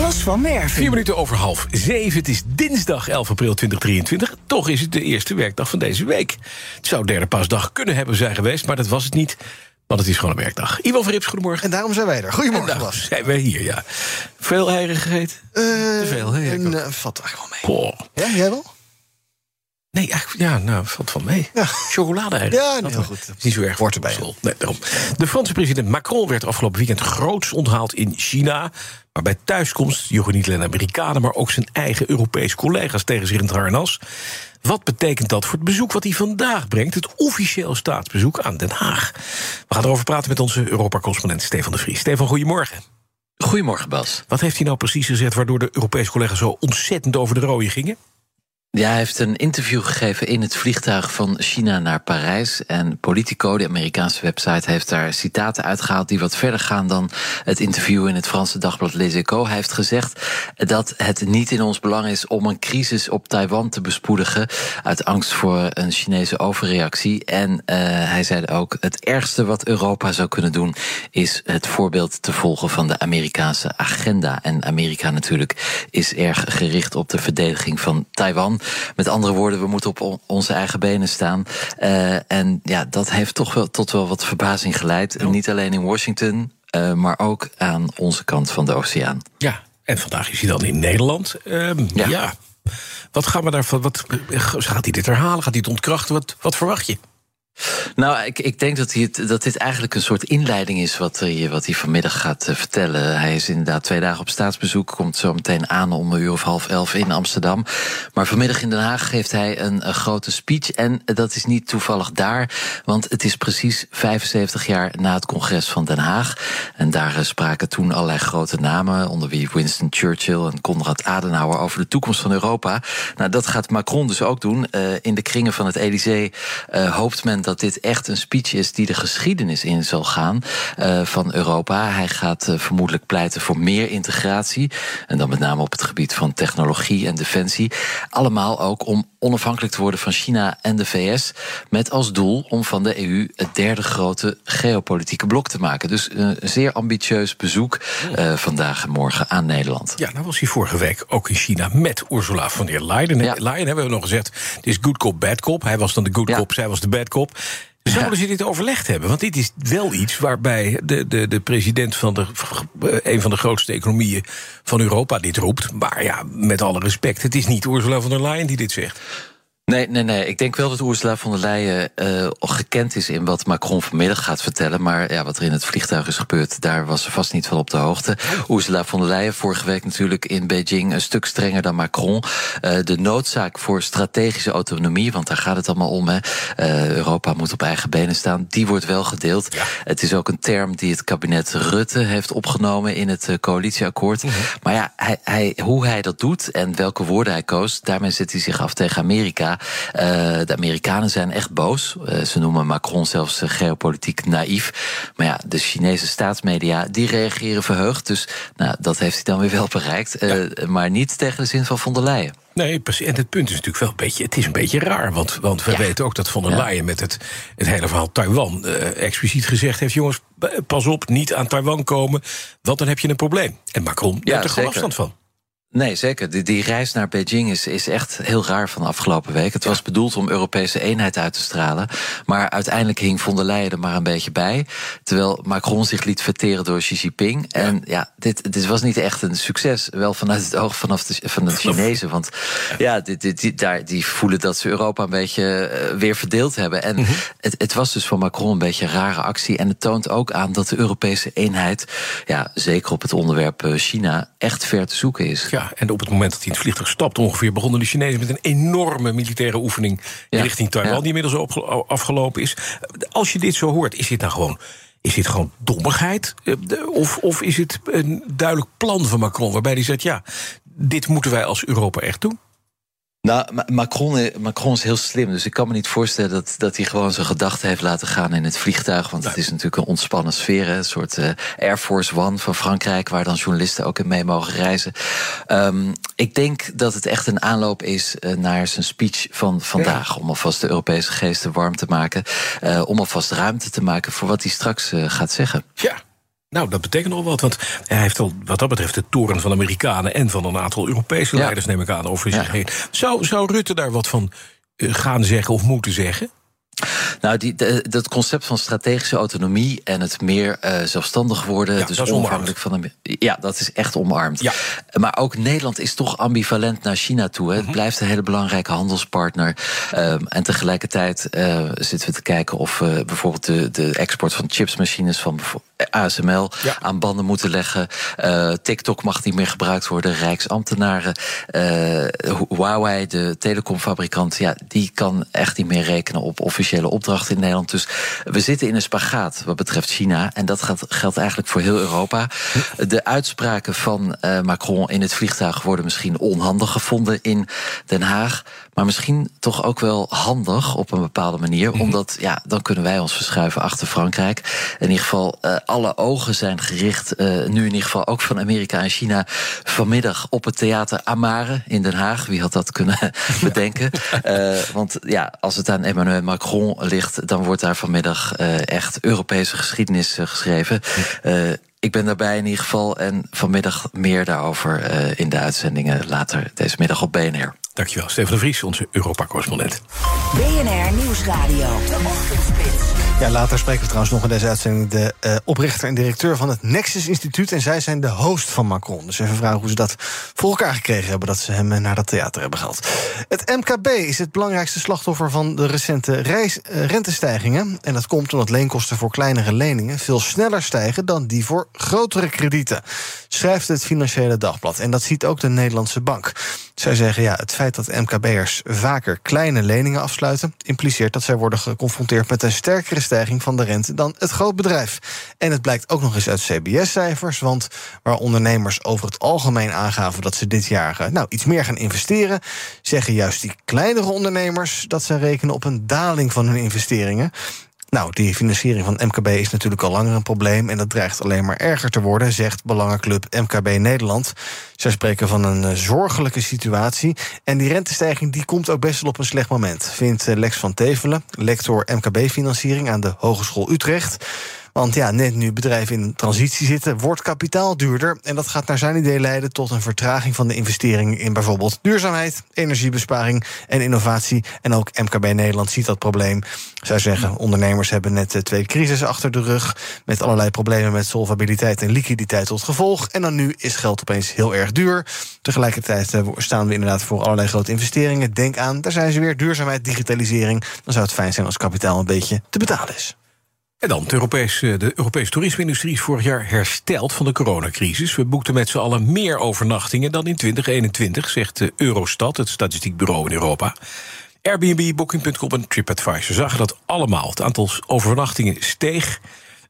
Bas van Merven. Vier minuten over half zeven. Het is dinsdag 11 april 2023. Toch is het de eerste werkdag van deze week. Het zou derde paasdag kunnen hebben zijn geweest, maar dat was het niet. Want het is gewoon een werkdag. Ivo Verrips, goedemorgen. En daarom zijn wij er. Goedemorgen, Bas. zijn wij hier, ja. Veel eieren gegeten? Eh, Te veel, hè? en, eh, valt eigenlijk wel mee. Ja, jij wel? Nee, eigenlijk, ja, nou, valt van mee. Ja. Chocolade eigenlijk. Ja, nee, Dat heel wel. goed. Is niet zo erg Hoort erbij, Nee, daarom. De Franse president Macron werd afgelopen weekend groots onthaald in China. Maar bij thuiskomst joegen niet alleen Amerikanen... maar ook zijn eigen Europese collega's tegen zich in het harnas. Wat betekent dat voor het bezoek wat hij vandaag brengt? Het officieel staatsbezoek aan Den Haag. We gaan erover praten met onze Europa-correspondent Stefan de Vries. Stefan, goedemorgen. Goedemorgen, Bas. Wat heeft hij nou precies gezegd... waardoor de Europese collega's zo ontzettend over de rode gingen? Ja, hij heeft een interview gegeven in het vliegtuig van China naar Parijs. En Politico, de Amerikaanse website, heeft daar citaten uitgehaald die wat verder gaan dan het interview in het Franse dagblad Les Echos. Hij heeft gezegd dat het niet in ons belang is om een crisis op Taiwan te bespoedigen. Uit angst voor een Chinese overreactie. En uh, hij zei ook: het ergste wat Europa zou kunnen doen is het voorbeeld te volgen van de Amerikaanse agenda. En Amerika natuurlijk is erg gericht op de verdediging van Taiwan. Met andere woorden, we moeten op onze eigen benen staan. Uh, en ja, dat heeft toch wel tot wel wat verbazing geleid. En niet alleen in Washington, uh, maar ook aan onze kant van de oceaan. Ja, en vandaag is hij dan in Nederland. Ja. ja. Wat gaan we daarvan? Wat, gaat hij dit herhalen? Gaat hij het ontkrachten? Wat, wat verwacht je? Nou, ik, ik denk dat, dat dit eigenlijk een soort inleiding is wat hij, wat hij vanmiddag gaat uh, vertellen. Hij is inderdaad twee dagen op staatsbezoek, komt zo meteen aan om een uur of half elf in Amsterdam. Maar vanmiddag in Den Haag geeft hij een, grote speech. En dat is niet toevallig daar, want het is precies 75 jaar na het congres van Den Haag. En daar spraken toen allerlei grote namen, onder wie Winston Churchill en Konrad Adenauer, over de toekomst van Europa. Nou, dat gaat Macron dus ook doen. In de kringen van het Elysée hoopt men dat dit echt een speech is die de geschiedenis in zal gaan uh, van Europa. Hij gaat uh, vermoedelijk pleiten voor meer integratie. En dan met name op het gebied van technologie en defensie. Allemaal ook om onafhankelijk te worden van China en de VS. Met als doel om van de EU het derde grote geopolitieke blok te maken. Dus een zeer ambitieus bezoek uh, vandaag en morgen aan Nederland. Ja, nou was hij vorige week ook in China met Ursula von der Leyen. Ja. Leyen hebben we nog gezegd. Het is good cop, bad cop. Hij was dan de good ja. cop, zij was de bad cop. Zouden ze dit overlegd hebben? Want dit is wel iets waarbij de, de, de president van de, een van de grootste economieën van Europa dit roept. Maar ja, met alle respect, het is niet Ursula von der Leyen die dit zegt. Nee, nee, nee. Ik denk wel dat Ursula von der Leyen uh, gekend is in wat Macron vanmiddag gaat vertellen. Maar ja, wat er in het vliegtuig is gebeurd, daar was ze vast niet van op de hoogte. Ursula von der Leyen vorige week natuurlijk in Beijing een stuk strenger dan Macron. Uh, de noodzaak voor strategische autonomie, want daar gaat het allemaal om. Hè. Uh, Europa moet op eigen benen staan. Die wordt wel gedeeld. Ja. Het is ook een term die het kabinet Rutte heeft opgenomen in het coalitieakkoord. Mm -hmm. Maar ja, hij, hij, hoe hij dat doet en welke woorden hij koos, daarmee zet hij zich af tegen Amerika. Uh, de Amerikanen zijn echt boos. Uh, ze noemen Macron zelfs uh, geopolitiek naïef. Maar ja, de Chinese staatsmedia die reageren verheugd. Dus nou, dat heeft hij dan weer wel bereikt. Ja. Maar niet tegen de zin van von der Leyen. Nee, precies. En het punt is natuurlijk wel een beetje. Het is een beetje raar. Want, want we ja. weten ook dat von der Leyen met het, het hele verhaal Taiwan expliciet gezegd heeft: jongens, pas op, niet aan Taiwan komen. Want dan heb je een probleem. En Macron ja, neemt er gewoon afstand van. Nee, zeker. Die, die reis naar Beijing is, is echt heel raar van de afgelopen week. Het ja. was bedoeld om Europese eenheid uit te stralen. Maar uiteindelijk hing von der Leyen er maar een beetje bij. Terwijl Macron zich liet verteren door Xi Jinping. Ja. En ja, dit, dit was niet echt een succes. Wel vanuit het oog vanaf de, van de Chinezen. Want ja, dit, dit, die, daar, die voelen dat ze Europa een beetje uh, weer verdeeld hebben. En mm -hmm. het, het was dus van Macron een beetje een rare actie. En het toont ook aan dat de Europese eenheid, ja, zeker op het onderwerp China, echt ver te zoeken is. Ja. Ja, en op het moment dat hij in het vliegtuig stapt, ongeveer begonnen de Chinezen met een enorme militaire oefening ja. richting Taiwan, ja. die inmiddels afgelopen is. Als je dit zo hoort, is dit nou gewoon Is dit gewoon dommigheid? Of, of is het een duidelijk plan van Macron waarbij hij zegt: ja, dit moeten wij als Europa echt doen? Nou, Macron, Macron is heel slim. Dus ik kan me niet voorstellen dat, dat hij gewoon zijn gedachten heeft laten gaan in het vliegtuig. Want het is natuurlijk een ontspannen sfeer. Een soort uh, Air Force One van Frankrijk, waar dan journalisten ook in mee mogen reizen. Um, ik denk dat het echt een aanloop is uh, naar zijn speech van vandaag. Om alvast de Europese geesten warm te maken. Uh, om alvast ruimte te maken voor wat hij straks gaat zeggen. Ja. Nou, dat betekent nog wat, want hij heeft al wat dat betreft de toren van Amerikanen en van een aantal Europese leiders, neem ik aan, over zich heen. Zou, zou Rutte daar wat van eh, gaan zeggen of moeten zeggen? Nou, die, dat concept van strategische autonomie en het meer uh, zelfstandig worden, ja, dus onafhankelijk van de. Ja, dat is echt omarmd. Ja. Maar ook Nederland is toch ambivalent naar China toe. Hè. Het mhm. blijft een hele belangrijke handelspartner. Um, en tegelijkertijd uh, zitten we te kijken of uh, bijvoorbeeld de, de export van chipsmachines van ASML ja. aan banden moeten leggen. TikTok mag niet meer gebruikt worden. Rijksambtenaren. Huawei, de telecomfabrikant, ja, die kan echt niet meer rekenen op officiële opdracht in Nederland. Dus we zitten in een spagaat wat betreft China. En dat geldt eigenlijk voor heel Europa. De uitspraken van uh, Macron in het vliegtuig worden misschien onhandig gevonden in Den Haag. Maar misschien toch ook wel handig op een bepaalde manier. Mhm. Omdat ja, dan kunnen wij ons verschuiven achter Frankrijk. In ieder geval, uh, alle ogen zijn gericht, uh, nu in ieder geval ook van Amerika en China, vanmiddag op het theater Amare in Den Haag. Wie had dat kunnen bedenken? Uh, want ja, als het aan Emmanuel Macron ligt, dan wordt daar vanmiddag echt Europese geschiedenis geschreven. Ik ben daarbij in ieder geval en vanmiddag meer daarover in de uitzendingen later deze middag op BNR. Dankjewel, Steven de Vries, onze Europa-correspondent. BNR Nieuwsradio, de ochtendspits. Ja, later spreken we trouwens nog in deze uitzending de uh, oprichter en directeur van het Nexus Instituut. En zij zijn de host van Macron. Dus even vragen hoe ze dat voor elkaar gekregen hebben dat ze hem naar dat theater hebben gehaald. Het MKB is het belangrijkste slachtoffer van de recente reis, uh, rentestijgingen. En dat komt omdat leenkosten voor kleinere leningen veel sneller stijgen dan die voor grotere kredieten. Schrijft het Financiële Dagblad. En dat ziet ook de Nederlandse Bank. Zij zeggen ja, het feit dat MKB'ers vaker kleine leningen afsluiten, impliceert dat zij worden geconfronteerd met een sterkere stijging van de rente dan het grootbedrijf. En het blijkt ook nog eens uit CBS-cijfers, want waar ondernemers over het algemeen aangaven dat ze dit jaar eh, nou, iets meer gaan investeren, zeggen juist die kleinere ondernemers dat ze rekenen op een daling van hun investeringen. Nou, die financiering van MKB is natuurlijk al langer een probleem en dat dreigt alleen maar erger te worden, zegt Belangenclub MKB Nederland. Zij spreken van een eh, zorgelijke situatie. En die rentestijging die komt ook best wel op een slecht moment, vindt eh, Lex van Tevelen, lector MKB-financiering aan de Hogeschool Utrecht. Want ja, net nu bedrijven in transitie zitten, wordt kapitaal duurder. En dat gaat naar zijn idee leiden tot een vertraging van de investeringen in bijvoorbeeld duurzaamheid, energiebesparing en innovatie. En ook MKB Nederland ziet dat probleem. Zij zeggen, ondernemers hebben net eh, twee crises achter de rug. Met allerlei problemen met solvabiliteit en liquiditeit tot gevolg. En dan nu is geld opeens heel erg duur. Tegelijkertijd eh, staan we inderdaad voor allerlei grote investeringen. Denk aan, daar zijn ze weer, duurzaamheid, digitalisering. Dan zou het fijn zijn als kapitaal een beetje te betalen is. En dan, de Europese, de Europese toerisme-industrie is vorig jaar hersteld van de coronacrisis. We boekten met z'n allen meer overnachtingen dan in 2021, zegt Eurostat, het statistiekbureau in Europa. Airbnb, Booking.com en TripAdvisor zagen dat allemaal. Het aantal overnachtingen steeg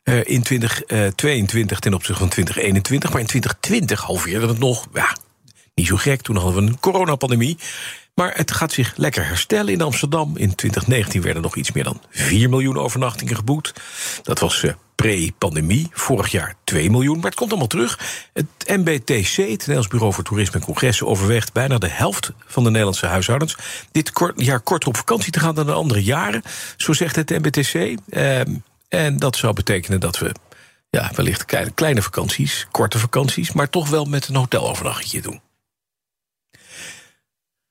uh, in 2022 ten opzichte van 2021. Maar in 2020 halveerde het nog. Ja, niet zo gek, toen hadden we een coronapandemie. Maar het gaat zich lekker herstellen in Amsterdam. In 2019 werden nog iets meer dan 4 miljoen overnachtingen geboekt. Dat was uh, pre-pandemie. Vorig jaar 2 miljoen. Maar het komt allemaal terug. Het MBTC, het Nederlands Bureau voor Toerisme en Congressen, overweegt bijna de helft van de Nederlandse huishoudens dit jaar korter op vakantie te gaan dan de andere jaren. Zo zegt het MBTC. Ehm, en dat zou betekenen dat we ja, wellicht kleine vakanties, korte vakanties, maar toch wel met een hotelovernachtje doen.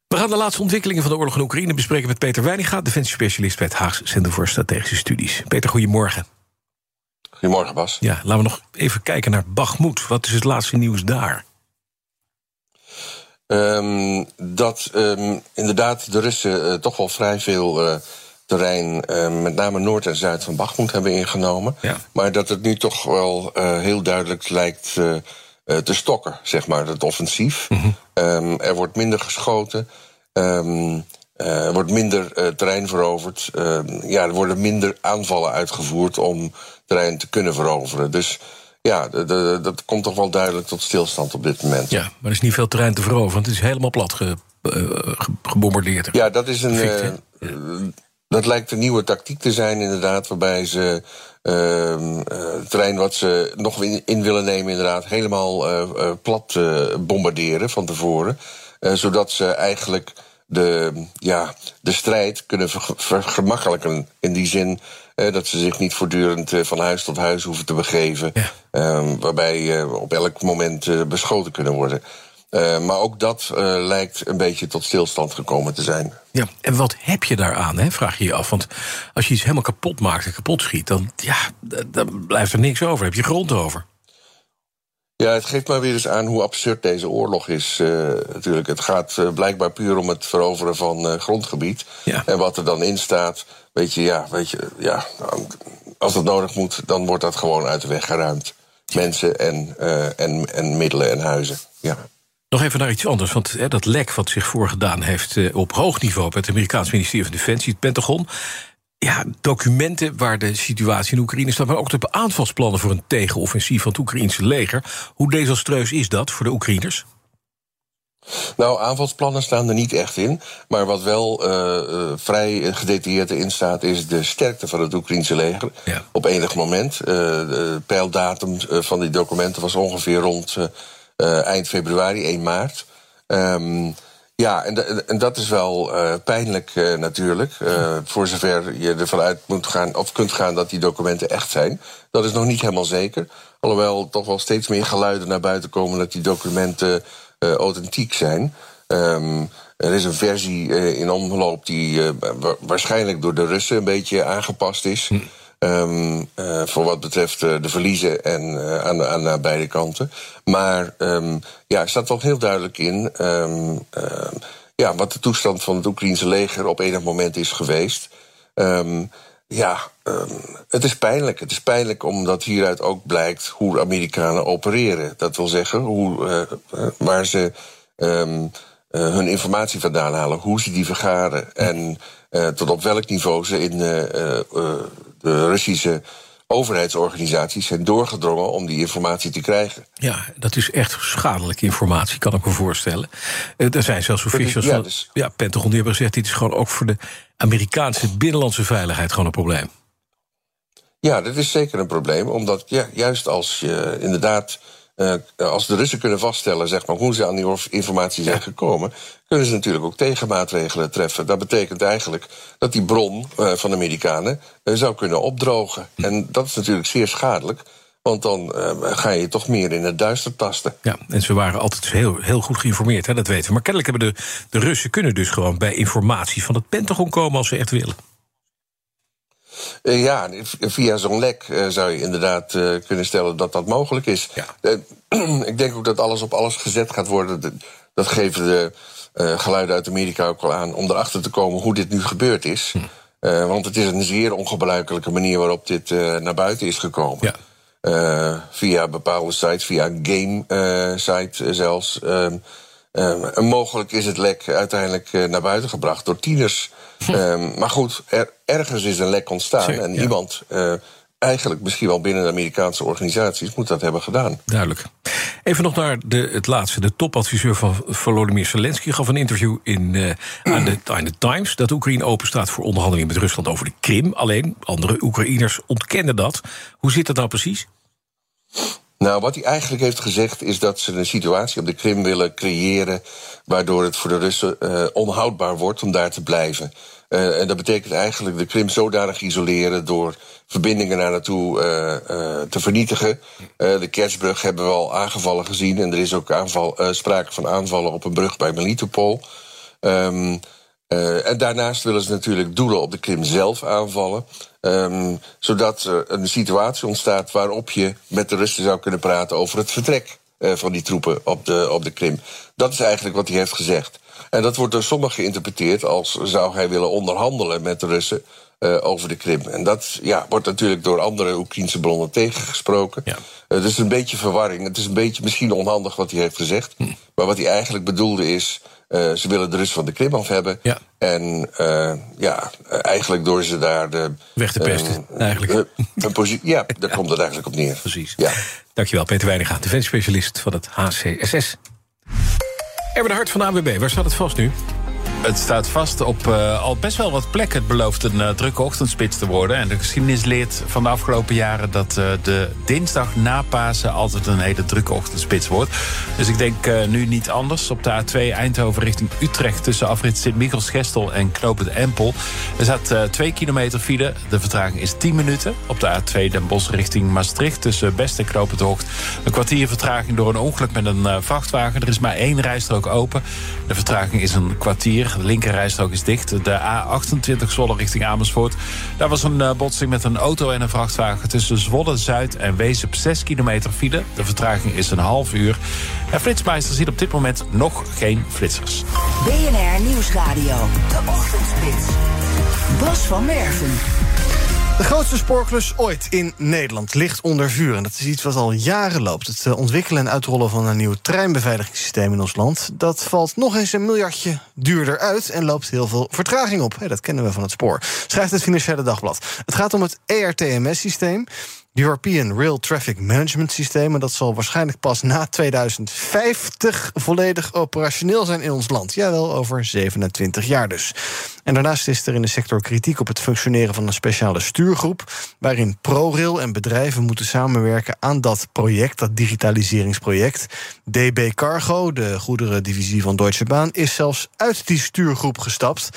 We gaan de laatste ontwikkelingen van de oorlog in Oekraïne bespreken met Peter Weininga, defensiespecialist bij het Haagse Centrum voor Strategische Studies. Peter, goedemorgen. Goedemorgen, Bas. Ja, laten we nog even kijken naar Bagmoed. Wat is het laatste nieuws daar? Um, dat um, inderdaad de Russen uh, toch wel vrij veel uh, terrein, uh, met name noord en zuid van Bagmoed, hebben ingenomen. Ja. Maar dat het nu toch wel heel duidelijk lijkt te stokken, zeg maar, het offensief. Mm -hmm. um, er wordt minder geschoten. Um, er wordt minder terrein veroverd. ja, er worden minder aanvallen uitgevoerd om terrein te kunnen veroveren. Dus ja, dat komt toch wel duidelijk tot stilstand op dit moment. Ja, maar er is niet veel terrein te veroveren, want het is helemaal plat ge, gebombardeerd. Ja, dat is een. dat lijkt een nieuwe tactiek te zijn, inderdaad, waarbij ze het terrein wat ze nog in, willen nemen, inderdaad, helemaal uh, plat uh, bombarderen van tevoren. zodat ze eigenlijk de, ja, de strijd kunnen vergemakkelijken. In die zin dat ze zich niet voortdurend van huis tot huis hoeven te begeven. Ehm, waarbij op elk moment beschoten kunnen worden. Uh, maar ook dat uh, lijkt een beetje tot stilstand gekomen te zijn. Ja, en wat heb je daaraan, hè, vraag je je af. Want als je iets helemaal kapot maakt en kapot schiet... dan, ja, dan blijft er niks over. Heb je grond over. Ja, het geeft maar weer eens aan hoe absurd deze oorlog is. Uh, natuurlijk, het gaat blijkbaar puur om het veroveren van grondgebied. Ja. En wat er dan in staat, weet je, ja, weet je, ja, als dat nodig moet, dan wordt dat gewoon uit de weg geruimd. Mensen en, en, en middelen en huizen. Ja. Nog even naar iets anders, want hè, dat lek wat zich voorgedaan heeft eh, op hoog niveau bij het Amerikaans ministerie van Defensie, het Pentagon. Ja, documenten waar de situatie in Oekraïne staat, maar ook de aanvalsplannen voor een tegenoffensief van het Oekraïnse leger. Hoe desastreus is dat voor de Oekraïners? Nou, aanvalsplannen staan er niet echt in. Maar wat wel uh, vrij gedetailleerd in staat, is de sterkte van het Oekraïnse leger. Ja. Op enig moment. Uh, de peildatum van die documenten was ongeveer rond uh, eind februari, 1 maart. Um, ja, en, en, dat is wel uh, pijnlijk uh, natuurlijk. voor zover je ervan uit moet gaan, of kunt gaan dat die documenten echt zijn. Dat is nog niet helemaal zeker. Alhoewel toch wel steeds meer geluiden naar buiten komen dat die documenten authentiek zijn. Um, er is een versie in omloop die waarschijnlijk door de Russen een beetje aangepast is. Hm. Um, uh, voor wat betreft uh, de verliezen en uh, aan, aan, aan, beide kanten. Maar um, ja, er staat wel heel duidelijk in um, ja, wat de toestand van het Oekraïnse leger op enig moment is geweest. ja, het is pijnlijk. Het is pijnlijk omdat hieruit ook blijkt hoe Amerikanen opereren. Dat wil zeggen, hoe, waar ze hun informatie vandaan halen, hoe ze die vergaren en tot op welk niveau ze in de Russische overheidsorganisaties zijn doorgedrongen om die informatie te krijgen. Ja, dat is echt schadelijke informatie, kan ik me voorstellen. Eh, er zijn zelfs officials ja, van dus... ja, Pentagon die hebben gezegd... dit is gewoon ook voor de Amerikaanse binnenlandse veiligheid gewoon een probleem. Ja, dat is zeker een probleem, omdat ja, juist als je inderdaad uh, als de Russen kunnen vaststellen zeg maar, hoe ze aan die informatie zijn gekomen, kunnen ze natuurlijk ook tegenmaatregelen treffen. Dat betekent eigenlijk dat die bron uh, van de Amerikanen uh, zou kunnen opdrogen. En dat is natuurlijk zeer schadelijk. Want dan ga je toch meer in het duister tasten. Ja, en ze waren altijd heel, heel goed geïnformeerd, hè, dat weten we. Maar kennelijk hebben de, de Russen kunnen dus gewoon bij informatie van het Pentagon komen als ze echt willen. Uh, ja, via zo'n lek uh, zou je inderdaad uh, kunnen stellen dat dat mogelijk is. Ja. ik denk ook dat alles op alles gezet gaat worden. Dat geven de geluiden uit Amerika ook wel aan. Om erachter te komen hoe dit nu gebeurd is. Hm. want het is een zeer ongebruikelijke manier waarop dit naar buiten is gekomen. Ja. via bepaalde sites, via een game site zelfs. Ehm, ehm, en mogelijk is het lek uiteindelijk naar buiten gebracht door tieners um, maar goed, er, ergens is een lek ontstaan. en iemand, uh, eigenlijk misschien wel binnen de Amerikaanse organisaties, moet dat hebben gedaan. Duidelijk. Even nog naar de, het laatste. De topadviseur van Volodymyr Zelensky gaf een interview in, uh, aan, de, aan de Times. Dat Oekraïne open staat voor onderhandelingen met Rusland over de Krim. Alleen andere Oekraïners ontkennen dat. Hoe zit dat nou precies? Nou, wat hij eigenlijk heeft gezegd is dat ze een situatie op de Krim willen creëren. waardoor het voor de Russen uh, onhoudbaar wordt om daar te blijven. Uh, en dat betekent eigenlijk de Krim zodanig isoleren door verbindingen naar naartoe uh, te vernietigen. de Kertsbrug hebben we al aangevallen gezien en er is ook aanval, sprake van aanvallen op een brug bij Melitopol. Um, en daarnaast willen ze natuurlijk doelen op de Krim zelf aanvallen. Um, zodat er een situatie ontstaat waarop je met de Russen zou kunnen praten over het vertrek uh, van die troepen op de, op de Krim. Dat is eigenlijk wat hij heeft gezegd. En dat wordt door sommigen geïnterpreteerd als zou hij willen onderhandelen met de Russen uh, over de Krim. En dat ja, wordt natuurlijk door andere Oekraïnse bronnen tegengesproken. Ja. Uh, dus een beetje verwarring. Het is een beetje misschien onhandig wat hij heeft gezegd. Hm. Maar wat hij eigenlijk bedoelde is ze willen de rust van de Krim af hebben. Ja. En ja, eigenlijk door ze daar de. Weg te pesten, eigenlijk. Een ja, daar komt het eigenlijk op neer. Precies. Ja. Dankjewel, Peter Weininga, defensiespecialist van het HCSS. Erwin Hart van de AWB, waar staat het vast nu? Het staat vast op uh, al best wel wat plekken. Het belooft een uh, drukke ochtendspits te worden. En de geschiedenis leert van de afgelopen jaren dat uh, de dinsdag na Pasen altijd een hele drukke ochtendspits wordt. Dus ik denk nu niet anders. Op de A2 Eindhoven richting Utrecht tussen afrit Sint-Michels-Gestel en Knopend Empel. Er staat 2 kilometer file. De vertraging is 10 minuten. Op de A2 Den Bosch richting Maastricht tussen Best en Knopend Hoogt. Een kwartier vertraging door een ongeluk met een vrachtwagen. Er is maar één rijstrook open. De vertraging is een kwartier. De linkerrijstrook is dicht. De A28 Zwolle richting Amersfoort. Daar was een uh, botsing met een auto en een vrachtwagen... tussen Zwolle, Zuid en Wezen 6 kilometer file. De vertraging is een half uur. En Flitsmeister ziet op dit moment nog geen flitsers. BNR Nieuwsradio. De Ochtendspits. Bas van Merven. De grootste spoorklus ooit in Nederland ligt onder vuur. En dat is iets wat al jaren loopt. Het eh, ontwikkelen en uitrollen van een nieuw treinbeveiligingssysteem in ons land. Dat valt nog eens een miljardje duurder uit en loopt heel veel vertraging op. Dat kennen we van het spoor. Schrijft het Financiële Dagblad. Het gaat om het ERTMS-systeem. European Rail Traffic Management Systeem. En dat zal waarschijnlijk pas na 2050 volledig operationeel zijn in ons land. Jawel, over 27 jaar dus. En daarnaast is er in de sector kritiek op het functioneren van een speciale stuurgroep. waarin ProRail en bedrijven moeten samenwerken aan dat project, dat digitaliseringsproject. DB Cargo, de goederendivisie van Deutsche Bahn, is zelfs uit die stuurgroep gestapt.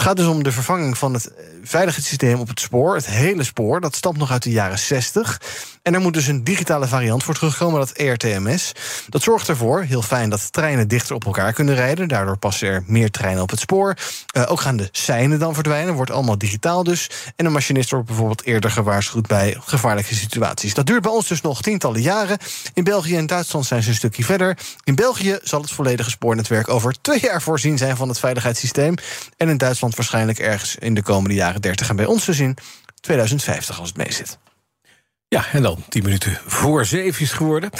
Het gaat dus om de vervanging van het eh, veiligheidssysteem op het spoor. Het hele spoor, dat stamt nog uit de jaren 60. En er moet dus een digitale variant voor terugkomen, dat ERTMS. Dat zorgt ervoor, heel fijn, dat treinen dichter op elkaar kunnen rijden. Daardoor passen er meer treinen op het spoor. Uh, ook gaan de seinen dan verdwijnen, wordt allemaal digitaal dus. En de machinist wordt bijvoorbeeld eerder gewaarschuwd bij gevaarlijke situaties. Dat duurt bij ons dus nog tientallen jaren. In België en Duitsland zijn ze een stukje verder. In België zal het volledige spoornetwerk over twee jaar voorzien zijn van het veiligheidssysteem. En in Duitsland waarschijnlijk ergens in de komende jaren 30 en bij ons te zien 2050 als het mee zit. Ja, en dan tien minuten voor zeven is geworden.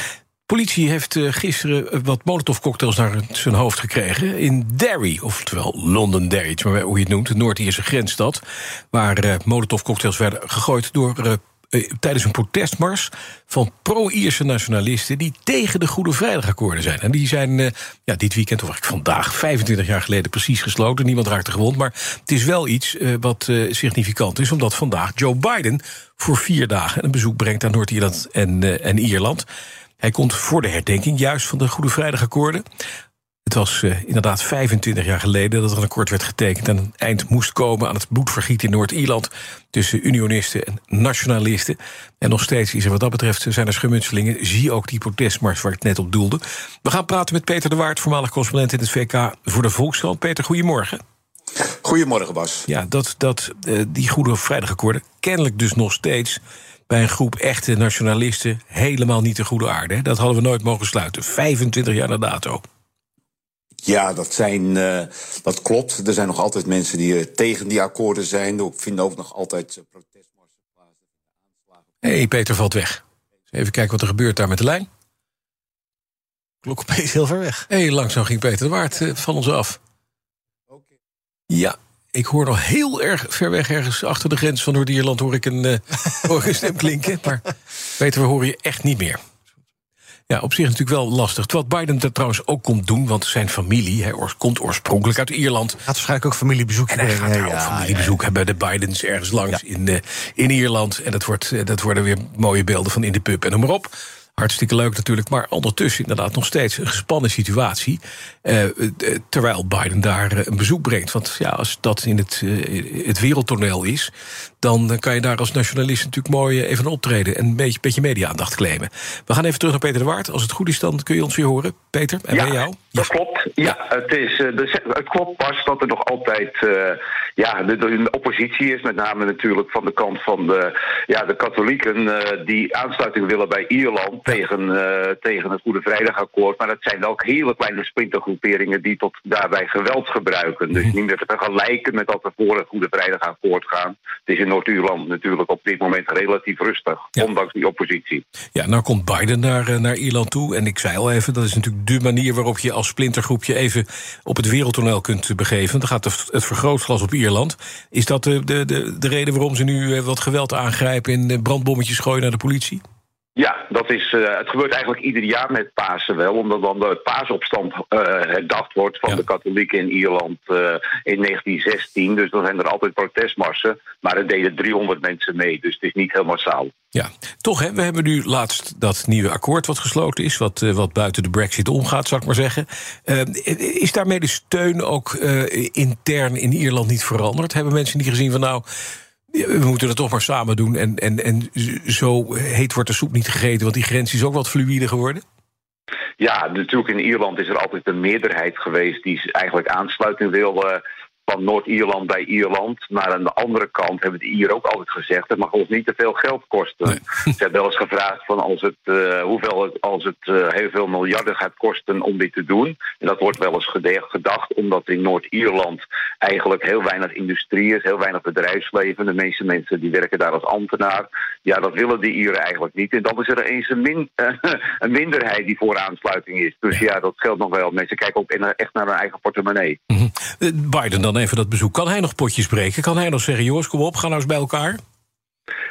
Politie heeft uh, gisteren wat molotovcocktails naar zijn hoofd gekregen... in Derry, oftewel Londonderry, hoe je het noemt... de Noord-Ierse grensstad, waar uh, molotovcocktails werden gegooid... door eh, tijdens een protestmars van pro-Ierse nationalisten... die tegen de Goede Vrijdagakkoorden zijn. En die zijn eh, ja, dit weekend, of eigenlijk vandaag, 25 jaar geleden precies gesloten. Niemand raakte gewond, maar het is wel iets uh, wat significant is... omdat vandaag Joe Biden voor vier dagen een bezoek brengt aan Noord-Ierland en, en Ierland... Hij komt voor de herdenking juist van de Goede Vrijdagakkoorden. Het was uh, inderdaad 25 jaar geleden dat er een akkoord werd getekend... en een eind moest komen aan het bloedvergiet in Noord-Ierland... tussen unionisten en nationalisten. En nog steeds is er wat dat betreft zijn er schermutselingen. Zie ook die protestmars waar ik net op doelde. We gaan praten met Peter de Waard, voormalig correspondent in het VK... voor de Volkskrant. Peter, goedemorgen. Goedemorgen, Bas. Ja, dat, dat, uh, die Goede Vrijdagakkoorden kennelijk dus nog steeds bij een groep echte nationalisten helemaal niet de goede aarde. Dat hadden we nooit mogen sluiten. 25 jaar na dato. Ja, dat, zijn, uh, dat klopt. Er zijn nog altijd mensen die uh, tegen die akkoorden zijn. Er vinden ook nog altijd uh, protestmarsen plaats. Hé, hey, Peter valt weg. Even kijken wat er gebeurt daar met de lijn. Klok opeens heel ver weg. Hé, hey, langzaam ging Peter de Waard van ons af. Okay. Ja, ik hoor nog heel erg ver weg, ergens achter de grens van Noord-Ierland... hoor ik een, uh, hoor een stem klinken. Maar Peter, we horen je echt niet meer. Ja, op zich natuurlijk wel lastig. Terwijl Biden dat trouwens ook komt doen, want zijn familie hij komt oorspronkelijk uit Ierland. Gaat waarschijnlijk ook familiebezoek en hij gaat ja, familiebezoek hebben. De Bidens ergens langs in, uh, in Ierland. En dat, wordt, dat worden weer mooie beelden van in de pub en noem maar op. Hartstikke leuk natuurlijk, maar ondertussen inderdaad nog steeds een gespannen situatie. Uh, terwijl Biden daar een bezoek brengt. Want ja, als dat in het, uh, het wereldtoneel is, dan kan je daar als nationalist natuurlijk mooi even optreden en een beetje, beetje media-aandacht claimen. We gaan even terug naar Peter de Waard. Als het goed is, dan kun je ons weer horen. Peter, en ja, bij jou? Dat klopt. Ja, Het, is, het klopt pas dat er nog altijd ja, de, de, oppositie is, met name natuurlijk van de kant van de, ja, de katholieken die aansluiting willen bij Ierland tegen, uh, tegen het Goede Vrijdagakkoord. Maar dat zijn wel hele kleine splintergroeperingen die tot daarbij geweld gebruiken. Dus niet meer te vergelijken met dat we voor het Goede Vrijdagakkoord gaan. Het is in Noord-Ierland natuurlijk op dit moment relatief rustig, Ja. ondanks die oppositie. Ja, nou komt Biden naar, eh, naar Ierland toe. En ik zei al even, dat is natuurlijk de manier waarop je als splintergroepje even op het wereldtoneel kunt begeven. Dan gaat het vergrootglas op Ierland. Is dat de, de, de, de reden waarom ze nu wat geweld aangrijpen en brandbommetjes gooien naar de politie? Ja, dat is, uh, het gebeurt eigenlijk ieder jaar met Pasen wel, omdat dan de paasopstand uh, herdacht wordt van de katholieken in Ierland uh, in 1916. Dus dan zijn er altijd protestmarsen, maar er deden 300 mensen mee, dus het is niet heel massaal. Ja, toch, hè, we hebben nu laatst dat nieuwe akkoord wat gesloten is, wat, wat buiten de brexit omgaat, zou ik maar zeggen. is daarmee de steun ook intern in Ierland niet veranderd? Hebben mensen niet gezien van nou we moeten het toch maar samen doen. En, en, en zo heet wordt de soep niet gegeten, want die grens is ook wat fluïde geworden. Ja, natuurlijk in Ierland is er altijd een meerderheid geweest die eigenlijk aansluiting wil van Noord-Ierland bij Ierland. Maar aan de andere kant hebben de Ieren ook altijd gezegd... het mag ons niet te veel geld kosten. Ze hebben wel eens gevraagd van als het, uh, hoeveel het, als het uh, heel veel miljarden gaat kosten om dit te doen. En dat wordt wel eens gedacht, omdat in Noord-Ierland eigenlijk heel weinig industrie is, heel weinig bedrijfsleven. De meeste mensen die werken daar als ambtenaar. Ja, dat willen de Ieren eigenlijk niet. En dan is er eens een, min, uh, een minderheid die voor aansluiting is. Dus ja, dat geldt nog wel. Mensen kijken ook echt naar hun eigen portemonnee. Mm -hmm. Biden dan even dat bezoek. Kan hij nog potjes breken? Kan hij nog zeggen, jongens, kom op, ga nou eens bij elkaar?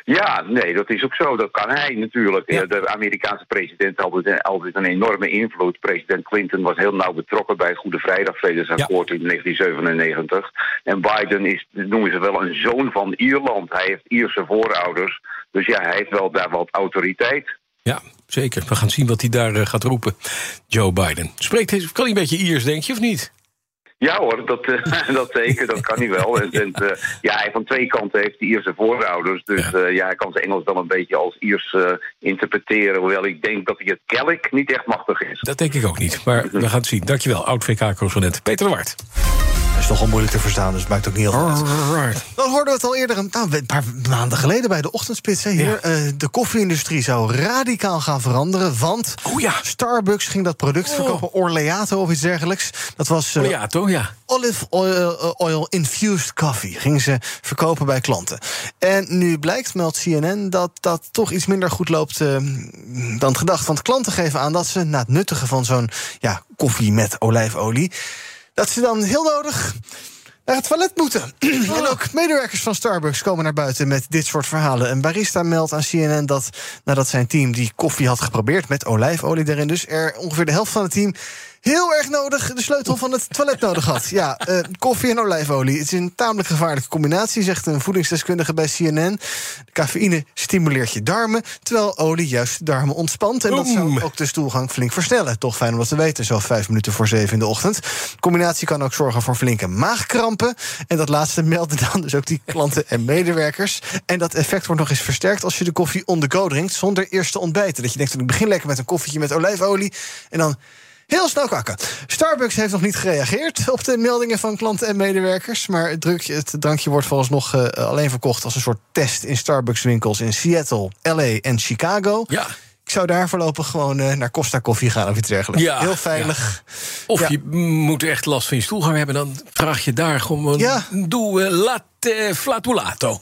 Ja, nee, dat is ook zo. Dat kan hij natuurlijk. Ja. De Amerikaanse president had altijd, altijd een enorme invloed. President Clinton was heel nauw betrokken bij het Goede Vrijdag-vredesakkoord ja. in 1997. En Biden is, noemen ze wel, een zoon van Ierland. Hij heeft Ierse voorouders. Dus ja, hij heeft wel daar wat autoriteit. Ja, zeker. We gaan zien wat hij daar uh, gaat roepen. Joe Biden. Spreekt, kan hij een beetje Iers, denk je, of niet? Ja hoor, dat, uh, dat zeker, dat kan hij wel. En, en uh, ja, hij van twee kanten heeft hij Ierse voorouders. Dus ja. Uh, ja, hij kan zijn Engels wel een beetje als Iers interpreteren. Hoewel ik denk dat hij het Kelk niet echt machtig is. Dat denk ik ook niet, maar we gaan het zien. Dankjewel, oud-VK-correspondent Peter de Waard. Is toch wel moeilijk te verstaan, dus het maakt ook niet heel veel Dan hoorden we het al eerder een, nou, een paar maanden geleden bij de ochtendspits. Hè, hier. Ja. Uh, de koffieindustrie zou radicaal gaan veranderen. Want oh, ja. Starbucks ging dat product oh. verkopen, Orleato of iets dergelijks. Dat was uh, Orleato, ja. olive oil, oil, infused coffee. Gingen ze verkopen bij klanten. En nu blijkt, meldt CNN, dat dat toch iets minder goed loopt uh, dan gedacht. Want klanten geven aan dat ze na het nuttigen van zo'n ja, koffie met olijfolie dat ze dan heel nodig naar het toilet moeten. Oh. En ook medewerkers van Starbucks komen naar buiten met dit soort verhalen. Een barista meldt aan CNN dat nadat zijn team die koffie had geprobeerd met olijfolie erin, dus er ongeveer de helft van het team heel erg nodig de sleutel van het toilet nodig had. Ja, uh, koffie en olijfolie. Het is een tamelijk gevaarlijke combinatie, zegt een voedingsdeskundige bij CNN. De cafeïne stimuleert je darmen, terwijl olie juist de darmen ontspant. En dat zou ook de stoelgang flink versnellen. Toch fijn om dat te weten, zo vijf minuten voor zeven in de ochtend. De combinatie kan ook zorgen voor flinke maagkrampen. En dat laatste melden dan dus ook die klanten en medewerkers. En dat effect wordt nog eens versterkt als je de koffie on the go drinkt, zonder eerst te ontbijten. Dat je denkt, ik begin lekker met een koffietje met olijfolie. En dan Heel snel kakken. Starbucks heeft nog niet gereageerd op de meldingen van klanten en medewerkers. Maar het, drukje, het drankje wordt volgens nog uh, alleen verkocht als een soort test in Starbucks-winkels in Seattle, LA en Chicago. Ja. Ik zou daar voorlopig gewoon uh, naar Costa Koffie gaan of iets dergelijks. Ja, Heel veilig. Ja. Of ja. je moet echt last van je stoelgang hebben, dan vraag je daar gewoon ja. doe uh, latte flatulato.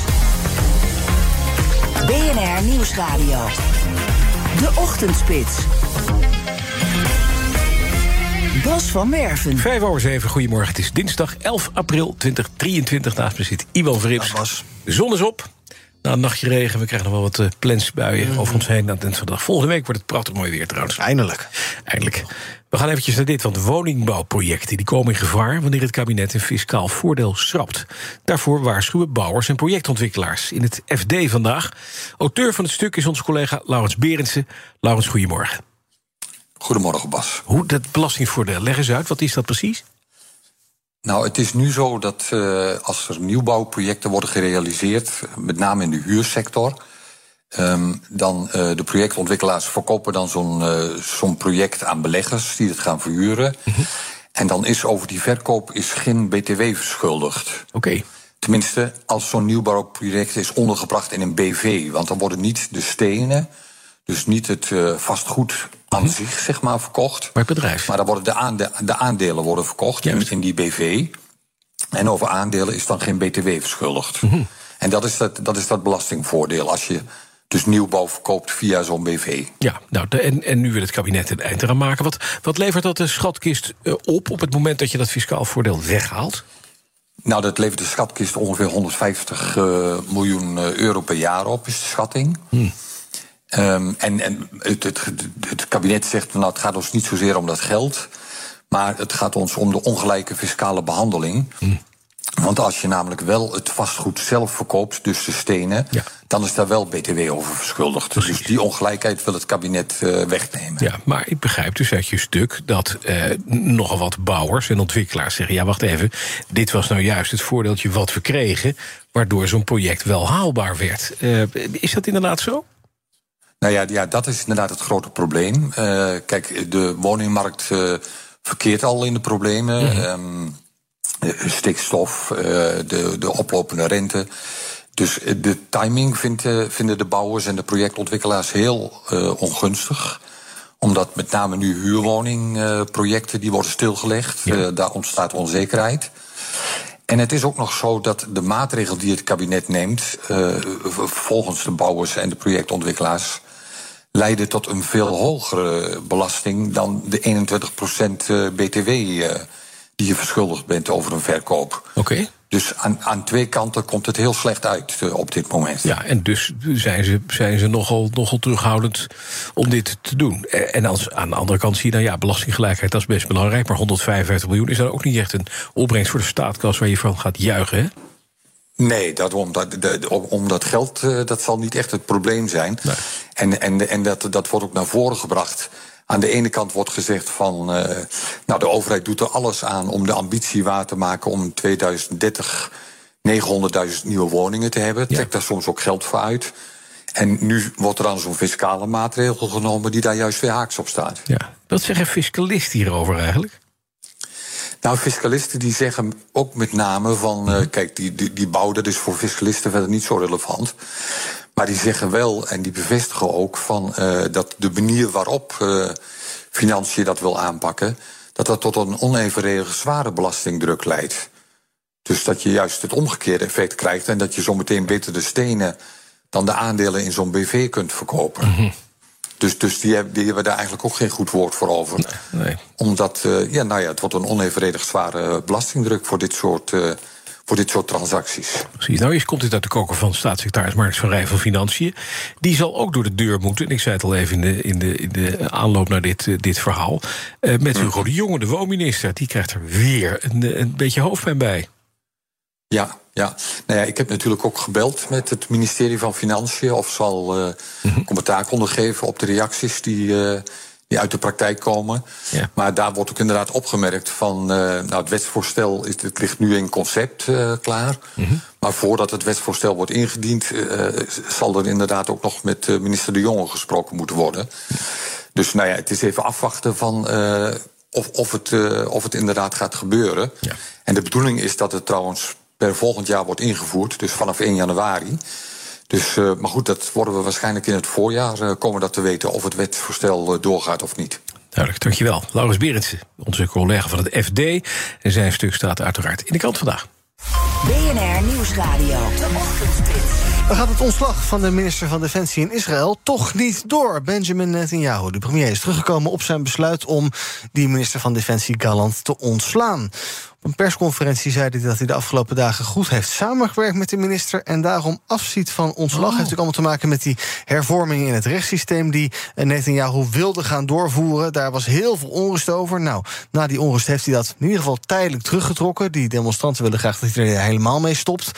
BNR Nieuwsradio. De Ochtendspits. Bas van Werven. Vijf over zeven, goedemorgen. Het is dinsdag 11 april 2023. Naast me zit Iwan Verrips. De zon is op. Na een nachtje regen, we krijgen nog wel wat uh, plensbuien mm. over ons heen. Nou, vandaag. Volgende week wordt het prachtig mooi weer trouwens. Eindelijk. Eindelijk. We gaan eventjes naar dit, want woningbouwprojecten die komen in gevaar... wanneer het kabinet een fiscaal voordeel schrapt. Daarvoor waarschuwen bouwers en projectontwikkelaars. In het FD vandaag. Auteur van het stuk is onze collega Laurens Berendsen. Laurens, goedemorgen. Goedemorgen, Bas. Hoe dat belastingvoordeel, leg eens uit, wat is dat precies? Nou, het is nu zo dat uh, als er nieuwbouwprojecten worden gerealiseerd, met name in de huursector, um, dan uh, de projectontwikkelaars verkopen dan zo'n uh, zo'n project aan beleggers die het gaan verhuren. Mm -hmm. En dan is over die verkoop is geen BTW verschuldigd. Oké. Tenminste, als zo'n nieuwbouwproject is ondergebracht in een BV. Want dan worden niet de stenen, dus niet het uh, vastgoed aan Mhm. zich, zeg maar, verkocht. Maar het bedrijf. Maar dan worden de, aande de aandelen worden verkocht in, in die BV. En over aandelen is dan geen BTW verschuldigd. Mhm. En dat is dat, dat is dat belastingvoordeel als je dus nieuwbouw verkoopt via zo'n BV. Ja, nou, de, en, en nu wil het kabinet een eind eraan maken. Wat, wat levert dat de schatkist eh, op op het moment dat je dat fiscaal voordeel weghaalt? Nou, dat levert de schatkist ongeveer 150 uh, miljoen uh, euro per jaar op, is de schatting. Hmm. Um, en en het, het, het, kabinet zegt, nou, het gaat ons niet zozeer om dat geld... maar het gaat ons om de ongelijke fiscale behandeling... Hmm. Want als je namelijk wel het vastgoed zelf verkoopt, dus de stenen, ja. dan is daar wel BTW over verschuldigd. Precies. Dus die ongelijkheid wil het kabinet uh, wegnemen. Ja, maar ik begrijp dus uit je stuk dat uh, nogal wat bouwers en ontwikkelaars zeggen: ja, wacht even, dit was nou juist het voordeeltje wat we kregen, waardoor zo'n project wel haalbaar werd. Uh, is dat inderdaad zo? Nou ja, ja, dat is inderdaad het grote probleem. kijk, de woningmarkt verkeert al in de problemen. Mm -hmm. um, stikstof, de, de oplopende rente. Dus de timing vindt, vinden de bouwers en de projectontwikkelaars heel uh, ongunstig. Omdat met name nu huurwoningprojecten die worden stilgelegd. Ja. Uh, daar ontstaat onzekerheid. En het is ook nog zo dat de maatregel die het kabinet neemt, uh, volgens de bouwers en de projectontwikkelaars, leiden tot een veel hogere belasting dan de 21% BTW die je verschuldigd bent over een verkoop. Oké. Okay. Dus aan, aan twee kanten komt het heel slecht uit uh, op dit moment. Ja, en dus zijn ze, zijn ze nogal, nogal terughoudend om dit te doen. En als, aan de andere kant zie je dan, ja, belastinggelijkheid, dat is best belangrijk. Maar 155 miljoen is dan ook niet echt een opbrengst voor de staatkas waar je van gaat juichen, hè? Nee, dat, om, dat, de, om dat geld, uh, dat zal niet echt het probleem zijn. Nee. En, en, en dat, dat wordt ook naar voren gebracht. Aan de ene kant wordt gezegd van, uh, nou de overheid doet er alles aan om de ambitie waar te maken om in 2030 900.000 nieuwe woningen te hebben. Ja. Trekt daar soms ook geld voor uit. En nu wordt er dan zo'n fiscale maatregel genomen die daar juist weer haaks op staat. Ja, wat zeggen fiscalisten hierover eigenlijk? Nou, fiscalisten die zeggen ook met name van, uh, kijk, die, die, die bouw, dat is voor fiscalisten verder niet zo relevant. Maar die zeggen wel, en die bevestigen ook, van, uh, dat de manier waarop uh, financiën dat wil aanpakken, dat dat tot een onevenredig zware belastingdruk leidt. Dus dat je juist het omgekeerde effect krijgt en dat je zometeen beter de stenen dan de aandelen in zo'n BV kunt verkopen. Mm -hmm. Dus, dus die, hebben, die hebben daar eigenlijk ook geen goed woord voor over. Nee, nee. Omdat, uh, ja, nou ja, het wordt een onevenredig zware belastingdruk voor dit soort voor dit soort transacties. Precies. Nou, eerst komt dit uit de koker van staatssecretaris Marks van Rij van Financiën. Die zal ook door de deur moeten. En ik zei het al even in de, in de, in de aanloop naar dit, uh, dit verhaal. Uh, met Hugo de Jonge, de woonminister. Die krijgt er weer een, een beetje hoofdpijn bij. Ja, ja. Nou ja, ik heb natuurlijk ook gebeld met het ministerie van Financiën. Of zal uh, commentaar konden geven op de reacties die die uit de praktijk komen. Ja. Maar daar wordt ook inderdaad opgemerkt van... Uh, nou, het wetsvoorstel is, het ligt nu in concept uh, klaar. Mm-hmm. Maar voordat het wetsvoorstel wordt ingediend... Uh, zal er inderdaad ook nog met minister De Jonge gesproken moeten worden. Dus nou ja, het is even afwachten van... of, of, het, of het inderdaad gaat gebeuren. Ja. En de bedoeling is dat het trouwens per volgend jaar wordt ingevoerd. Dus vanaf 1 januari. Dus, uh, maar goed, dat worden we waarschijnlijk in het voorjaar uh, komen dat te weten of het wetsvoorstel uh, doorgaat of niet. Duidelijk, dankjewel. Laurens Berendsen, onze collega van het FD. En zijn stuk staat uiteraard in de krant vandaag. BNR Nieuwsradio. De ochtendspits. Dan gaat het ontslag van de minister van Defensie in Israël toch niet door. Benjamin Netanyahu, de premier, is teruggekomen op zijn besluit om die minister van Defensie Gallant te ontslaan. Op een persconferentie zei hij dat hij de afgelopen dagen goed heeft samengewerkt met de minister en daarom afziet van ontslag. Oh. Heeft natuurlijk allemaal te maken met die hervormingen in het rechtssysteem die Netanyahu wilde gaan doorvoeren. Daar was heel veel onrust over. Nou, na die onrust heeft hij dat in ieder geval tijdelijk teruggetrokken. Die demonstranten willen graag dat hij er helemaal mee stopt.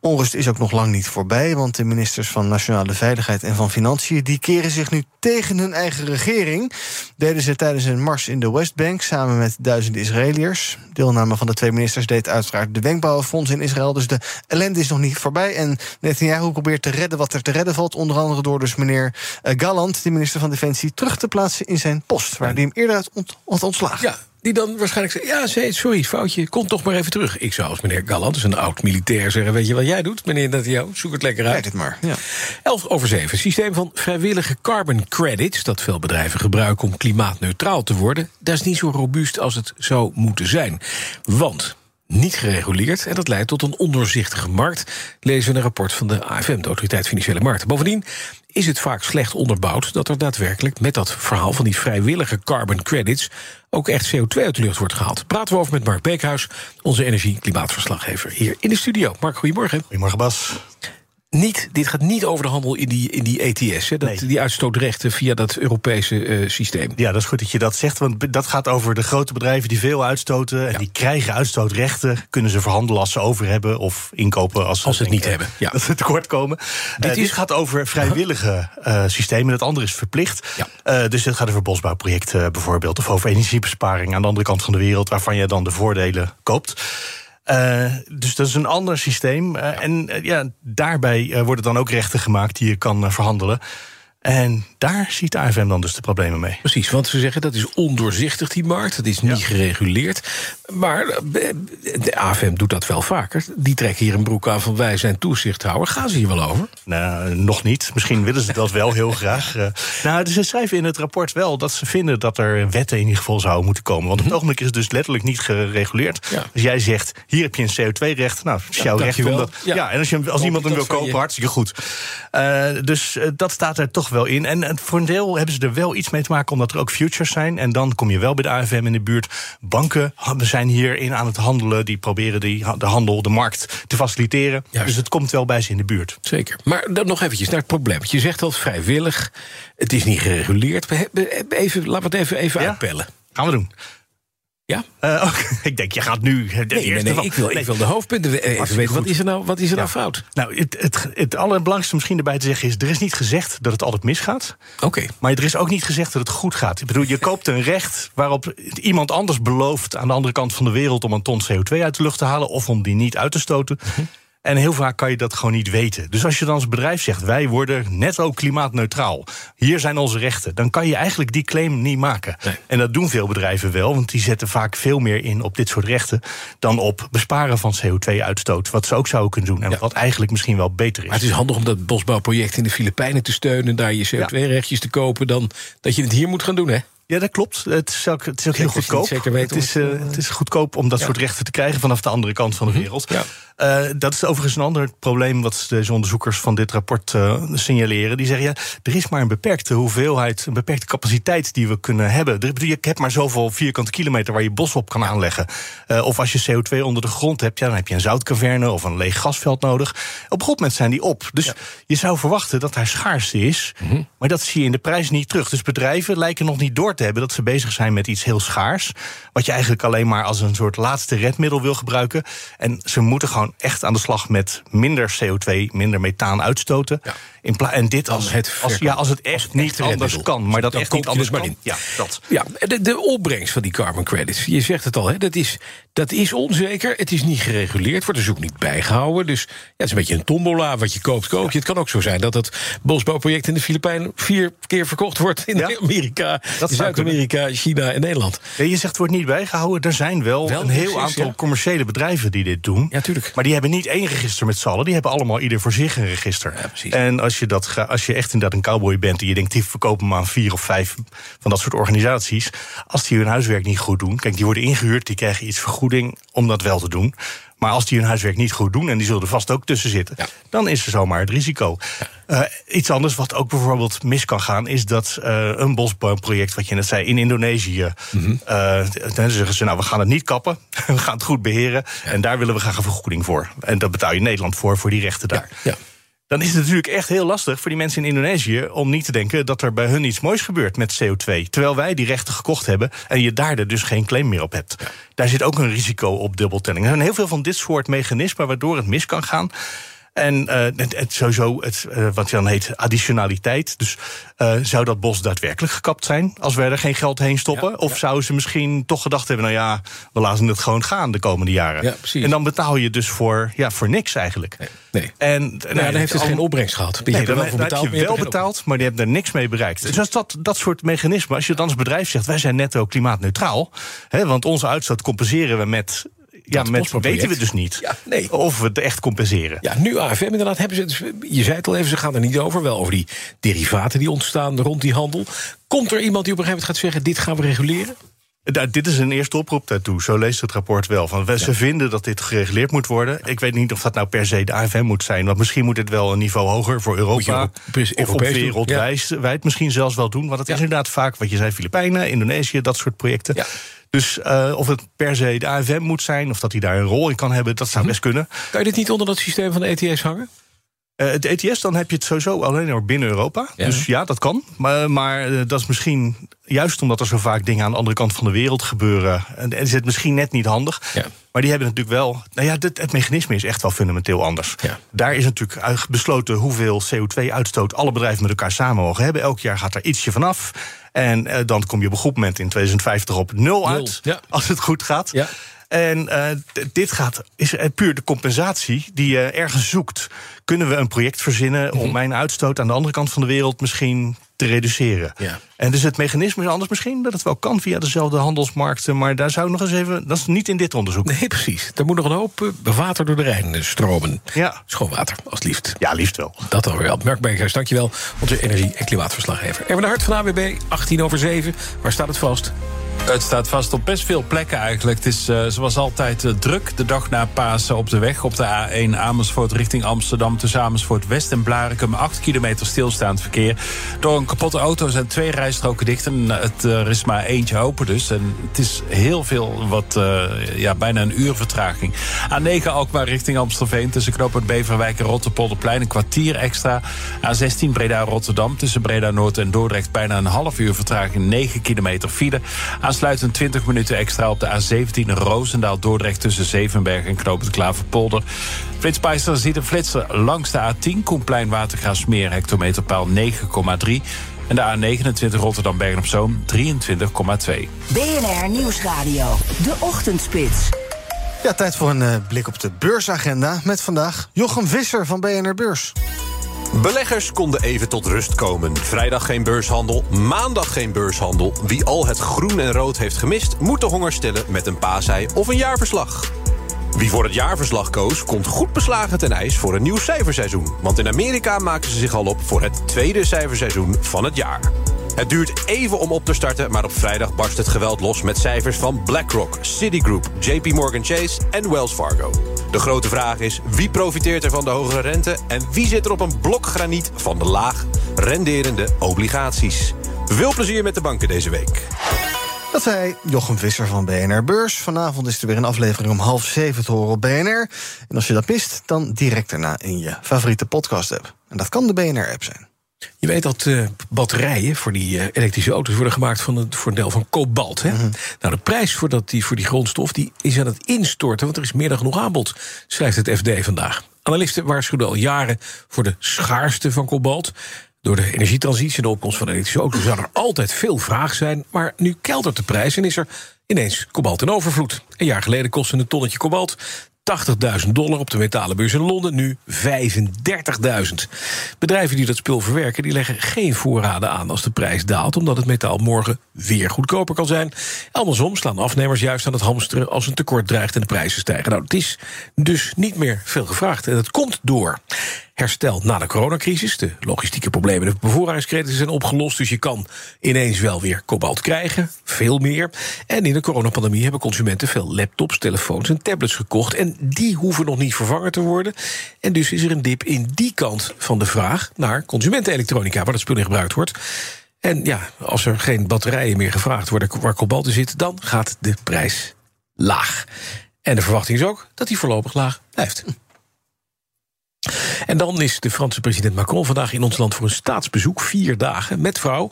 Onrust is ook nog lang niet voorbij, want de ministers van Nationale Veiligheid en van Financiën die keren zich nu tegen hun eigen regering. Deden ze tijdens een mars in de Westbank samen met duizenden Israëliërs. Deelname van de twee ministers deed uiteraard de Wenkbrauwenfonds in Israël. Dus de ellende is nog niet voorbij. En Netanyahu probeert te redden wat er te redden valt. Onder andere door dus meneer uh, Gallant, de minister van Defensie, terug te plaatsen in zijn post. Waar hij hem eerder uit ont had ontslagen. Ja, die dan waarschijnlijk zegt... ja, sorry, foutje, kom toch maar even terug. Ik zou als meneer Galland, dus een oud-militair, zeggen... weet je wat jij doet, meneer Netanyahu? Zoek het lekker uit. Kijk het maar. Ja. 11 over 7. Systeem van vrijwillige carbon credits... dat veel bedrijven gebruiken om klimaatneutraal te worden... dat is niet zo robuust als het zou moeten zijn. Want niet gereguleerd en dat leidt tot een ondoorzichtige markt... lezen we in een rapport van de AFM, de Autoriteit Financiële Markten. Bovendien is het vaak slecht onderbouwd... dat er daadwerkelijk met dat verhaal van die vrijwillige carbon credits... ook echt CO2 uit de lucht wordt gehaald. Praten we over met Mark Beekhuis, onze energie-klimaatverslaggever... hier in de studio. Mark, goedemorgen. Goedemorgen, Bas. Niet, dit gaat niet over de handel in die, in die ETS, hè, dat, die uitstootrechten via dat Europese eh, systeem. Ja, dat is goed dat je dat zegt, want dat gaat over de grote bedrijven die veel uitstoten. En die krijgen uitstootrechten, kunnen ze verhandelen als ze over hebben of inkopen als, Als ze het niet hebben, ja. Dat ze tekort komen. Dit dit, is- gaat over vrijwillige eh, systemen, het andere is verplicht. Eh, dus het gaat over bosbouwprojecten eh, bijvoorbeeld, of over energiebesparing aan de andere kant van de wereld, waarvan je dan de voordelen koopt. Eh, dus dat is een ander systeem. Eh, En eh, ja, daarbij worden dan ook rechten gemaakt die je kan verhandelen. En daar ziet de AFM dan dus de problemen mee. Precies, want ze zeggen dat is ondoorzichtig, die markt. Dat is niet gereguleerd. Maar eh, de AFM doet dat wel vaker. Die trekken hier een broek aan van wij zijn toezichthouder. Gaan ze hier wel over? Nou, nog niet. Misschien willen ze dat wel heel graag. Eh, nou, dus ze schrijven in het rapport wel dat ze vinden dat er wetten in ieder geval zouden moeten komen. Want op het ogenblik is het dus letterlijk niet gereguleerd. Ja. Als jij zegt, hier heb je een CO2-recht. Nou, is Ja, jouw recht om dat. Ja. Ja. en als, je, als iemand hem wil kopen, je. hartstikke goed. Eh, dus dat staat er toch wel in. En, voor een deel hebben ze er wel iets mee te maken, omdat er ook futures zijn. En dan kom je wel bij de AFM in de buurt. Banken zijn hierin aan het handelen. Die proberen die, de handel, de markt te faciliteren. Juist. Dus het komt wel bij ze in de buurt. Zeker. Maar dan nog eventjes naar het probleem. Je zegt al vrijwillig, het is niet gereguleerd. Even, laten we het even, even Ja? uitpellen. Gaan we doen. Ja? Eh, oké, ik denk, je gaat nu. De Nee, nee, eerste nee, van- ik, wil, Nee. ik wil de hoofdpunten even weten. Wat is er nou, wat is er nou fout? Nou, het, het, het allerbelangrijkste misschien erbij te zeggen is... er is niet gezegd dat het altijd misgaat. Oké. Maar er is ook niet gezegd dat het goed gaat. Ik bedoel, je koopt een recht waarop iemand anders belooft... aan de andere kant van de wereld om een ton CO2 uit de lucht te halen... of om die niet uit te stoten. Mhm. En heel vaak kan je dat gewoon niet weten. Dus als je dan als bedrijf zegt... wij worden net ook klimaatneutraal. Hier zijn onze rechten. Dan kan je eigenlijk die claim niet maken. Nee. En dat doen veel bedrijven wel. Want die zetten vaak veel meer in op dit soort rechten... dan op besparen van CO2-uitstoot. Wat ze ook zouden kunnen doen. En wat eigenlijk misschien wel beter is. Maar het is handig om dat bosbouwproject in de Filipijnen te steunen... daar je CO2-rechtjes te kopen... dan dat je het hier moet gaan doen, hè? Ja, dat klopt. Het is ook, het is ook heel goedkoop. het, is, het, eh, het is goedkoop om dat Ja. soort rechten te krijgen vanaf de andere kant van de wereld. Ja. Eh, dat is overigens een ander probleem wat deze onderzoekers van dit rapport eh, signaleren. Die zeggen, ja, er is maar een beperkte hoeveelheid, een beperkte capaciteit die we kunnen hebben. Er- Je hebt maar zoveel vierkante kilometer waar je bos op kan aanleggen. Eh, of als je CO2 onder de grond hebt, ja, dan heb je een zoutkaverne of een leeg gasveld nodig. Op een gegeven moment zijn die op. Dus je zou verwachten dat daar schaarste is. Mhm. Maar dat zie je in de prijs niet terug. Dus bedrijven lijken nog niet door te hebben dat ze bezig zijn met iets heel schaars. Wat je eigenlijk alleen maar als een soort laatste redmiddel wil gebruiken. En ze moeten gewoon echt aan de slag met minder CO2, minder methaan uitstoten. Ja. In en dit als, het als, ja, als het echt niet anders redmiddel. kan. Maar dat Dan echt koop niet anders dus maar kan. in. Ja, dat. Ja, de, de opbrengst van die carbon credits. Je zegt het al, hè, dat, is, dat is onzeker. Het is niet gereguleerd, wordt dus ook niet bijgehouden. Dus ja, het is een beetje een tombola. Wat je koopt, koop je. Het kan ook zo zijn dat het bosbouwproject in de Filipijnen... vier keer verkocht wordt in Ja, Amerika, Zuid-Amerika, China en Nederland. Ja, je zegt het wordt niet bijgehouden. Er zijn wel, Wel, een heel precies, aantal ja. commerciële bedrijven die dit doen. Ja, tuurlijk. Maar die hebben niet één register met z'n allen. Die hebben allemaal ieder voor zich een register. Ja, precies. En als je, dat, als je echt inderdaad een cowboy bent... en je denkt, die verkopen maar aan vier of vijf van dat soort organisaties... als die hun huiswerk niet goed doen... kijk, die worden ingehuurd, die krijgen iets vergoeding om dat wel te doen... Maar als die hun huiswerk niet goed doen, en die zullen er vast ook tussen zitten, Ja. dan is er zomaar het risico. Eh, iets anders wat ook bijvoorbeeld mis kan gaan, is dat eh, een bosbouwproject, wat je net zei, in Indonesië. Eh, dan zeggen ze, nou, we gaan het niet kappen, we gaan het goed beheren. En daar willen we graag een vergoeding voor. En dat betaal je Nederland voor, voor die rechten daar. Ja. Dan is het natuurlijk echt heel lastig voor die mensen in Indonesië om niet te denken dat er bij hun iets moois gebeurt met CO2. Terwijl wij die rechten gekocht hebben en je daar dus geen claim meer op hebt. Daar zit ook een risico op dubbeltelling. Er zijn heel veel van dit soort mechanismen waardoor het mis kan gaan. En uh, het, het, sowieso, het, uh, wat dan heet additionaliteit. Dus uh, zou dat bos daadwerkelijk gekapt zijn als we er geen geld heen stoppen? Ja, of ja. zouden ze misschien toch gedacht hebben: nou ja, we laten het gewoon gaan de komende jaren? Ja. En dan betaal je dus voor, ja, voor niks eigenlijk. Nee. nee. En nou, dan heeft het al, geen opbrengst gehad. Nee, dan, dan betaald, heb je wel betaald, maar die hebben er niks mee bereikt. Dus als dat, dat soort mechanismen, als je dan als bedrijf zegt: wij zijn netto klimaatneutraal, hè, want onze uitstoot compenseren we met ja, met weten we dus niet ja, nee. of we het echt compenseren. Ja, nu AFM inderdaad hebben ze het. Je zei het al even, ze gaan er niet over. Wel over die derivaten die ontstaan rond die handel. Komt er iemand die op een gegeven moment gaat zeggen: dit gaan we reguleren? Dit is een eerste oproep daartoe. Zo leest het rapport wel. Van, we, ja. Ze vinden dat dit gereguleerd moet worden. Ik weet niet of dat nou per se de AFM moet zijn. Want misschien moet het wel een niveau hoger voor Europa. Of, of op wereldwijd misschien zelfs wel doen. Want het is inderdaad vaak, wat je zei, Filipijnen, Indonesië, dat soort projecten. Dus uh, of het per se de AFM moet zijn, of dat hij daar een rol in kan hebben, dat zou best kunnen. Kan je dit niet onder dat systeem van de ETS hangen? Uh, het ETS, dan heb je het sowieso alleen maar binnen Europa. Ja. Dus ja, dat kan. Maar, maar uh, dat is misschien juist omdat er zo vaak dingen aan de andere kant van de wereld gebeuren. En is het misschien net niet handig. Ja. Maar die hebben natuurlijk wel. Nou ja, dit, het mechanisme is echt wel fundamenteel anders. Ja. Daar is natuurlijk besloten hoeveel CO2-uitstoot alle bedrijven met elkaar samen mogen hebben. Elk jaar gaat er ietsje vanaf. En uh, dan kom je op een goed moment in 2050 op nul uit. Als het goed gaat. Ja. En uh, dit gaat, is puur de compensatie die je ergens zoekt. Kunnen we een project verzinnen om mijn uitstoot aan de andere kant van de wereld misschien te reduceren? Ja. En dus het mechanisme is anders misschien, dat het wel kan via dezelfde handelsmarkten. Maar daar zou nog eens even. Dat is niet in dit onderzoek. Nee, precies. Er moet nog een hoop water door de Rijn stromen. Ja. Schoon water, als liefst. Ja, liefst wel. Dat alweer wel. Mark Berghuis, dankjewel. Onze energie- en klimaatverslaggever. Erwin de Hart van AWB, 18 over 7. Waar staat het vast? Het staat vast op best veel plekken eigenlijk. Het is uh, zoals altijd uh, druk de dag na Pasen op de weg. Op de A1 Amersfoort richting Amsterdam. Tussen Amersfoort West en Blarikum. 8 kilometer stilstaand verkeer. Door een kapotte auto zijn twee rijstroken dicht. En het, uh, er is maar eentje open dus. En het is heel veel, wat, ja, bijna een uur vertraging. A9 Alkmaar richting Amstelveen. Tussen knooppunt Beverwijk en Rotterpolderplein. Een kwartier extra. A16 Breda Rotterdam. Tussen Breda Noord en Dordrecht. Bijna een half uur vertraging. 9 kilometer file. Aansluitend 20 minuten extra op de A17 Roosendaal-Dordrecht... tussen Zevenberg en Knoopend Klaverpolder. Flitspeister ziet een flitser langs de A10... Koenplein Watergraafsmeer, hectometerpaal 9,3... En de A29 Rotterdam-Bergen-op-Zoom 23,2. BNR Nieuwsradio. De Ochtendspits. Ja, tijd voor een uh, blik op de beursagenda. Met vandaag Jochem Visser van BNR Beurs. Beleggers konden even tot rust komen. Vrijdag geen beurshandel, maandag geen beurshandel. Wie al het groen en rood heeft gemist, moet de honger stillen met een paasei of een jaarverslag. Wie voor het jaarverslag koos, komt goed beslagen ten ijs voor een nieuw cijferseizoen. Want in Amerika maken ze zich al op voor het tweede cijferseizoen van het jaar. Het duurt even om op te starten, maar op vrijdag barst het geweld los met cijfers van BlackRock, Citigroup, JP Morgan Chase en Wells Fargo. De grote vraag is wie profiteert er van de hogere rente en wie zit er op een blok graniet van de laag renderende obligaties. Veel plezier met de banken deze week. Dat zei Jochem Visser van BNR Beurs. Vanavond is er weer een aflevering om half zeven te horen op BNR. En als je dat mist, dan direct daarna in je favoriete podcast-app. En dat kan de BNR-app zijn. Je weet dat uh, batterijen voor die uh, elektrische auto's worden gemaakt van het, voor een deel van kobalt. Hè? Mm -hmm. Nou, de prijs voor, dat, die, voor die grondstof die is aan het instorten, want er is meer dan genoeg aanbod, schrijft het FD vandaag. Analisten waarschuwen al jaren voor de schaarste van kobalt. Door de energietransitie en de opkomst van elektrische auto's zou er altijd veel vraag zijn. Maar nu keldert de prijs en is er ineens kobalt in overvloed. Een jaar geleden kostte een tonnetje kobalt 80.000 dollar op de metalenbeurs in Londen, nu 35.000. Bedrijven die dat spul verwerken, die leggen geen voorraden aan als de prijs daalt, omdat het metaal morgen weer goedkoper kan zijn. Andersom slaan afnemers juist aan het hamsteren als een tekort dreigt en de prijzen stijgen. Nou, het is dus niet meer veel gevraagd en dat komt door herstel na de coronacrisis. De logistieke problemen de bevoorradingsketen zijn opgelost... dus je kan ineens wel weer kobalt krijgen, veel meer. En in de coronapandemie hebben consumenten veel laptops, telefoons en tablets gekocht... en die hoeven nog niet vervangen te worden. En dus is er een dip in die kant van de vraag naar consumentenelektronica... waar dat spul in gebruikt wordt. En ja, als er geen batterijen meer gevraagd worden waar kobalt in zit... dan gaat de prijs laag. En de verwachting is ook dat die voorlopig laag blijft. En dan is de Franse president Macron vandaag in ons land voor een staatsbezoek, vier dagen, met vrouw.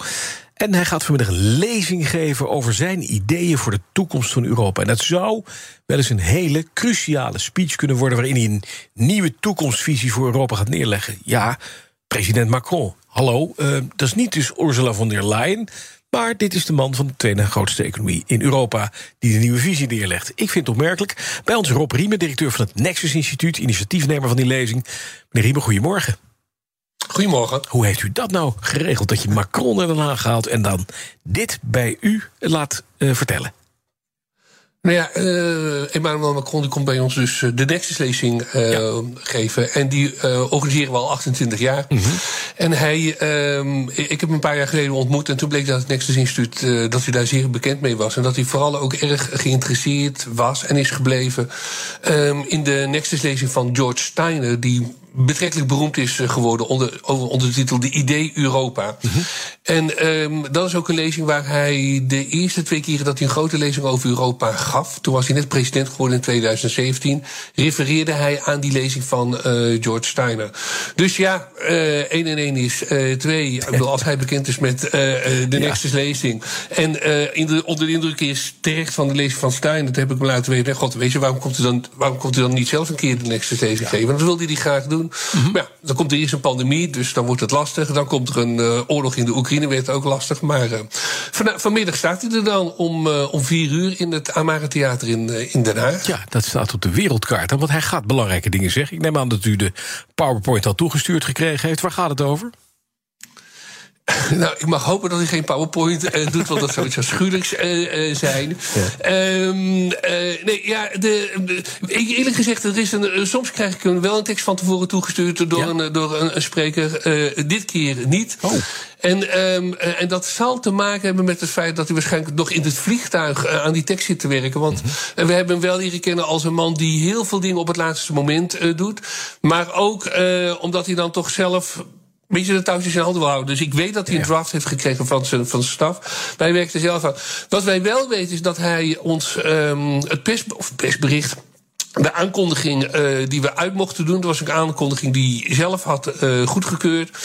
En hij gaat vanmiddag een lezing geven over zijn ideeën voor de toekomst van Europa. En dat zou wel eens een hele cruciale speech kunnen worden... waarin hij een nieuwe toekomstvisie voor Europa gaat neerleggen. Ja, president Macron. Hallo, uh, dat is niet dus Ursula von der Leyen... Maar dit is de man van de tweede grootste economie in Europa... die de nieuwe visie neerlegt. Ik vind het opmerkelijk. Bij ons Rob Riemen, directeur van het Nexus Instituut... initiatiefnemer van die lezing. Meneer Riemen, goedemorgen. Goedemorgen. Hoe heeft u dat nou geregeld, dat je Macron er dan aangehaald... en dan dit bij u laat uh, vertellen? Nou ja, uh, Emmanuel Macron die komt bij ons dus de Nexus-lezing uh, ja. geven. En die uh, organiseren we al 28 jaar. Mm -hmm. En hij, ik heb hem een paar jaar geleden ontmoet. En toen bleek dat het Nexus Instituut, dat hij daar zeer bekend mee was. En dat hij vooral ook erg geïnteresseerd was en is gebleven um, in de Nexus-lezing van George Steiner. Die betrekkelijk beroemd is geworden onder, onder de titel De Idee Europa. Mm -hmm. En um, dat is ook een lezing waar hij de eerste twee keren dat hij een grote lezing over Europa gaf, toen was hij net president geworden in 2017, refereerde hij aan die lezing van uh, George Steiner. Dus ja, uh, 1 en 1 is uh, 2. Ik bedoel, als hij bekend is met de ja. Nexus lezing en in de, onder de indruk is terecht van de lezing van Steiner, dat heb ik me laten weten. God, weet je, waarom komt, u dan, waarom komt dan niet zelf een keer de Nexus lezing ja. geven? Want dat wilde hij graag doen. Mm -hmm. Maar ja, dan komt er eerst een pandemie, dus dan wordt het lastig. Dan komt er een uh, oorlog in de Oekraïne, werd ook lastig. Maar uh, van, vanmiddag staat hij er dan om, uh, om vier uur in het Amare Theater in, in Den Haag. Ja, dat staat op de wereldkaart. Want hij gaat belangrijke dingen zeggen. Ik neem aan dat u de PowerPoint al toegestuurd gekregen heeft. Waar gaat het over? Nou, ik mag hopen dat hij geen PowerPoint uh, doet, want dat zou iets afschuwelijks uh, uh, zijn. Ja. Um, nee, ja, de, de, eerlijk gezegd, er is een, soms krijg ik hem wel een tekst van tevoren toegestuurd door, ja. een, door een, een spreker. dit keer niet. Oh. En, um, en dat zal te maken hebben met het feit dat hij waarschijnlijk nog in het vliegtuig aan die tekst zit te werken. Want mm -hmm. we hebben hem wel leren kennen als een man die heel veel dingen op het laatste moment doet. Maar ook omdat hij dan toch zelf beetje de touwtjes in handen wil houden. Dus ik weet dat hij een draft heeft gekregen van zijn, van zijn staf. Wij werken er zelf aan. Wat wij wel weten is dat hij ons um, het pers, of persbericht de aankondiging uh, die we uit mochten doen, dat was een aankondiging die hij zelf had uh, goedgekeurd.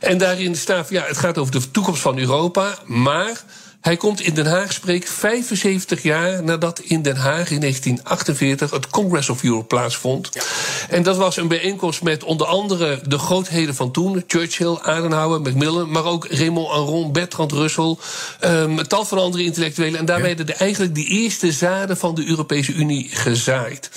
En daarin staat, ja, het gaat over de toekomst van Europa, maar hij komt in Den Haag spreken 75 jaar nadat in Den Haag in 1948 het Congress of Europe plaatsvond. Ja. En dat was een bijeenkomst met onder andere de grootheden van toen: Churchill, Adenauer, Macmillan, maar ook Raymond Aron, Bertrand Russell, um, tal van andere intellectuelen. En daar ja. werden de, eigenlijk de eerste zaden van de Europese Unie gezaaid.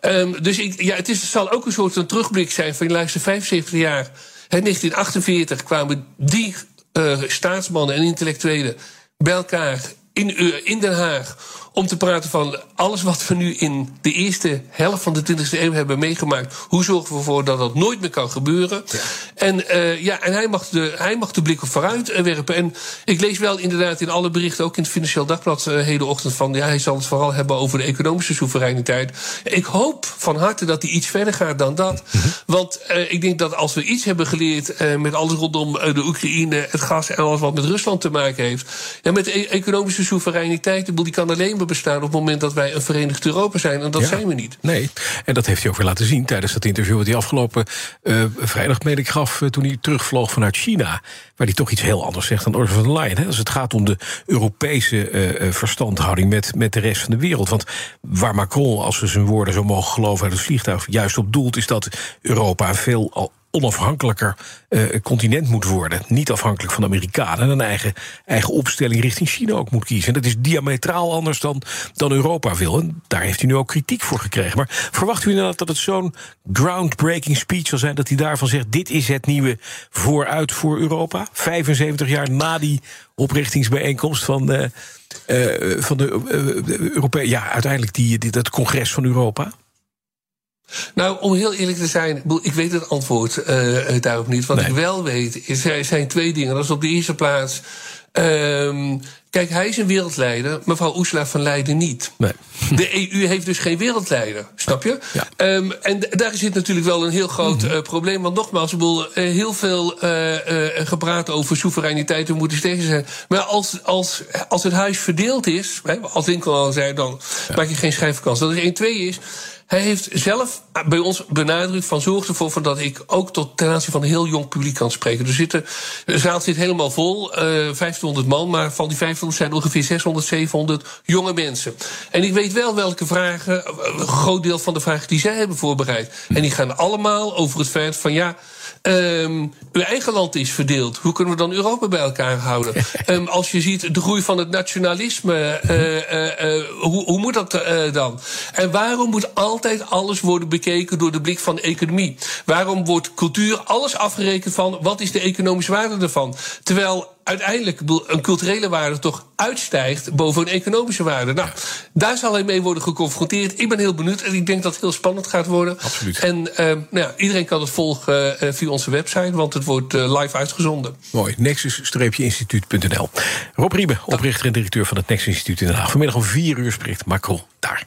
um, dus ik, ja, het, is, het zal ook een soort een terugblik zijn van je luister 75 jaar. In 1948 kwamen die uh, staatsmannen en intellectuelen bij elkaar in, in Den Haag om te praten van alles wat we nu in de eerste helft van de 20e eeuw hebben meegemaakt. Hoe zorgen we ervoor dat dat nooit meer kan gebeuren? Ja. En, uh, ja, en hij, mag de, hij mag de blik op vooruit werpen. En ik lees wel inderdaad in alle berichten, ook in het Financieel Dagblad uh, hele ochtend, van ja, hij zal het vooral hebben over de economische soevereiniteit. Ik hoop van harte dat hij iets verder gaat dan dat. Mm -hmm. Want uh, ik denk dat als we iets hebben geleerd met alles rondom de Oekraïne, het gas en alles wat met Rusland te maken heeft. Ja, met e economische soevereiniteit, die kan alleen bestaan op het moment dat wij een verenigd Europa zijn. En dat ja, zijn we niet. Nee, en dat heeft hij ook weer laten zien tijdens dat interview... wat hij afgelopen uh, vrijdag meen ik gaf uh, toen hij terugvloog vanuit China... waar hij toch iets heel anders zegt dan Ursula von der Leyen. Hè, als het gaat om de Europese uh, verstandhouding met, met de rest van de wereld. Want waar Macron, als we zijn woorden zo mogen geloven... uit het vliegtuig juist op doelt... is dat Europa veel al onafhankelijker uh, continent moet worden. Niet afhankelijk van de Amerikanen. En een eigen, eigen opstelling richting China ook moet kiezen. En dat is diametraal anders dan, dan Europa wil. En daar heeft hij nu ook kritiek voor gekregen. Maar verwacht u inderdaad dat het zo'n groundbreaking speech zal zijn... dat hij daarvan zegt, dit is het nieuwe vooruit voor Europa? 75 jaar na die oprichtingsbijeenkomst van... Uh, uh, van de, de Europese, ja, uiteindelijk die, die, dat congres van Europa? Nou, om heel eerlijk te zijn, ik weet het antwoord uh, daarop niet. Wat nee. ik wel weet, is, er zijn twee dingen. Dat is op de eerste plaats. Um, kijk, hij is een wereldleider, mevrouw Ursula van Leiden niet. Nee. De EU heeft dus geen wereldleider, snap je? Ja. Um, en daar zit natuurlijk wel een heel groot mm -hmm. uh, probleem. Want nogmaals, ik bedoel, uh, heel veel uh, gepraat over soevereiniteit, we moeten steeds zijn. Maar als, als, als het huis verdeeld is, hè, als Winkel al zei, dan ja. maak je geen schijfkans. Dat is één. Twee is. Hij heeft zelf bij ons benadrukt van zorg ervoor dat ik ook tot ten aanzien van een heel jong publiek kan spreken. Er zitten, de zaal zit helemaal vol, uh, 1500 man, maar van die 1500 zijn ongeveer 600, 700 jonge mensen. En ik weet wel welke vragen, een groot deel van de vragen die zij hebben voorbereid. En die gaan allemaal over het feit van ja. Um, uw eigen land is verdeeld. Hoe kunnen we dan Europa bij elkaar houden? um, als je ziet de groei van het nationalisme, uh, uh, uh, hoe, hoe, moet dat dan? En waarom moet altijd alles worden bekeken door de blik van de economie? Waarom wordt cultuur alles afgerekend van wat is de economische waarde ervan? Terwijl uiteindelijk een culturele waarde toch uitstijgt boven een economische waarde. Nou, daar zal hij mee worden geconfronteerd. Ik ben heel benieuwd en ik denk dat het heel spannend gaat worden. Absoluut. En uh, nou ja, iedereen kan het volgen uh, via onze website, want het wordt uh, live uitgezonden. Mooi. Nexus-instituut.nl. Rob Riebe, oprichter en directeur van het Nexus Instituut in Den Haag. Vanmiddag om vier uur spreekt Macron daar.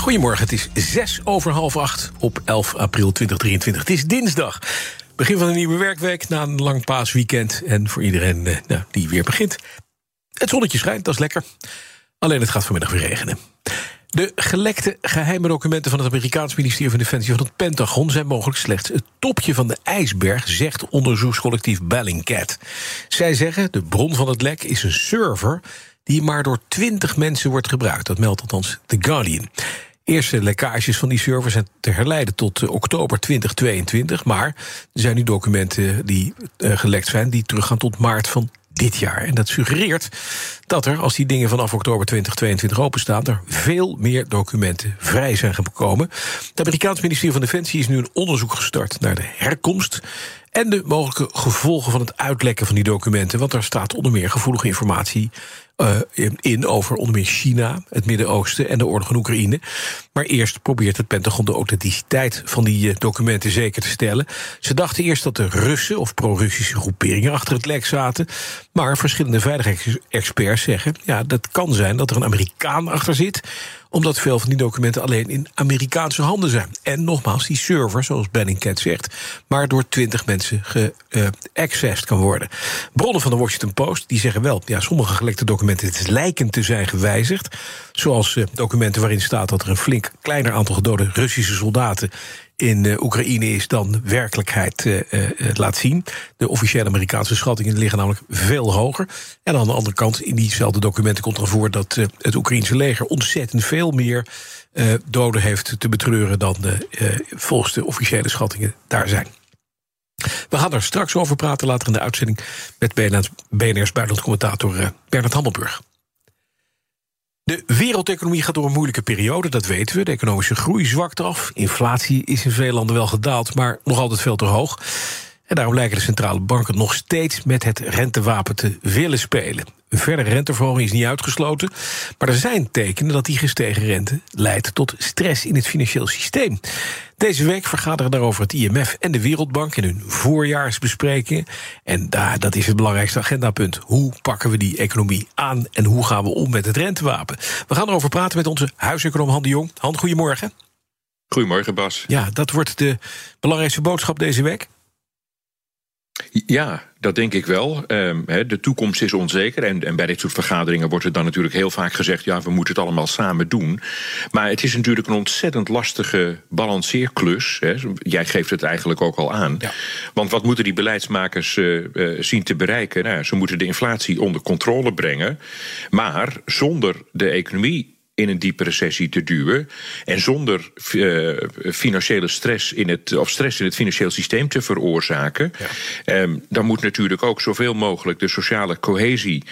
Goedemorgen, het is zes over half acht op 11 april 2023. Het is dinsdag. Begin van een nieuwe werkweek na een lang paasweekend. En voor iedereen eh, nou, die weer begint. Het zonnetje schijnt, dat is lekker. Alleen het gaat vanmiddag weer regenen. De gelekte geheime documenten van het Amerikaans ministerie van Defensie van het Pentagon zijn mogelijk slechts het topje van de ijsberg, zegt onderzoekscollectief Bellingcat. Zij zeggen: de bron van het lek is een server die maar door 20 mensen wordt gebruikt. Dat meldt althans The Guardian. Eerste lekkages van die server zijn te herleiden tot uh, oktober 2022. Maar er zijn nu documenten die uh, gelekt zijn die teruggaan tot maart van dit jaar. En dat suggereert dat er, als die dingen vanaf oktober 2022 openstaan, er veel meer documenten vrij zijn gekomen. Het Amerikaans ministerie van Defensie is nu een onderzoek gestart naar de herkomst en de mogelijke gevolgen van het uitlekken van die documenten. Want daar staat onder meer gevoelige informatie in over onder meer China, het Midden-Oosten en de oorlog in Oekraïne. Maar eerst probeert het Pentagon de authenticiteit van die uh, documenten zeker te stellen. Ze dachten eerst dat de Russen of pro-Russische groeperingen achter het lek zaten. Maar verschillende veiligheidsexperts zeggen: ja, dat kan zijn dat er een Amerikaan achter zit omdat veel van die documenten alleen in Amerikaanse handen zijn. En nogmaals, die server, zoals Benningcat zegt, maar door twintig mensen geaccessed kan worden. Bronnen van de Washington Post die zeggen wel, ja, sommige gelekte documenten lijken te zijn gewijzigd. Zoals uh, documenten waarin staat dat er een flink kleiner aantal gedode Russische soldaten in uh, Oekraïne is dan werkelijkheid uh, laat zien. De officiële Amerikaanse schattingen liggen namelijk veel hoger. En aan de andere kant, in diezelfde documenten komt er voor dat het Oekraïnse leger ontzettend veel meer doden heeft te betreuren dan volgens de officiële schattingen daar zijn. We gaan er straks over praten later in de uitzending met BNR's buitenlandcommentator Bernard Hammelburg. De wereldeconomie gaat door een moeilijke periode, dat weten we. De economische groei zwakt af. Inflatie is in veel landen wel gedaald, maar nog altijd veel te hoog. En daarom lijken de centrale banken nog steeds met het rentewapen te willen spelen. Een verdere renteverhoging is niet uitgesloten. Maar er zijn tekenen dat die gestegen rente leidt tot stress in het financieel systeem. Deze week vergaderen daarover het IMF en de Wereldbank in hun voorjaarsbesprekingen. En daar, dat is het belangrijkste agendapunt. Hoe pakken we die economie aan en hoe gaan we om met het rentewapen? We gaan erover praten met onze huiseconoom Han de Jong. Han, goedemorgen. Goedemorgen, Bas. Ja, dat wordt de belangrijkste boodschap deze week. Ja, dat denk ik wel. Um, de toekomst is onzeker. En, bij dit soort vergaderingen wordt er dan natuurlijk heel vaak gezegd: ja, we moeten het allemaal samen doen. Maar het is natuurlijk een ontzettend lastige balanceerklus. Jij geeft het eigenlijk ook al aan. Ja. Want wat moeten die beleidsmakers uh, uh, zien te bereiken? Nou, ze moeten de inflatie onder controle brengen. Maar zonder de economie in een diepe recessie te duwen. En zonder uh, financiële stress in het, of stress in het financieel systeem te veroorzaken. Ja. Um, dan moet natuurlijk ook zoveel mogelijk de sociale cohesie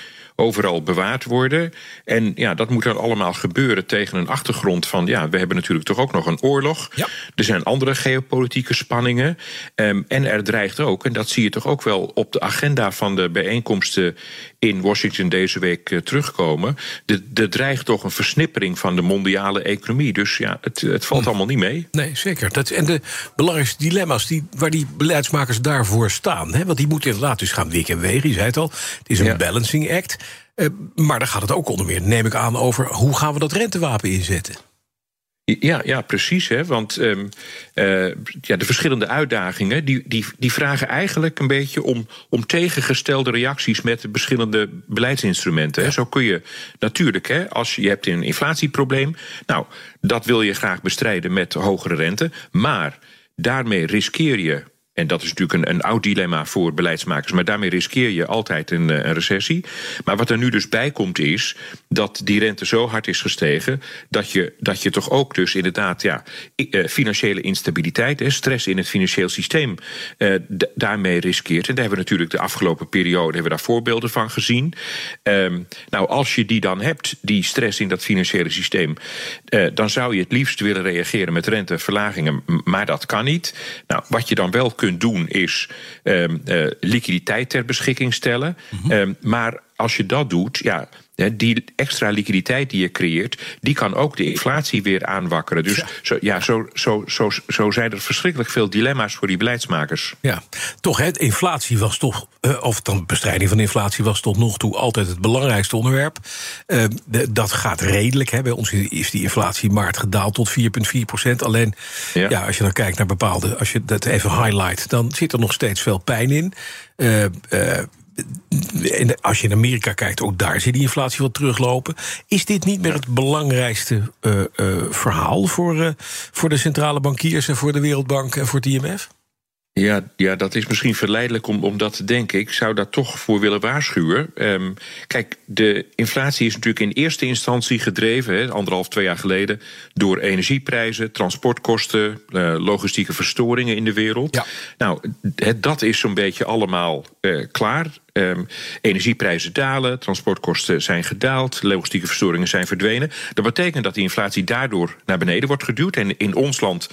overal bewaard worden. En ja, dat moet dan allemaal gebeuren tegen een achtergrond van... ja, we hebben natuurlijk toch ook nog een oorlog. Ja. Er zijn andere geopolitieke spanningen. Um, en er dreigt ook, en dat zie je toch ook wel op de agenda van de bijeenkomsten in Washington deze week uh, terugkomen. Er dreigt toch een versnippering van de mondiale economie. Dus ja, het, het valt hm. allemaal niet mee. Nee, zeker. Dat, en de belangrijkste dilemma's die, waar die beleidsmakers daarvoor staan. Hè, want die moeten inderdaad dus gaan wikken en wegen. Je zei het al, het is een balancing act. Uh, maar dan gaat het ook onder meer, neem ik aan, over hoe gaan we dat rentewapen inzetten. Ja, ja, precies. Hè? Want um, uh, ja, de verschillende uitdagingen die, die, die vragen eigenlijk een beetje om, om tegengestelde reacties met de verschillende beleidsinstrumenten. Hè? Zo kun je natuurlijk, hè, als je, je hebt een inflatieprobleem, nou, dat wil je graag bestrijden met hogere rente. Maar daarmee riskeer je en dat is natuurlijk een, een oud dilemma voor beleidsmakers. Maar daarmee riskeer je altijd een, eh, een, recessie. Maar wat er nu dus bij komt is dat die rente zo hard is gestegen. dat je, dat je toch ook dus inderdaad ja, eh, financiële instabiliteit, stress in het financieel systeem, eh, daarmee riskeert. En daar hebben we natuurlijk de afgelopen periode hebben we daar voorbeelden van gezien. Ehm, nou, als je die dan hebt, die stress in dat financiële systeem, dan zou je het liefst willen reageren met renteverlagingen. Maar dat kan niet. Nou, wat je dan wel kunt doen is um, uh, liquiditeit ter beschikking stellen. Mhm. um, maar als je dat doet, ja, die extra liquiditeit die je creëert, die kan ook de inflatie weer aanwakkeren. Dus ja. Zo, ja, zo, zo, zo, zo zijn er verschrikkelijk veel dilemma's voor die beleidsmakers. Ja, toch, hè, inflatie was toch, uh, of dan bestrijding van inflatie was tot nog toe altijd het belangrijkste onderwerp. Uh, de, dat gaat redelijk. Hè. Bij ons is die inflatie maart gedaald tot 4,4 procent. Alleen, ja. ja. als je dan kijkt naar bepaalde, als je dat even highlight, dan zit er nog steeds veel pijn in. Uh, als je in Amerika kijkt, ook daar zit die inflatie wat teruglopen. Is dit niet meer het belangrijkste uh, uh, verhaal voor, uh, voor de centrale bankiers en voor de Wereldbank en voor het IMF? Ja, ja, dat is misschien verleidelijk om, om dat te denken. Ik zou daar toch voor willen waarschuwen. Um, kijk, de inflatie is natuurlijk in eerste instantie gedreven, anderhalf, twee jaar geleden, door energieprijzen, transportkosten, uh, logistieke verstoringen in de wereld. Ja. Nou, dat is zo'n beetje allemaal uh, klaar. Um, energieprijzen dalen, transportkosten zijn gedaald, logistieke verstoringen zijn verdwenen. Dat betekent dat die inflatie daardoor naar beneden wordt geduwd. En in ons land,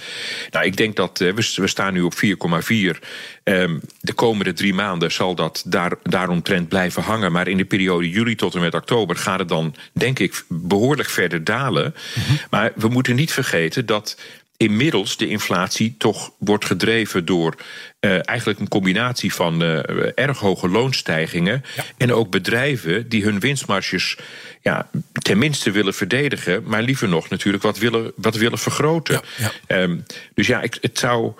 nou, ik denk dat uh, we, we, staan nu op 4,4. Um, de komende drie maanden zal dat daar, daaromtrent blijven hangen. Maar in de periode juli tot en met oktober gaat het dan, denk ik, behoorlijk verder dalen. Mm -hmm. Maar we moeten niet vergeten dat inmiddels de inflatie toch wordt gedreven door uh, eigenlijk een combinatie van uh, erg hoge loonstijgingen ja. en ook bedrijven die hun winstmarges ja, tenminste willen verdedigen, maar liever nog natuurlijk wat willen, wat willen vergroten. Ja, ja. Um, dus ja, ik, het zou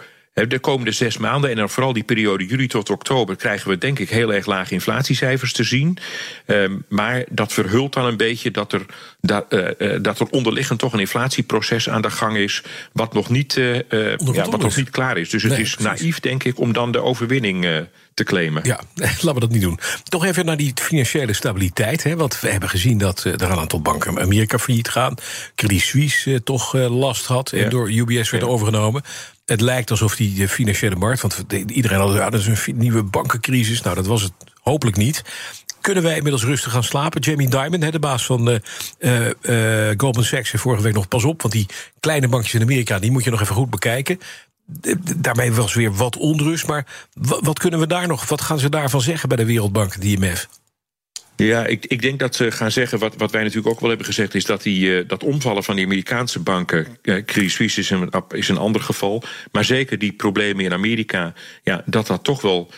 de komende zes maanden en dan vooral die periode juli tot oktober krijgen we denk ik heel erg lage inflatiecijfers te zien. Um, maar dat verhult dan een beetje dat er, dat, uh, uh, dat er onderliggend toch een inflatieproces aan de gang is. wat nog niet, uh, ja, wat nog niet klaar is. Dus het nee, is precies. naïef, denk ik, om dan de overwinning te claimen. Ja, laten we dat niet doen. Toch even naar die financiële stabiliteit. Hè, want we hebben gezien dat er een aantal banken Amerika failliet gaan. Credit Suisse toch last had en ja. door UBS werd ja. overgenomen het lijkt alsof die financiële markt, want iedereen had ja, dat is een nieuwe bankencrisis. Nou, dat was het hopelijk niet. Kunnen wij inmiddels rustig gaan slapen? Jamie Dimon, de baas van uh, uh, Goldman Sachs, vorige week nog pas op, want die kleine bankjes in Amerika, die moet je nog even goed bekijken. Daarmee was weer wat onrust, maar wat kunnen we daar nog, wat gaan ze daarvan zeggen bij de Wereldbank, de IMF? Ja, ik, ik denk dat ze gaan zeggen, wat, wat wij natuurlijk ook wel hebben gezegd, is dat die, uh, dat omvallen van die Amerikaanse banken, uh, Suisse is een, is een ander geval, maar zeker die problemen in Amerika, ja, dat dat toch wel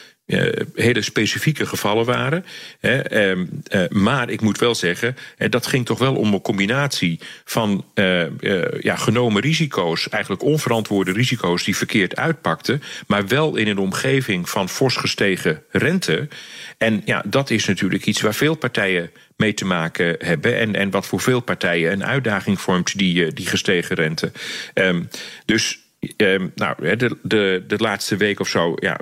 hele specifieke gevallen waren. Uh, uh, maar ik moet wel zeggen, dat ging toch wel om een combinatie van ja, genomen risico's, eigenlijk onverantwoorde risico's die verkeerd uitpakten, maar wel in een omgeving van fors gestegen rente. En ja, dat is natuurlijk iets waar veel partijen mee te maken hebben. En, en wat voor veel partijen een uitdaging vormt, die, die gestegen rente. Um, dus um, nou, de, de, de laatste week of zo. Ja,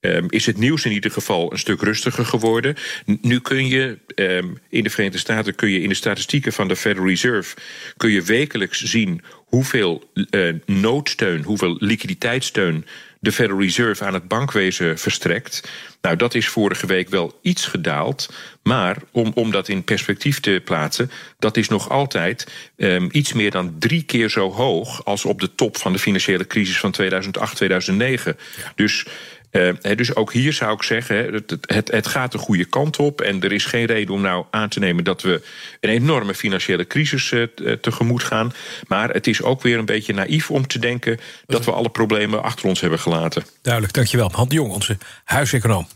Um, is het nieuws in ieder geval een stuk rustiger geworden. Nu kun je um, in de Verenigde Staten kun je in de statistieken van de Federal Reserve kun je wekelijks zien hoeveel uh, noodsteun, hoeveel liquiditeitssteun de Federal Reserve aan het bankwezen verstrekt. Nou, dat is vorige week wel iets gedaald. Maar om, om dat in perspectief te plaatsen, dat is nog altijd um, iets meer dan drie keer zo hoog als op de top van de financiële crisis van 2008, 2009. Ja. Dus Uh, dus ook hier zou ik zeggen, het, het, het, gaat de goede kant op. En er is geen reden om nou aan te nemen dat we een enorme financiële crisis uh, tegemoet gaan. Maar het is ook weer een beetje naïef om te denken dat we alle problemen achter ons hebben gelaten. Duidelijk, dankjewel. Han de Jong, onze huiseconoom.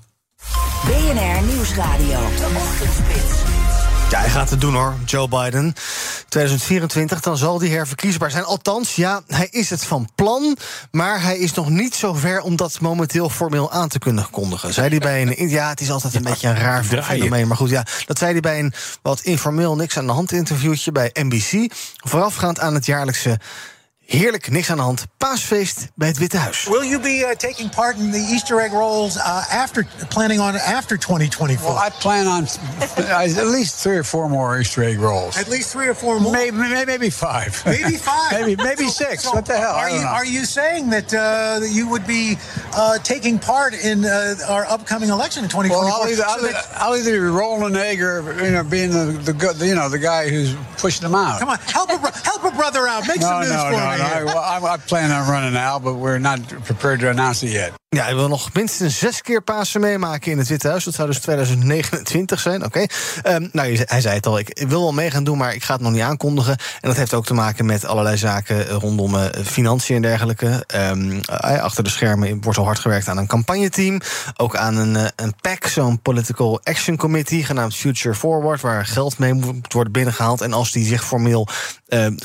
BNR Nieuwsradio. De Ochtendspits. Ja, hij gaat het doen hoor, Joe Biden. 2024, dan zal hij herverkiesbaar zijn. Althans, ja, hij is het van plan. Maar hij is nog niet zo ver om dat momenteel formeel aan te kunnen kondigen. Zei hij bij een. Ja, het is altijd een beetje een raar fenomeen. Maar goed, ja, dat zei hij bij een wat informeel niks aan de hand interviewtje bij NBC. Voorafgaand aan het jaarlijkse Heerlijk, niks aan de hand. Paasfeest bij het Witte Huis. Will you be uh, taking part in the Easter egg rolls uh, after planning on after 2024? Well, I plan on at least three or four more Easter egg rolls. At least three or four more. Maybe maybe five. Maybe five. maybe maybe so, six. So what the hell? Are you know. are you saying that uh, you would be uh, taking part in uh, our upcoming election in 2024? Well, I'll either, I'll, either, I'll either be rolling an egg or you know being the, the you know the guy who's pushing them out. Come on, help a help a brother out. Make no, some news no, for no, me. No, I, I plan on running out, but we're not prepared to announce it yet. Ja, hij wil nog minstens zes keer Pasen meemaken in het Witte Huis. Dat zou dus 2029 zijn. Oké. Okay. Um, nou, hij zei het al. Ik wil wel mee gaan doen, maar ik ga het nog niet aankondigen. En dat heeft ook te maken met allerlei zaken rondom uh, financiën en dergelijke. Um, uh, achter de schermen wordt al hard gewerkt aan een campagneteam. Ook aan een, uh, een PAC, zo'n Political Action Committee, genaamd Future Forward, waar geld mee moet worden binnengehaald. En als die zich formeel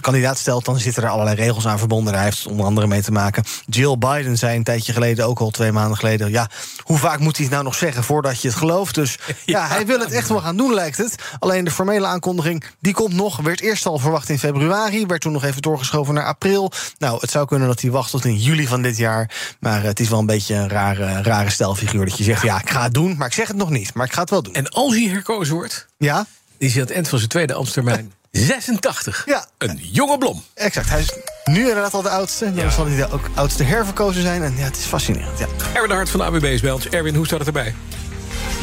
kandidaat stelt, dan zitten er allerlei regels aan verbonden. Daar heeft het onder andere mee te maken. Jill Biden zei een tijdje geleden, ook al twee maanden geleden... ja, hoe vaak moet hij het nou nog zeggen voordat je het gelooft? Dus ja, hij wil het echt wel gaan doen, lijkt het. Alleen de formele aankondiging, die komt nog. Werd eerst al verwacht in februari, werd toen nog even doorgeschoven naar april. Nou, het zou kunnen dat hij wacht tot in juli van dit jaar. Maar het is wel een beetje een rare, rare stijlfiguur dat je zegt... ja, ik ga het doen, maar ik zeg het nog niet. Maar ik ga het wel doen. En als hij herkozen wordt, ja? is hij aan het eind van zijn tweede ambtstermijn... 86. Ja. Een jonge blom. Exact. Hij is nu inderdaad al de oudste. Dan ja. zal hij ook oudste herverkozen zijn. En ja, het is fascinerend. Ja. Erwin de Hart van de ABB is bij ons. Erwin, hoe staat het erbij?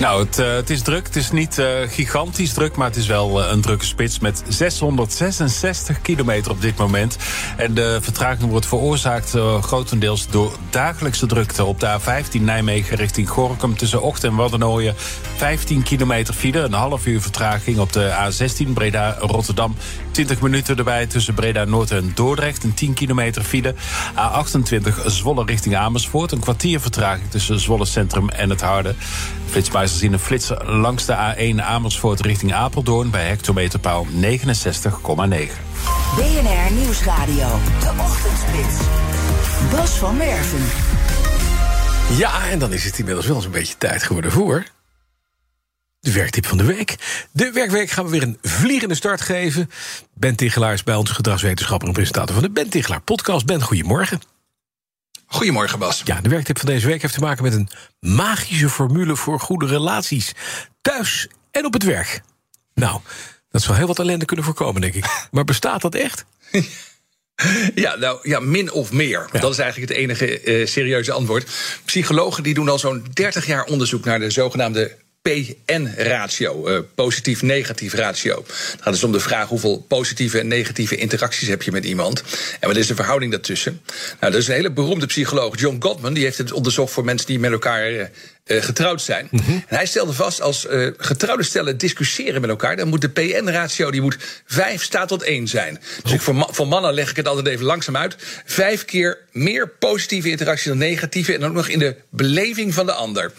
Nou, het, uh, het, is druk. Het is niet uh, gigantisch druk, maar het is wel uh, een drukke spits met 666 kilometer op dit moment. En de vertraging wordt veroorzaakt grotendeels door dagelijkse drukte op de A15 Nijmegen richting Gorkum tussen Ocht en Waddenooien. 15 kilometer file, een half uur vertraging op de A16 Breda-Rotterdam. 20 minuten erbij tussen Breda Noord en Dordrecht. Een 10 kilometer file. A28 Zwolle richting Amersfoort. Een kwartier vertraging tussen Zwolle Centrum en het Harde. Flitsbuizers zien een flitser langs de A1 Amersfoort richting Apeldoorn... bij hectometerpaal 69,9. BNR Nieuwsradio. De Ochtendspits. Bas van Werven. Ja, en dan is het inmiddels wel eens een beetje tijd geworden voor... De werktip van de week. De werkweek gaan we weer een vliegende start geven. Ben Tichelaar is bij ons gedragswetenschapper en presentator van de Ben Tichelaar podcast. Ben, goedemorgen. Goedemorgen, Bas. Ja, de werktip van deze week heeft te maken met een magische formule voor goede relaties. Thuis en op het werk. Nou, dat zou heel wat ellende kunnen voorkomen, denk ik. Maar bestaat dat echt? Ja, nou ja, min of meer. Ja. Dat is eigenlijk het enige uh, serieuze antwoord. Psychologen die doen al zo'n 30 jaar onderzoek naar de zogenaamde PN-ratio, uh, positief-negatief ratio. Het gaat dus om de vraag hoeveel positieve en negatieve interacties heb je met iemand. En wat is de verhouding daartussen? Nou, dat is een hele beroemde psycholoog, John Gottman, die heeft het onderzocht voor mensen die met elkaar uh, uh, getrouwd zijn. Mm -hmm. En hij stelde vast, als uh, getrouwde stellen discussiëren met elkaar... dan moet de PN-ratio die moet 5 staat tot 1 zijn. Dus ik, voor, ma voor, mannen leg ik het altijd even langzaam uit. Vijf keer meer positieve interactie dan negatieve... en ook nog in de beleving van de ander.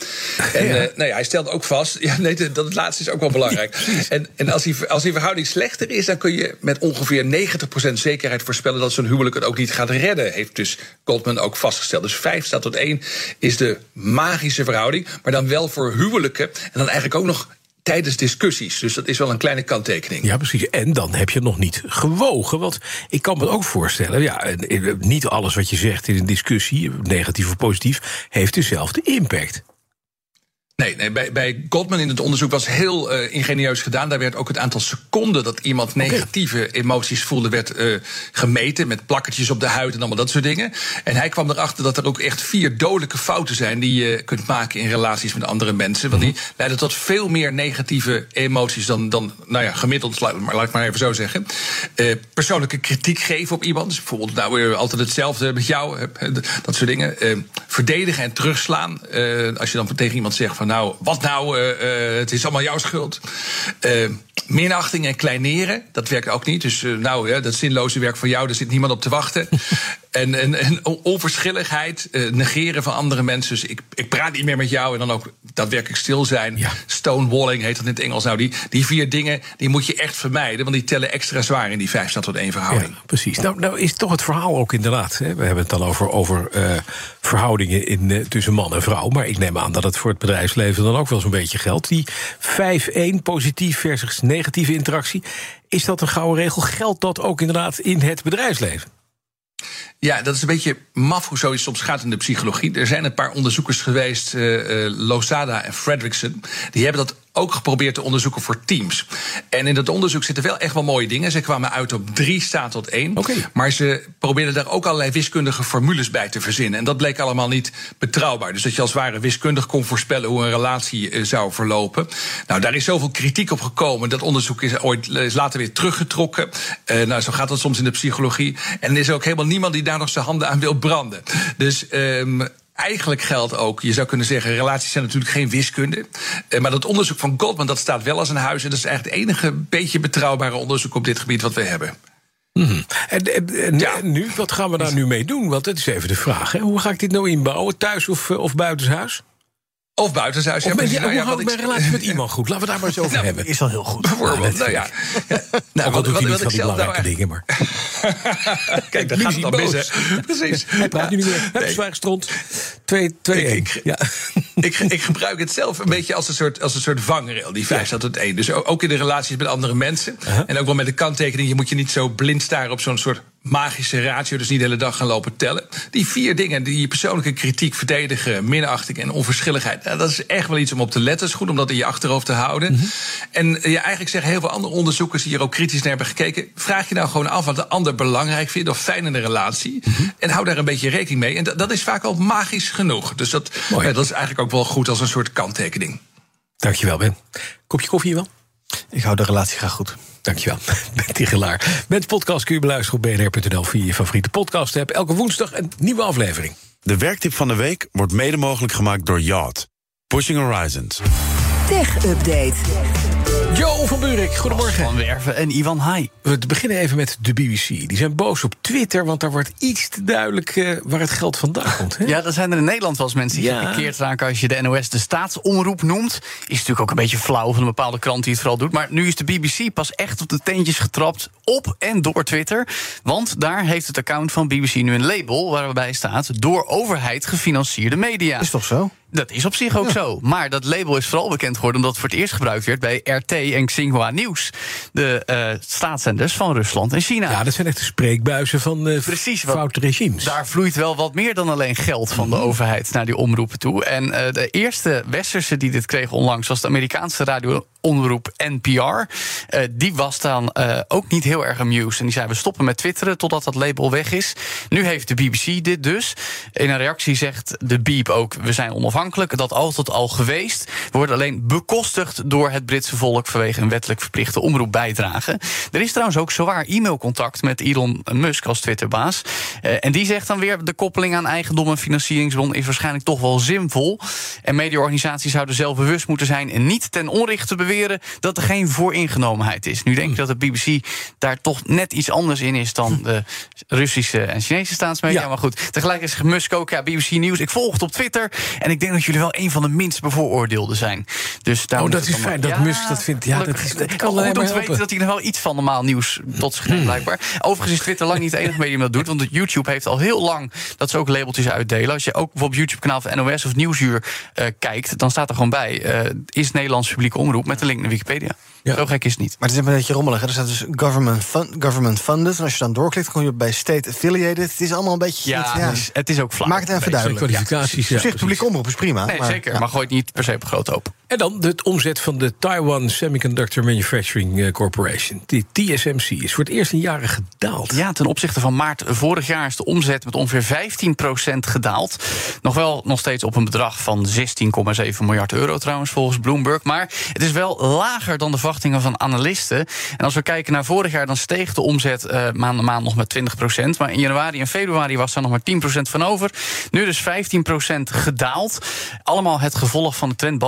En ja. uh, nou ja, hij stelde ook vast... Ja, nee, dat het laatste is ook wel belangrijk. en en als, die, als die verhouding slechter is... dan kun je met ongeveer 90% zekerheid voorspellen... dat zo'n huwelijk het ook niet gaat redden. Heeft dus Goldman ook vastgesteld. Dus 5 staat tot 1 is de magische verhouding maar dan wel voor huwelijken. En dan eigenlijk ook nog tijdens discussies. Dus dat is wel een kleine kanttekening. Ja, precies. En dan heb je nog niet gewogen. Want ik kan me ook voorstellen, ja, niet alles wat je zegt in een discussie, negatief of positief, heeft dezelfde impact. Nee, nee bij, bij Goldman in het onderzoek was heel uh, ingenieus gedaan. Daar werd ook het aantal seconden dat iemand negatieve emoties voelde, werd uh, gemeten. Met plakkertjes op de huid en allemaal dat soort dingen. En hij kwam erachter dat er ook echt vier dodelijke fouten zijn die je kunt maken in relaties met andere mensen. Want die Mhm. leiden tot veel meer negatieve emoties dan, dan nou ja, gemiddeld, laat, maar, laat ik maar even zo zeggen. Uh, persoonlijke kritiek geven op iemand. Dus bijvoorbeeld, nou weer altijd hetzelfde met jou, dat soort dingen. verdedigen en terugslaan. als je dan tegen iemand zegt van nou, wat nou, uh, uh, het is allemaal jouw schuld. Uh, minachting en kleineren, dat werkt ook niet. Dus nou, dat zinloze werk van jou, daar zit niemand op te wachten. en, en, en onverschilligheid, negeren van andere mensen. Dus ik, ik praat niet meer met jou en dan ook daadwerkelijk stil zijn. Ja. Stonewalling heet dat in het Engels. Nou, die, die vier dingen die moet je echt vermijden, want die tellen extra zwaar in die 5 staat tot één verhouding. Ja, precies. Nou, nou is toch het verhaal ook inderdaad. Hè? We hebben het dan over, over verhoudingen in, tussen man en vrouw. Maar ik neem aan dat het voor het bedrijfsleven dan ook wel zo'n beetje geldt. Die 5-1 positief versus negatieve interactie. Is dat een gouden regel? Geldt dat ook inderdaad in het bedrijfsleven? Ja, dat is een beetje maf hoe zoiets soms gaat in de psychologie. Er zijn een paar onderzoekers geweest, uh, uh, Losada en Fredrickson. Die hebben dat ook geprobeerd te onderzoeken voor teams. En in dat onderzoek zitten wel echt wel mooie dingen. Ze kwamen uit op drie staat tot één. Okay. Maar ze probeerden daar ook allerlei wiskundige formules bij te verzinnen. En dat bleek allemaal niet betrouwbaar. Dus dat je als ware wiskundig kon voorspellen hoe een relatie uh, zou verlopen. Nou, daar is zoveel kritiek op gekomen. Dat onderzoek is ooit is later weer teruggetrokken. Uh, nou, zo gaat dat soms in de psychologie. En er is ook helemaal niemand die daar nog zijn handen aan wil branden. Dus. Um, Eigenlijk geldt ook, je zou kunnen zeggen, relaties zijn natuurlijk geen wiskunde. Uh, maar dat onderzoek van Goldman, dat staat wel als een huis. En dat is eigenlijk het enige beetje betrouwbare onderzoek op dit gebied wat we hebben. Mm -hmm. En, en, en ja. nu, wat gaan we daar nu mee doen? Want dat is even de vraag. Hè? Hoe ga ik dit nou inbouwen? Thuis of, of buitenshuis? Of buitenshuis. Of ja, met, ja, nou, hoe ja, hou ik mijn relatie met iemand goed? Laten we daar maar eens over nou, hebben. Is al heel goed. Bijvoorbeeld, nou ja. ja. Nou, wat, wat, wat, ik zelf nou dingen, maar... Kijk, daar gaat het al mis. Precies. Hij praat nu niet meer. Hup, zwijgstront. 2 2 1 ja. ik, ik gebruik het zelf een beetje als een soort, als een soort vangrail, die 5 staat tot 1. Dus ook in de relaties met andere mensen. En ook wel met de kanttekening, je moet je niet zo blind staren op zo'n soort magische ratio, dus niet de hele dag gaan lopen tellen. Die vier dingen, die je persoonlijke kritiek verdedigen, minachting en onverschilligheid, nou, dat is echt wel iets om op te letten. Het is goed om dat in je achterhoofd te houden. Mm -hmm. En ja, eigenlijk zeggen heel veel andere onderzoekers die hier ook kritisch naar hebben gekeken, vraag je nou gewoon af wat de ander belangrijk vindt of fijn in de relatie. Mm -hmm. En hou daar een beetje rekening mee. En dat, dat is vaak al magisch genoeg. Dus dat, ja, dat is eigenlijk ook wel goed als een soort kanttekening. Dankjewel, Ben. Kopje koffie hier wel? Ik hou de relatie graag goed. Dankjewel, Ben Tigelaar. Met podcast kun je beluisteren op bnr.nl via je favoriete podcast app. Elke woensdag een nieuwe aflevering. De werktip van de week wordt mede mogelijk gemaakt door Yacht. Pushing Horizons. Tech Update. Jo van Buurik, goedemorgen. Van Werven en Ivan Hai. We beginnen even met de BBC. Die zijn boos op Twitter, want daar wordt iets te duidelijk uh, waar het geld vandaan komt. Hè? Ja, er zijn er in Nederland wel eens mensen die ja. gepikeerd raken als je de NOS de staatsomroep noemt. Is natuurlijk ook een beetje flauw van een bepaalde krant die het vooral doet. Maar nu is de BBC pas echt op de teentjes getrapt op en door Twitter. Want daar heeft het account van BBC nu een label waarbij staat door overheid gefinancierde media. Is toch zo? Dat is op zich ook ja. zo. Maar dat label is vooral bekend geworden omdat het voor het eerst gebruikt werd bij RT en Xinhua Nieuws. De uh, staatszenders van Rusland en China. Ja, dat zijn echt de spreekbuizen van uh, Precies, foute regimes. Daar vloeit wel wat meer dan alleen geld van de Mhm. overheid naar die omroepen toe. En uh, de eerste westerse die dit kreeg onlangs was de Amerikaanse radioomroep NPR. die was dan ook niet heel erg amused. En die zei: we stoppen met twitteren totdat dat label weg is. Nu heeft de BBC dit dus. In een reactie zegt de Beep ook: we zijn onafhankelijk. Dat altijd al geweest. We worden alleen bekostigd door het Britse volk vanwege een wettelijk verplichte omroepbijdrage. Er is trouwens ook zwaar e-mailcontact met Elon Musk als Twitterbaas. Uh, en die zegt dan weer: de koppeling aan eigendom en financieringsbron is waarschijnlijk toch wel zinvol. En mediaorganisaties zouden zelf bewust moeten zijn en niet ten onrechte beweren dat er geen vooringenomenheid is. Nu denk ik dat de BBC daar toch net iets anders in is dan de Russische en Chinese staatsmedia. Ja. Maar goed, tegelijk is Musk ook ja, BBC Nieuws. Ik volg het op Twitter en ik denk dat jullie wel een van de minst bevooroordeelden zijn. Dus daar oh, dat is fijn dat ja, Musk dat vindt. Ja, dat is dat kan goed om te weten dat hij nog wel iets van normaal nieuws tot zich neemt, blijkbaar. Overigens is Twitter lang niet het enige medium dat doet. Want YouTube heeft al heel lang dat ze ook labeltjes uitdelen. Als je ook bijvoorbeeld YouTube-kanaal van NOS of Nieuwsuur uh, kijkt, dan staat er gewoon bij: uh, is Nederlands publieke omroep met de link naar Wikipedia. Zo gek is het niet. Maar het is een beetje rommelig. hè. Er staat dus government, government funded. En als je dan doorklikt, kom je bij state affiliated. Het is allemaal een beetje... Ja, het is- het is ook vlak. Maak het even duidelijk. kwalificaties, Ja. ja, Op zich, publiek omroep is prima. Nee, maar- zeker. ja. Maar gooit niet per se op groot open. En dan de omzet van de Taiwan Semiconductor Manufacturing eh, Corporation. Die TSMC is voor het eerst in jaren gedaald. Ja, ten opzichte van maart vorig jaar is de omzet met ongeveer 15% gedaald. Nog wel nog steeds op een bedrag van 16,7 miljard euro trouwens, volgens Bloomberg. Maar het is wel lager dan de verwachtingen van analisten. En als we kijken naar vorig jaar, dan steeg de omzet eh, maand aan maand nog met 20%. Maar in januari en februari was er nog maar 10% van over. Nu dus 15% gedaald. Allemaal het gevolg van de trend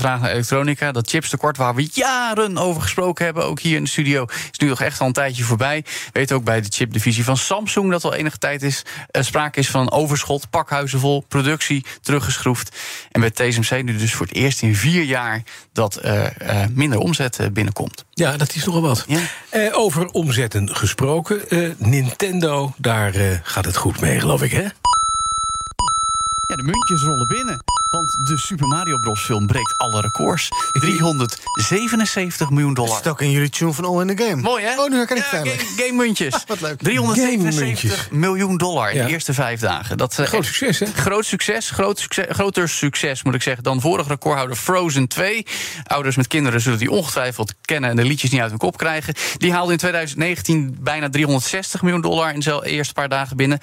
vraag naar elektronica. Dat chipstekort waar we jaren over gesproken hebben, ook hier in de studio, is nu nog echt al een tijdje voorbij. Weet ook bij de chipdivisie van Samsung dat al enige tijd is, eh, sprake is van een overschot, pakhuizen vol, productie teruggeschroefd. En bij TSMC nu dus voor het eerst in vier jaar dat eh, eh, minder omzet binnenkomt. Ja, dat is nogal wat. Eh, over omzetten gesproken. eh, Nintendo, daar gaat het goed mee, geloof ik, hè? Ja, de muntjes rollen binnen. Want de Super Mario Bros. film breekt alle records. 377 miljoen dollar. Is het ook in jullie tune van All in the Game? Mooi, hè? Oh, nu herken ik het Ja, game, game muntjes. Wat leuk. 377 miljoen dollar in Ja. de eerste vijf dagen. Dat, eh, Groot succes, hè? Groot succes, groot succes, groter succes moet ik zeggen dan vorige recordhouder Frozen 2. Ouders met kinderen zullen die ongetwijfeld kennen en de liedjes niet uit hun kop krijgen. Die haalde in 2019 bijna 360 miljoen dollar in zijn eerste paar dagen binnen.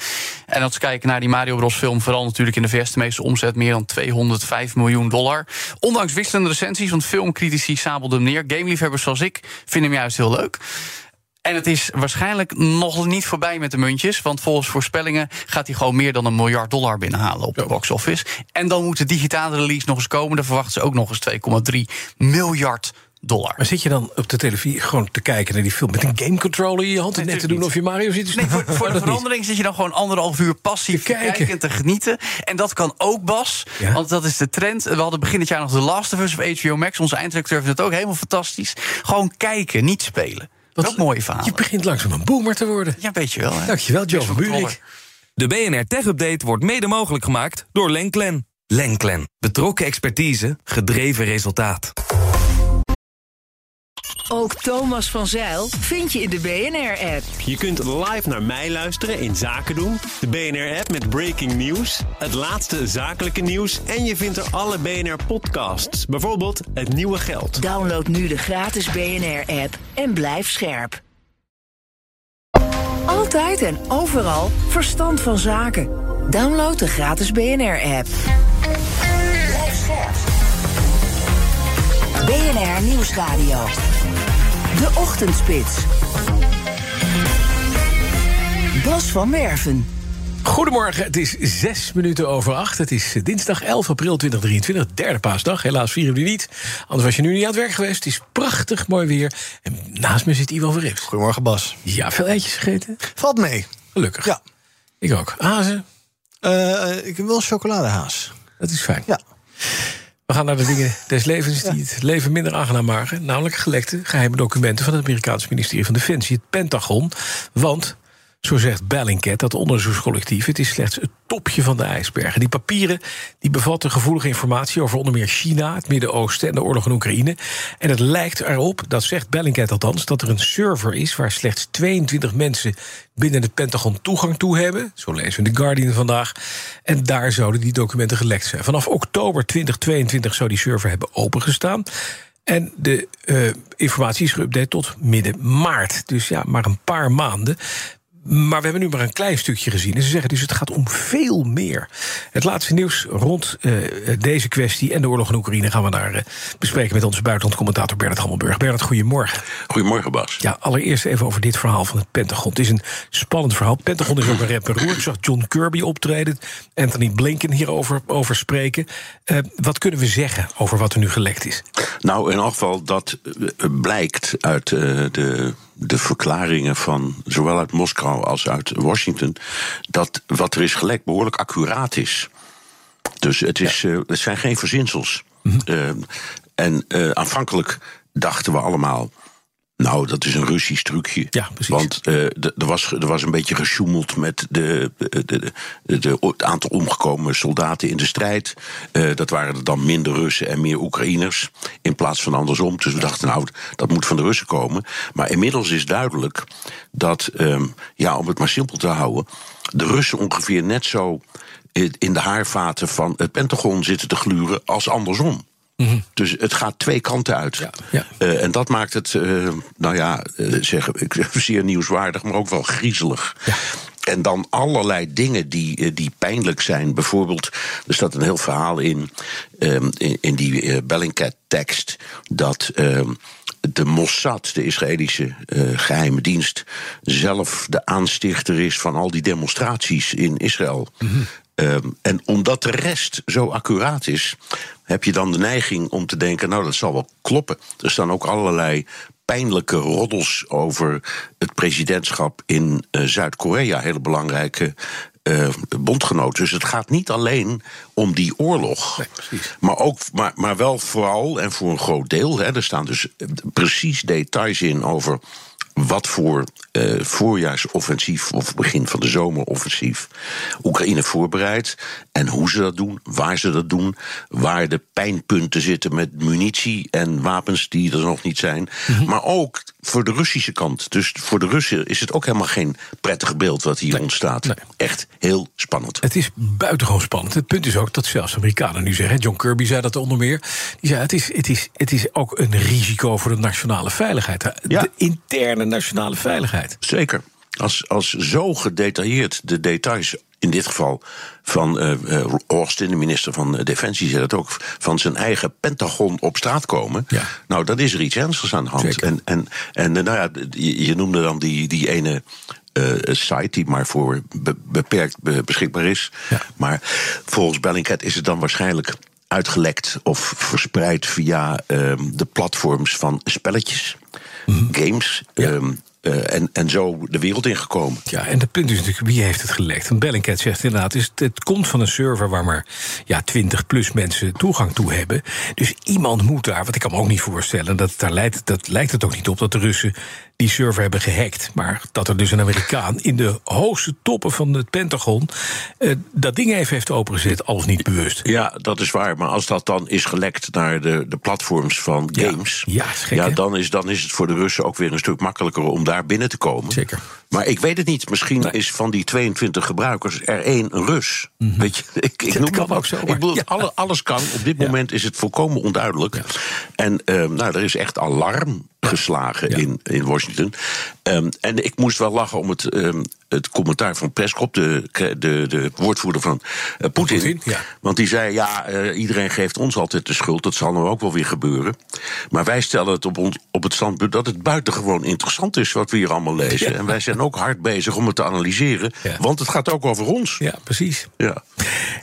En als we kijken naar die Mario Bros film, vooral natuurlijk in de VS de meeste omzet meer dan 205 miljoen dollar. Ondanks wisselende recensies, want filmcritici sabelden hem neer. Gameliefhebbers zoals ik vinden hem juist heel leuk. En het is waarschijnlijk nog niet voorbij met de muntjes. Want volgens voorspellingen gaat hij gewoon meer dan een miljard dollar binnenhalen op de box office. En dan moet de digitale release nog eens komen. Daar verwachten ze ook nog eens 2,3 miljard dollar. Maar zit je dan op de televisie gewoon te kijken naar die film met een game controller in je hand en net te doen of je Mario zit? Nee, voor, voor de niet. verandering zit je dan gewoon anderhalf uur passief te kijken. en te genieten. En dat kan ook, Bas. Ja. Want dat is de trend. We hadden begin dit jaar nog The Last of Us of HBO Max. Onze eindredacteur vindt het ook helemaal fantastisch. Gewoon kijken, niet spelen. Wat ook mooie verhalen. Je begint langzaam een boomer te worden. Ja, weet je wel. Hè? Dankjewel, Joe van Buurik. De BNR Tech Update wordt mede mogelijk gemaakt door Lenklen. Lenklen. Betrokken expertise, gedreven resultaat. Ook Thomas van Zeil vind je in de BNR-app. Je kunt live naar mij luisteren in Zaken doen. De BNR-app met breaking news, het laatste zakelijke nieuws... en je vindt er alle BNR-podcasts, bijvoorbeeld Het Nieuwe Geld. Download nu de gratis BNR-app en blijf scherp. Altijd en overal verstand van zaken. Download de gratis BNR-app. Blijf scherp. BNR Nieuwsradio. De Ochtendspits. Bas van Werven. Goedemorgen, het is zes minuten over acht. Het is dinsdag 11 april 2023, derde paasdag. Helaas vieren we die niet, anders was je nu niet aan het werk geweest. Het is prachtig mooi weer. En naast me zit Ivo Verrips. Goedemorgen, Bas. Ja, veel eitjes gegeten? Valt mee. Gelukkig. Ja. Ik ook. Hazen? Eh, ik wil chocoladehaas. Dat is fijn. Ja. We gaan naar de dingen des levens die het leven minder aangenaam maken. Namelijk gelekte geheime documenten van het Amerikaanse ministerie van Defensie, het Pentagon. Want, zo zegt Bellingcat, dat onderzoekscollectief, het is slechts het topje van de ijsbergen. Die papieren die bevatten gevoelige informatie over onder meer China, het Midden-Oosten en de oorlog in Oekraïne. En het lijkt erop, dat zegt Bellingcat althans, dat er een server is waar slechts 22 mensen binnen het Pentagon toegang toe hebben. Zo lezen we in The Guardian vandaag. En daar zouden die documenten gelekt zijn. Vanaf oktober 2022 zou die server hebben opengestaan. En de eh, informatie is geüpdate tot midden maart. Dus ja, maar een paar maanden. Maar we hebben nu maar een klein stukje gezien. En ze zeggen dus het gaat om veel meer. Het laatste nieuws rond eh, deze kwestie en de oorlog in Oekraïne gaan we daar eh, bespreken met onze buitenlandcommentator Bernard Hammelburg. Bernard, goedemorgen. Goedemorgen, Bas. Ja, allereerst even over dit verhaal van het Pentagon. Het is een spannend verhaal. Het Pentagon is ook een rep en roer. Ik zag John Kirby optreden, Anthony Blinken hierover over spreken. Eh, wat kunnen we zeggen over wat er nu gelekt is? Nou, in elk geval, dat blijkt uit de, de verklaringen van zowel uit Moskou als uit Washington. dat wat er is gelekt behoorlijk accuraat is. Dus het, is, eh, het zijn geen verzinsels. Eh, en eh, aanvankelijk dachten we allemaal. Nou, dat is een Russisch trucje. Ja, precies. Want eh, er, was, er was een beetje gesjoemeld met de, de, de, het aantal omgekomen soldaten in de strijd. Eh, dat waren er dan minder Russen en meer Oekraïners. In plaats van andersom. Dus we dachten, nou, dat moet van de Russen komen. Maar inmiddels is duidelijk dat, ehm, ja, om het maar simpel te houden, de Russen ongeveer net zo in de haarvaten van het Pentagon zitten te gluren als andersom. Dus het gaat twee kanten uit. Eh, en dat maakt het, eh, nou ja, zeg, ik zeer nieuwswaardig, maar ook wel griezelig. En dan allerlei dingen die, die pijnlijk zijn. Bijvoorbeeld, er staat een heel verhaal in, ehm, in, in die Bellingcat-tekst, dat. ehm, de Mossad, de Israëlische eh, geheime dienst, zelf de aanstichter is van al die demonstraties in Israël. Ehm, en omdat de rest zo accuraat is, heb je dan de neiging om te denken: nou, dat zal wel kloppen. Er staan ook allerlei pijnlijke roddels over het presidentschap in eh, Zuid-Korea, hele belangrijke. eh, bondgenoot. Dus het gaat niet alleen om die oorlog. maar, ook, maar, maar wel vooral en voor een groot deel. Hè, er staan dus eh, precies details in over wat voor eh, voorjaarsoffensief of begin van de zomeroffensief Oekraïne voorbereidt. En hoe ze dat doen, waar ze dat doen, waar de pijnpunten zitten met munitie en wapens die er nog niet zijn. Maar ook voor de Russische kant. Dus voor de Russen is het ook helemaal geen prettig beeld wat hier ontstaat. Echt heel spannend. Het is buitengewoon spannend. Het punt is ook dat zelfs Amerikanen nu zeggen... John Kirby zei dat onder meer... Die zei, het, is, het, is, het is ook een risico voor de nationale veiligheid. De interne nationale veiligheid. Zeker. Als, als zo gedetailleerd de details, in dit geval van eh, eh, Austin, de minister van eh, Defensie, zei dat ook, van zijn eigen Pentagon op straat komen. Nou, dan is er iets ernstigs aan de hand. En, en, en eh, nou ja, je, noemde dan die, die ene. eh, site die maar voor be- beperkt be- beschikbaar is. Maar volgens Bellingcat is het dan waarschijnlijk uitgelekt of verspreid via ehm, de platforms van spelletjes, games. ehm, eh, en, en zo de wereld ingekomen. Ja, en het punt is natuurlijk, wie heeft het gelekt? Want Bellingcat zegt inderdaad, is het, het komt van een server... waar maar ja, 20 plus mensen toegang toe hebben. Dus iemand moet daar, wat ik kan me ook niet voorstellen... dat, daar lijkt, dat lijkt het ook niet op dat de Russen die server hebben gehackt. Maar dat er dus een Amerikaan in de hoogste toppen van het Pentagon... eh, dat ding even heeft opengezet, al of niet bewust. Ja, dat is waar. Maar als dat dan is gelekt naar de, de platforms van games... Ja, is gek, hè? dan, is, dan is het voor de Russen ook weer een stuk makkelijker om daar binnen te komen. Zeker. Maar ik weet het niet. Misschien is van die 22 gebruikers er één Rus. Weet je, ik, ik noem kan dat ook zomaar. Ik bedoel, alle, alles kan. Op dit moment is het volkomen onduidelijk. En ehm, nou, er is echt alarm geslagen in, in Washington. Ehm, en ik moest wel lachen om het, ehm, het commentaar van Peskop, de, de, de woordvoerder van eh, Poetin. Ja. Want die zei: ja, eh, iedereen geeft ons altijd de schuld. Dat zal nou ook wel weer gebeuren. Maar wij stellen het op, ons, op het standpunt dat het buitengewoon interessant is wat we hier allemaal lezen. Ja. En wij zijn ook hard bezig om het te analyseren. Want het gaat ook over ons. Ja, precies. Ja.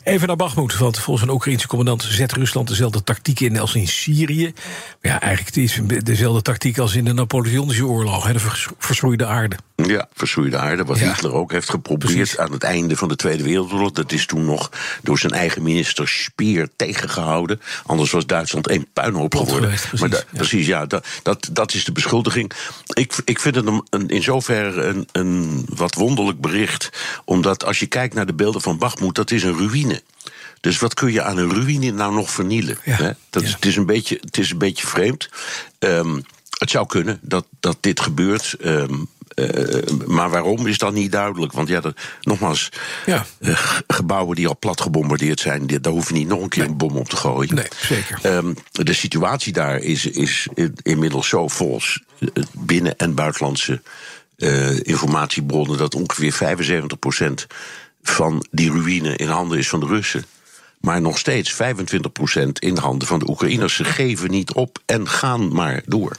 Even naar Bagmoed, want volgens een Oekraïnse commandant zet Rusland dezelfde tactiek in als in Syrië. Maar ja, eigenlijk is dezelfde tactiek als in de Napoleonische oorlog, hè, de verschroeide aarde. Ja, verschroeide aarde. Wat Ja. Hitler ook heeft geprobeerd aan het einde van de Tweede Wereldoorlog. Dat is toen nog door zijn eigen minister Speer tegengehouden. Anders was Duitsland één puinhoop geworden. precies, maar da- ja. precies, ja, dat, dat, dat is de beschuldiging. Ik, ik vind het een, een- in zoverre een, een wat wonderlijk bericht. Omdat als je kijkt naar de beelden van Bachmoed, dat is een ruïne. Dus wat kun je aan een ruïne nou nog vernielen? hè? Dat is, het, is een beetje, het is een beetje vreemd. Ehm, het zou kunnen dat, dat dit gebeurt. ehm, eh, maar waarom is dan niet duidelijk? Want ja, dat, nogmaals, Ja. eh, gebouwen die al plat gebombardeerd zijn, daar hoef je niet nog een keer een bom op te gooien. Nee, zeker. Ehm, de situatie daar is, is in- inmiddels zo volgens eh, binnen- en buitenlandse informatiebronnen dat ongeveer 75% van die ruïne in handen is van de Russen. Maar nog steeds 25% in handen van de Oekraïners. Ze geven niet op en gaan maar door.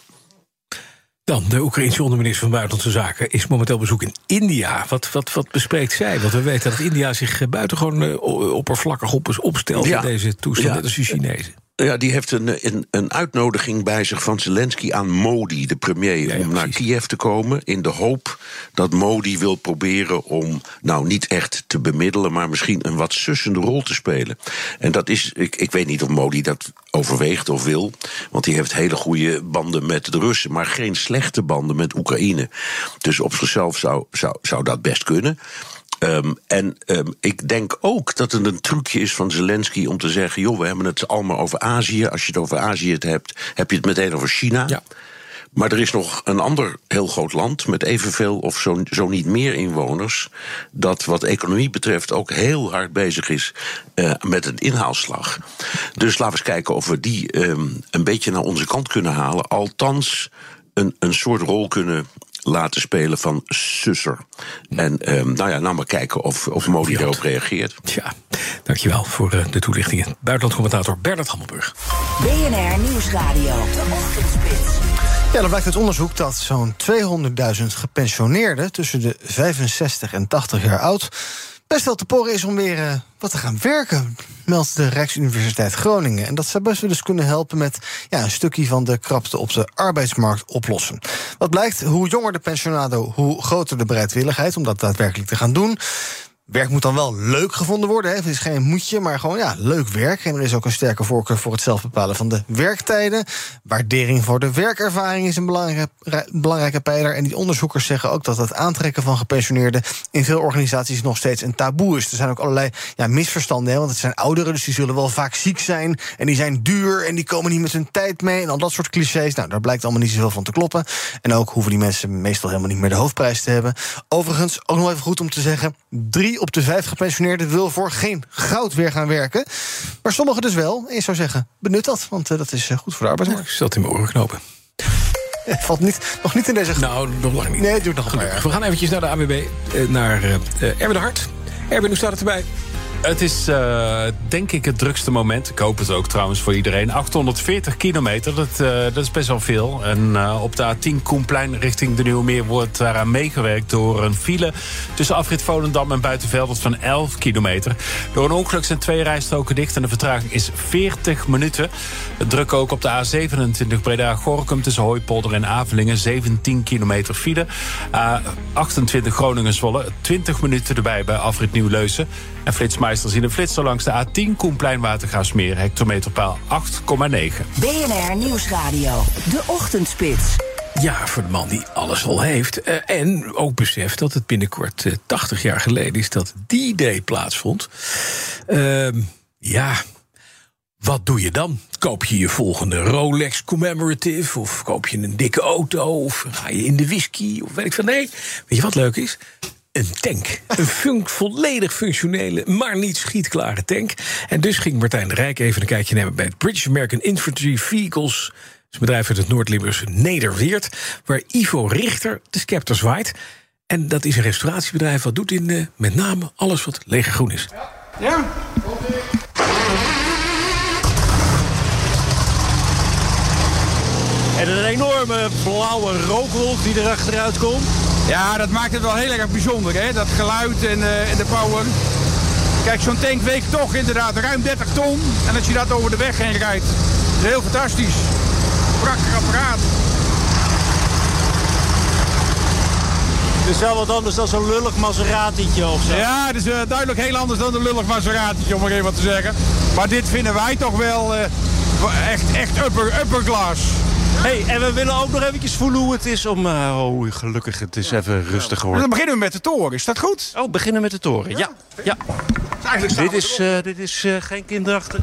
Dan, de Oekraïnse onderminister van Buitenlandse Zaken is momenteel bezoek in India. Wat, wat, wat bespreekt zij? Want we weten dat India zich eh, buitengewoon eh, oppervlakkig op, opstelt Ja. in deze toestand, Ja. net als de Chinezen. Ja, die heeft een, een, een uitnodiging bij zich van Zelensky aan Modi, de premier, om naar Kiev te komen. In de hoop dat Modi wil proberen om, nou niet echt te bemiddelen, maar misschien een wat sussende rol te spelen. En dat is, ik, ik weet niet of Modi dat overweegt of wil, want hij heeft hele goede banden met de Russen, maar geen slechte banden met Oekraïne. Dus op zichzelf zou, zou, zou dat best kunnen. Ehm, en ehm, ik denk ook dat het een trucje is van Zelensky om te zeggen: joh, we hebben het allemaal over Azië. Als je het over Azië het hebt, heb je het meteen over China. Ja. Maar er is nog een ander heel groot land met evenveel of zo, zo niet meer inwoners. dat wat economie betreft ook heel hard bezig is uh, met een inhaalslag. Dus laten we eens kijken of we die um, een beetje naar onze kant kunnen halen. Althans, een, een soort rol kunnen laten spelen van Susser. En um, nou ja, nou maar kijken of, of Modi erop reageert. Ja, dankjewel voor uh, de toelichtingen. Buitenlandcommentator Bernard Hammelburg. BNR Nieuwsradio. De Ochtendspits. Ja, dan blijkt uit onderzoek dat zo'n 200.000 gepensioneerden tussen de 65 en 80 jaar oud best wel te porren is om weer uh, wat te gaan werken, meldt de Rijksuniversiteit Groningen. En dat zou best wel eens kunnen helpen met ja, een stukje van de krapte op de arbeidsmarkt oplossen. Wat blijkt, hoe jonger de pensionado, hoe groter de bereidwilligheid om dat daadwerkelijk te gaan doen. Werk moet dan wel leuk gevonden worden. Hè. Het is geen moedje, maar gewoon ja, leuk werk. En er is ook een sterke voorkeur voor het zelf bepalen van de werktijden. Waardering voor de werkervaring is een belangrijke, belangrijke pijler. En die onderzoekers zeggen ook dat het aantrekken van gepensioneerden in veel organisaties nog steeds een taboe is. Er zijn ook allerlei ja, misverstanden, hè, want het zijn ouderen, dus die zullen wel vaak ziek zijn. En die zijn duur en die komen niet met hun tijd mee. En al dat soort clichés. Nou, daar blijkt allemaal niet zoveel van te kloppen. En ook hoeven die mensen meestal helemaal niet meer de hoofdprijs te hebben. Overigens, ook nog even goed om te zeggen: drie op de vijf gepensioneerden wil voor geen goud weer gaan werken. Maar sommigen dus wel. En je zou zeggen, benut dat, want uh, dat is uh, goed voor de arbeidsmarkt. Ik zat in mijn oren knopen. Valt niet, nog niet in deze... Nou, nog lang niet. Nee, het duurt nog jaar. We gaan eventjes naar de AWB, uh, naar Erwin de Hart. Erwin, hoe staat het erbij? Het is uh, denk ik het drukste moment. Ik hoop het ook trouwens voor iedereen. 840 kilometer, dat, uh, dat is best wel veel. En uh, op de A10 Koenplein richting de Nieuwe Meer wordt daaraan meegewerkt door een file tussen afrit Volendam en Buitenveldert van 11 kilometer. Door een ongeluk zijn twee rijstroken dicht en de vertraging is 40 minuten. Het druk ook op de A27 Breda-Gorkum tussen Hooipolder en Avelingen. 17 kilometer file. A28 Groningen-Zwolle, 20 minuten erbij bij afrit Nieuw-Leusen. En flitsmeisters zien een flitser langs de A10 Koenplein Watergaasmeer. Hectometerpaal 8,9. BNR Nieuwsradio. De Ochtendspits. Ja, voor de man die alles al heeft. Uh, en ook beseft dat het binnenkort uh, 80 jaar geleden is dat die day plaatsvond. Uh, ja, wat doe je dan? Koop je je volgende Rolex Commemorative? Of koop je een dikke auto? Of ga je in de whisky? Of weet ik van nee. Weet je wat leuk is? Een tank. Een fun volledig functionele, maar niet schietklare tank. En dus ging Martijn de Rijk even een kijkje nemen bij het British American Infantry Vehicles. Het bedrijf uit het Noord-Limburgse Nederweert. Waar Ivo Richter de scepter zwaait. En dat is een restauratiebedrijf wat doet in uh, met name alles wat legergroen is. Ja. En een enorme blauwe rookwolk die er achteruit komt. Ja, dat maakt het wel heel erg bijzonder, hè? dat geluid en, en de power. Kijk, zo'n tank weegt toch inderdaad ruim 30 ton. En als je dat over de weg heen rijdt, is heel fantastisch. Prachtig apparaat. Het is wel wat anders dan zo'n lullig Maseratietje of zo. Ja, het is uh, duidelijk heel anders dan een lullig Maseratietje, om maar even wat te zeggen. Maar dit vinden wij toch wel uh, echt, echt upper, upper class. Hey, en we willen ook nog eventjes voelen hoe het is om... Uh, oh, gelukkig, het is even rustig geworden. Dan beginnen we met de toren, is dat goed? Oh, beginnen met de toren, ja. ja. ja. Dit is, uh, dit is uh, geen kinderachtig...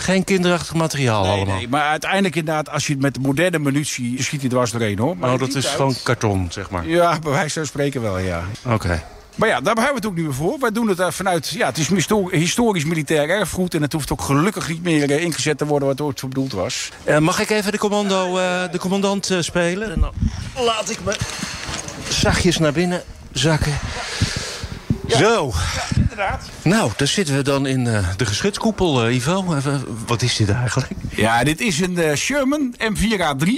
Geen kinderachtig materiaal nee, allemaal. Nee, maar uiteindelijk inderdaad, als je het met de moderne munitie... schiet je dwars doorheen, hoor. Maar oh, dat is tijd... gewoon karton, zeg maar. Ja, bij wijze van spreken wel, ja. Oké. Okay. Maar ja, daar hebben we het ook niet meer voor. Wij doen het vanuit, ja, het is historisch militair erfgoed... en het hoeft ook gelukkig niet meer uh, ingezet te worden wat het ooit voor bedoeld was. Uh, mag ik even de, commando, uh, de commandant spelen? En dan laat ik me zachtjes naar binnen zakken. Ja. Zo. Ja, inderdaad. Nou, daar zitten we dan in de geschutskoepel, Ivo. Wat is dit eigenlijk? Ja, dit is een Sherman M4A3...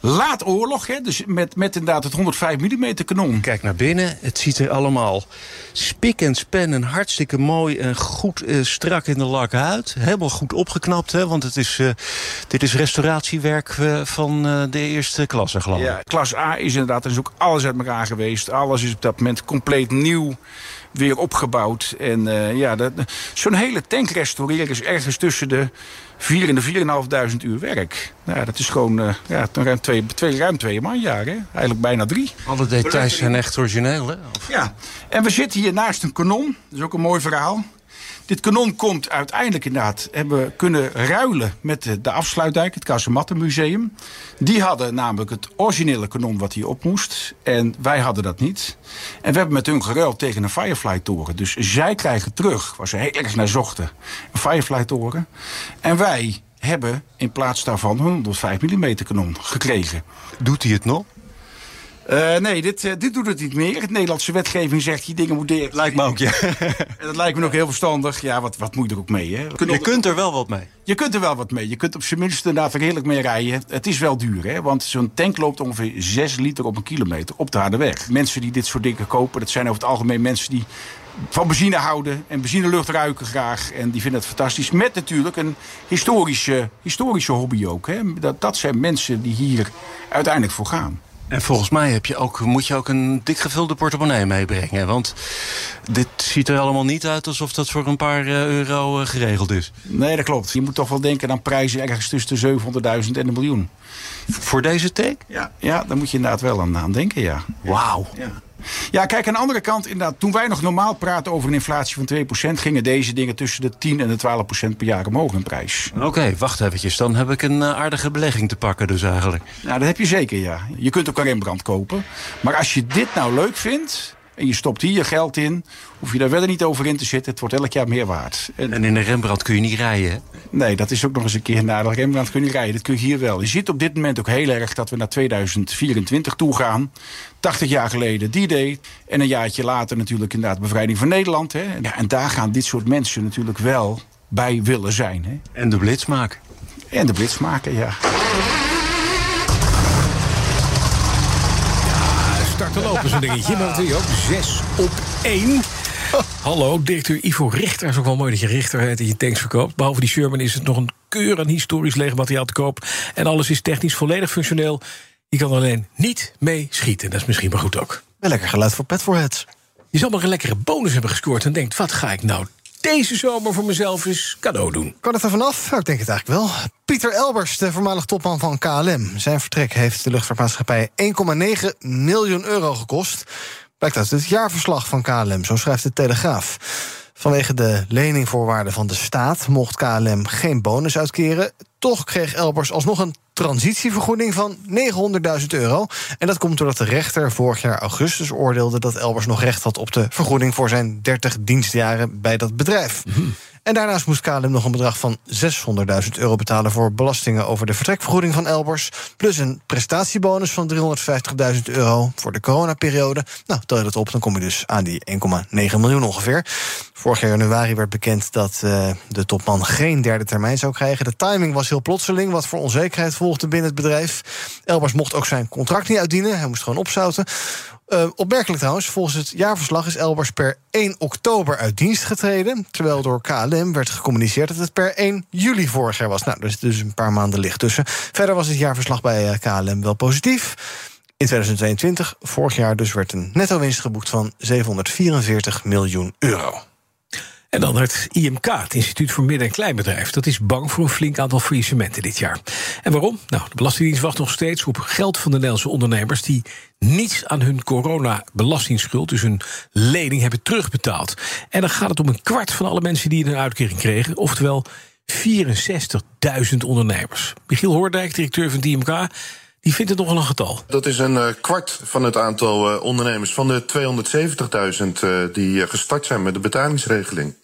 laat oorlog, hè, dus met, met inderdaad het 105 mm kanon. Kijk naar binnen, het ziet er allemaal spik en span en hartstikke mooi en goed eh, strak in de lak uit. Helemaal goed opgeknapt, hè, want het is, eh, dit is restauratiewerk eh, van eh, de eerste klasse, geloof ik. Ja, klas A is inderdaad, er is ook alles uit elkaar geweest. Alles is op dat moment compleet nieuw weer opgebouwd. En eh, ja, zo'n hele tank restaureren is ergens tussen de 4 en de 4.500 uur werk. Nou, dat is gewoon eh, ja, ruim, twee, twee, ruim twee manjaar, hè? eigenlijk bijna drie. Alle details zijn echt origineel, hè? Ja, en we zitten hier naast een kanon. Dat is ook een mooi verhaal. Dit kanon komt uiteindelijk inderdaad, hebben we kunnen ruilen met de, de afsluitdijk, het Kazemattenmuseum. Die hadden namelijk het originele kanon wat hier op moest. En wij hadden dat niet. En we hebben met hun geruild tegen een Firefly-toren. Dus zij krijgen terug, waar ze heel erg naar zochten, een Firefly-toren. En wij hebben in plaats daarvan een 105 mm kanon gekregen. Doet hij het nog? Eh, nee, dit, eh, dit doet het niet meer. Het Nederlandse wetgeving zegt die dingen moeten. Lijkt me ook, ja. dat lijkt me ook heel verstandig. Ja, wat, wat moet je er ook mee, hè? Je kunt er wel wat mee. Je kunt er wel wat mee. Je kunt op zijn minst inderdaad er heerlijk mee rijden. Het is wel duur, hè? Want zo'n tank loopt ongeveer 6 liter op een kilometer op de harde weg. Mensen die dit soort dingen kopen, dat zijn over het algemeen mensen die van benzine houden en benzinelucht ruiken graag. En die vinden het fantastisch. Met natuurlijk een historische, historische hobby ook. Hè? Dat, dat zijn mensen die hier uiteindelijk voor gaan. En volgens mij heb je ook, moet je ook een dik gevulde portemonnee meebrengen. Want dit ziet er allemaal niet uit alsof dat voor een paar eh, euro eh, geregeld is. Nee, dat klopt. Je moet toch wel denken aan prijzen ergens tussen de 700.000 en een miljoen. Voor deze tank? Ja, ja daar moet je inderdaad wel aan, aan denken, ja. Wauw. Ja. Ja, kijk, aan de andere kant, inderdaad, toen wij nog normaal praten over een inflatie van 2%, gingen deze dingen tussen de 10 en de 12% per jaar omhoog in prijs. Oké, wacht eventjes. Dan heb ik een eh, aardige belegging te pakken dus eigenlijk. Nou, dat heb je zeker, ja. Je kunt ook een Rembrandt kopen. Maar als je dit nou leuk vindt en je stopt hier je geld in, hoef je daar verder niet over in te zitten. Het wordt elk jaar meer waard. En in de Rembrandt kun je niet rijden, hè? Nee, dat is ook nog eens een keer een nadeel. Rembrandt kun je niet rijden, dat kun je hier wel. Je ziet op dit moment ook heel erg dat we naar 2024 toe gaan. 80 jaar geleden die day. En een jaartje later natuurlijk inderdaad bevrijding van Nederland. Hè. Ja, en daar gaan dit soort mensen natuurlijk wel bij willen zijn. Hè. En de blitz maken. En de blitz maken, ja. Start te lopen zo'n dingetje, maar dat je ook. 6 op 1. Hallo, directeur Ivo Richter. is ook wel mooi dat je Richter heet en je tanks verkoopt. Behalve die Sherman is het nog een keur aan historisch legermateriaal te koop. En alles is technisch volledig functioneel. Je kan alleen niet mee schieten. Dat is misschien maar goed ook. Wel lekker geluid voor Petforheads. Je zal maar een lekkere bonus hebben gescoord en denkt... wat ga ik nou deze zomer voor mezelf eens cadeau doen? Kan het er vanaf? Nou, ik denk het eigenlijk wel. Pieter Elbers, de voormalig topman van KLM. Zijn vertrek heeft de luchtvaartmaatschappij 1,9 miljoen euro gekost. Blijkt uit het jaarverslag van KLM, zo schrijft de Telegraaf. Vanwege de leningvoorwaarden van de staat mocht KLM geen bonus uitkeren. Toch kreeg Elbers alsnog een transitievergoeding van 900.000 euro. En dat komt doordat de rechter vorig jaar augustus oordeelde dat Elbers nog recht had op de vergoeding voor zijn 30 dienstjaren bij dat bedrijf. En daarnaast moest KLM nog een bedrag van 600.000 euro betalen voor belastingen over de vertrekvergoeding van Elbers. Plus een prestatiebonus van 350.000 euro voor de coronaperiode. Nou, tel je dat op, dan kom je dus aan die 1,9 miljoen ongeveer. Vorig jaar januari werd bekend dat uh, de topman geen derde termijn zou krijgen. De timing was heel plotseling, wat voor onzekerheid volgde binnen het bedrijf. Elbers mocht ook zijn contract niet uitdienen, hij moest gewoon opzouten. Uh, opmerkelijk trouwens, volgens het jaarverslag is Elbers per 1 oktober uit dienst getreden. Terwijl door KLM werd gecommuniceerd dat het per 1 juli vorig jaar was. Nou, er is dus een paar maanden licht tussen. Verder was het jaarverslag bij KLM wel positief. In 2022, vorig jaar dus, werd een netto winst geboekt van 744 miljoen euro. En dan het IMK, het Instituut voor Midden- en Kleinbedrijf. Dat is bang voor een flink aantal faillissementen dit jaar. En waarom? Nou, de Belastingdienst wacht nog steeds op geld van de Nederlandse ondernemers... die niets aan hun corona-belastingsschuld, dus hun lening, hebben terugbetaald. En dan gaat het om een kwart van alle mensen die een uitkering kregen. Oftewel 64.000 ondernemers. Michiel Hoordijk, directeur van het IMK... Die vindt het nogal een getal. Dat is een uh, kwart van het aantal uh, ondernemers. Van de 270.000 uh, die gestart zijn met de betalingsregeling.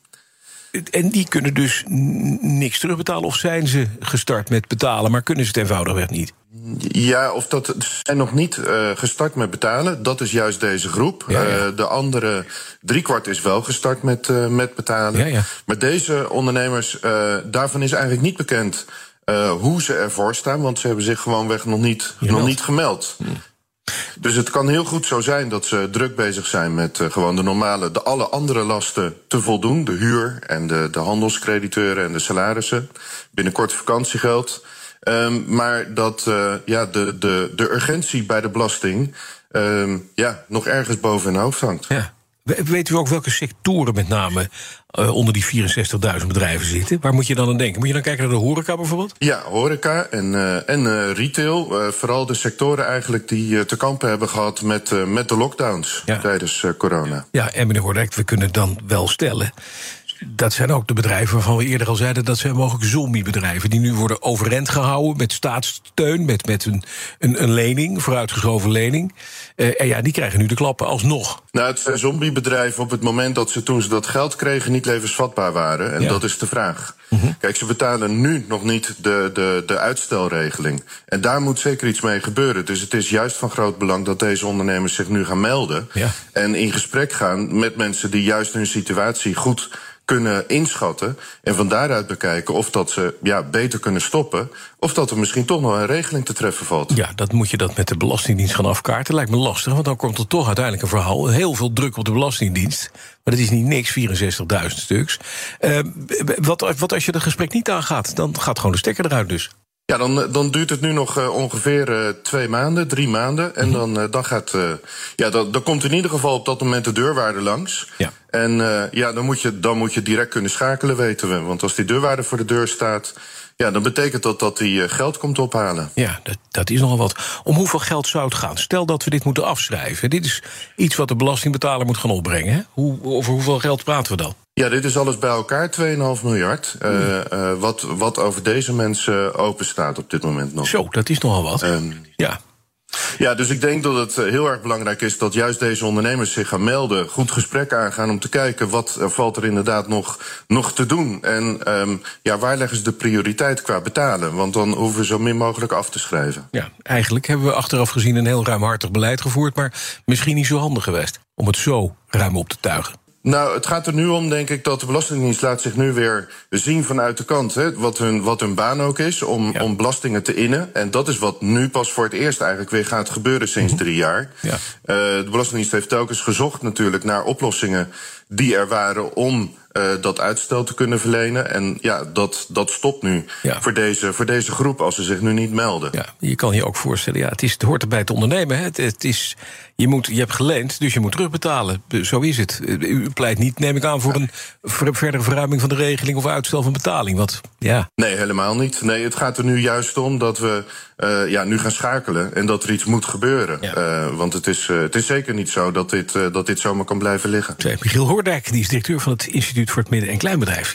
En die kunnen dus niks terugbetalen? Of zijn ze gestart met betalen, maar kunnen ze het eenvoudigweg niet? Ja, of dat zijn nog niet gestart met betalen. Dat is juist deze groep. Ja, ja. De andere driekwart is wel gestart met, met betalen. Ja, maar deze ondernemers, daarvan is eigenlijk niet bekend eh, hoe ze ervoor staan, want ze hebben zich gewoonweg nog niet, nog niet gemeld. Dus het kan heel goed zo zijn dat ze druk bezig zijn met uh, gewoon de normale, de alle andere lasten te voldoen. De huur en de, de handelscrediteuren en de salarissen. Binnenkort vakantiegeld. Um, maar dat uh, ja, de, de, de urgentie bij de belasting um, ja, nog ergens boven hun hoofd hangt. Ja. Weet u ook welke sectoren met name uh, onder die 64.000 bedrijven zitten? Waar moet je dan aan denken? Moet je dan kijken naar de horeca bijvoorbeeld? Ja, horeca en, uh, en uh, retail. vooral de sectoren eigenlijk die te kampen hebben gehad met, met de lockdowns ja. tijdens corona. Ja, en meneer Hoordijk, we kunnen dan wel stellen dat zijn ook de bedrijven waarvan we eerder al zeiden... dat zijn mogelijk zombiebedrijven die nu worden overeind gehouden... met staatssteun, met, met een, een, een lening, vooruitgeschoven lening. Uh, en ja, die krijgen nu de klappen alsnog. Nou, het zijn zombiebedrijven op het moment dat ze toen ze dat geld kregen... niet levensvatbaar waren. En ja. dat is de vraag. Mm -hmm. Kijk, ze betalen nu nog niet de, de, de uitstelregeling. En daar moet zeker iets mee gebeuren. Dus het is juist van groot belang dat deze ondernemers zich nu gaan melden... Ja. en in gesprek gaan met mensen die juist hun situatie goed kunnen inschatten. En van daaruit bekijken of dat ze ja, beter kunnen stoppen. Of dat er misschien toch nog een regeling te treffen valt. Ja, dat moet je dat met de Belastingdienst gaan afkaarten. Lijkt me lastig, want dan komt er toch uiteindelijk een verhaal. Heel veel druk op de Belastingdienst. Maar dat is niet niks, 64.000 stuks. Uh, wat, wat als je het gesprek niet aangaat? Dan gaat gewoon de stekker eruit dus. Ja, dan, dan duurt het nu nog uh, ongeveer uh, twee maanden, drie maanden. En dan, uh, dan gaat. ja, dan, dan komt in ieder geval op dat moment de deurwaarde langs. Ja. En ja, dan moet, je, dan moet je direct kunnen schakelen, weten we. Want als die deurwaarde voor de deur staat. Ja, dan betekent dat dat hij geld komt ophalen. Ja, dat, dat is nogal wat. Om hoeveel geld zou het gaan? Stel dat we dit moeten afschrijven. Dit is iets wat de belastingbetaler moet gaan opbrengen. Hè? Hoe, over hoeveel geld praten we dan? Ja, dit is alles bij elkaar 2,5 miljard. Uh, uh, wat, wat over deze mensen open staat op dit moment nog. Zo, dat is nogal wat. Um, ja. Ja, dus ik denk dat het heel erg belangrijk is dat juist deze ondernemers zich gaan melden, goed gesprek aangaan om te kijken wat valt er inderdaad nog, nog te doen. En um, ja, waar leggen ze de prioriteit qua betalen? Want dan hoeven we zo min mogelijk af te schrijven. Ja, eigenlijk hebben we achteraf gezien een heel ruimhartig beleid gevoerd, maar misschien niet zo handig geweest om het zo ruim op te tuigen. Nou, het gaat er nu om, denk ik, dat de Belastingdienst laat zich nu weer zien vanuit de kant. Hè, wat, hun, wat hun baan ook is, om, ja. om belastingen te innen. En dat is wat nu pas voor het eerst eigenlijk weer gaat gebeuren sinds mm -hmm. drie jaar. Ja. Uh, de Belastingdienst heeft telkens gezocht natuurlijk naar oplossingen die er waren om uh, dat uitstel te kunnen verlenen. En ja, dat, dat stopt nu ja. voor, deze, voor deze groep als ze zich nu niet melden. Ja, je kan je ook voorstellen, ja, het, is, het hoort erbij te ondernemen. Hè. Het, het is, je, moet, je hebt geleend, dus je moet terugbetalen. Zo is het. U pleit niet, neem ik aan, voor een verdere verruiming van de regeling of uitstel van betaling. Wat, ja. Nee, helemaal niet. Nee, het gaat er nu juist om dat we uh, ja, nu gaan schakelen en dat er iets moet gebeuren. Ja. Uh, want het is, uh, het is zeker niet zo dat dit, dat dit zomaar kan blijven liggen. Michiel Hoordijk, die is directeur van het Instituut voor het Midden- en Kleinbedrijf.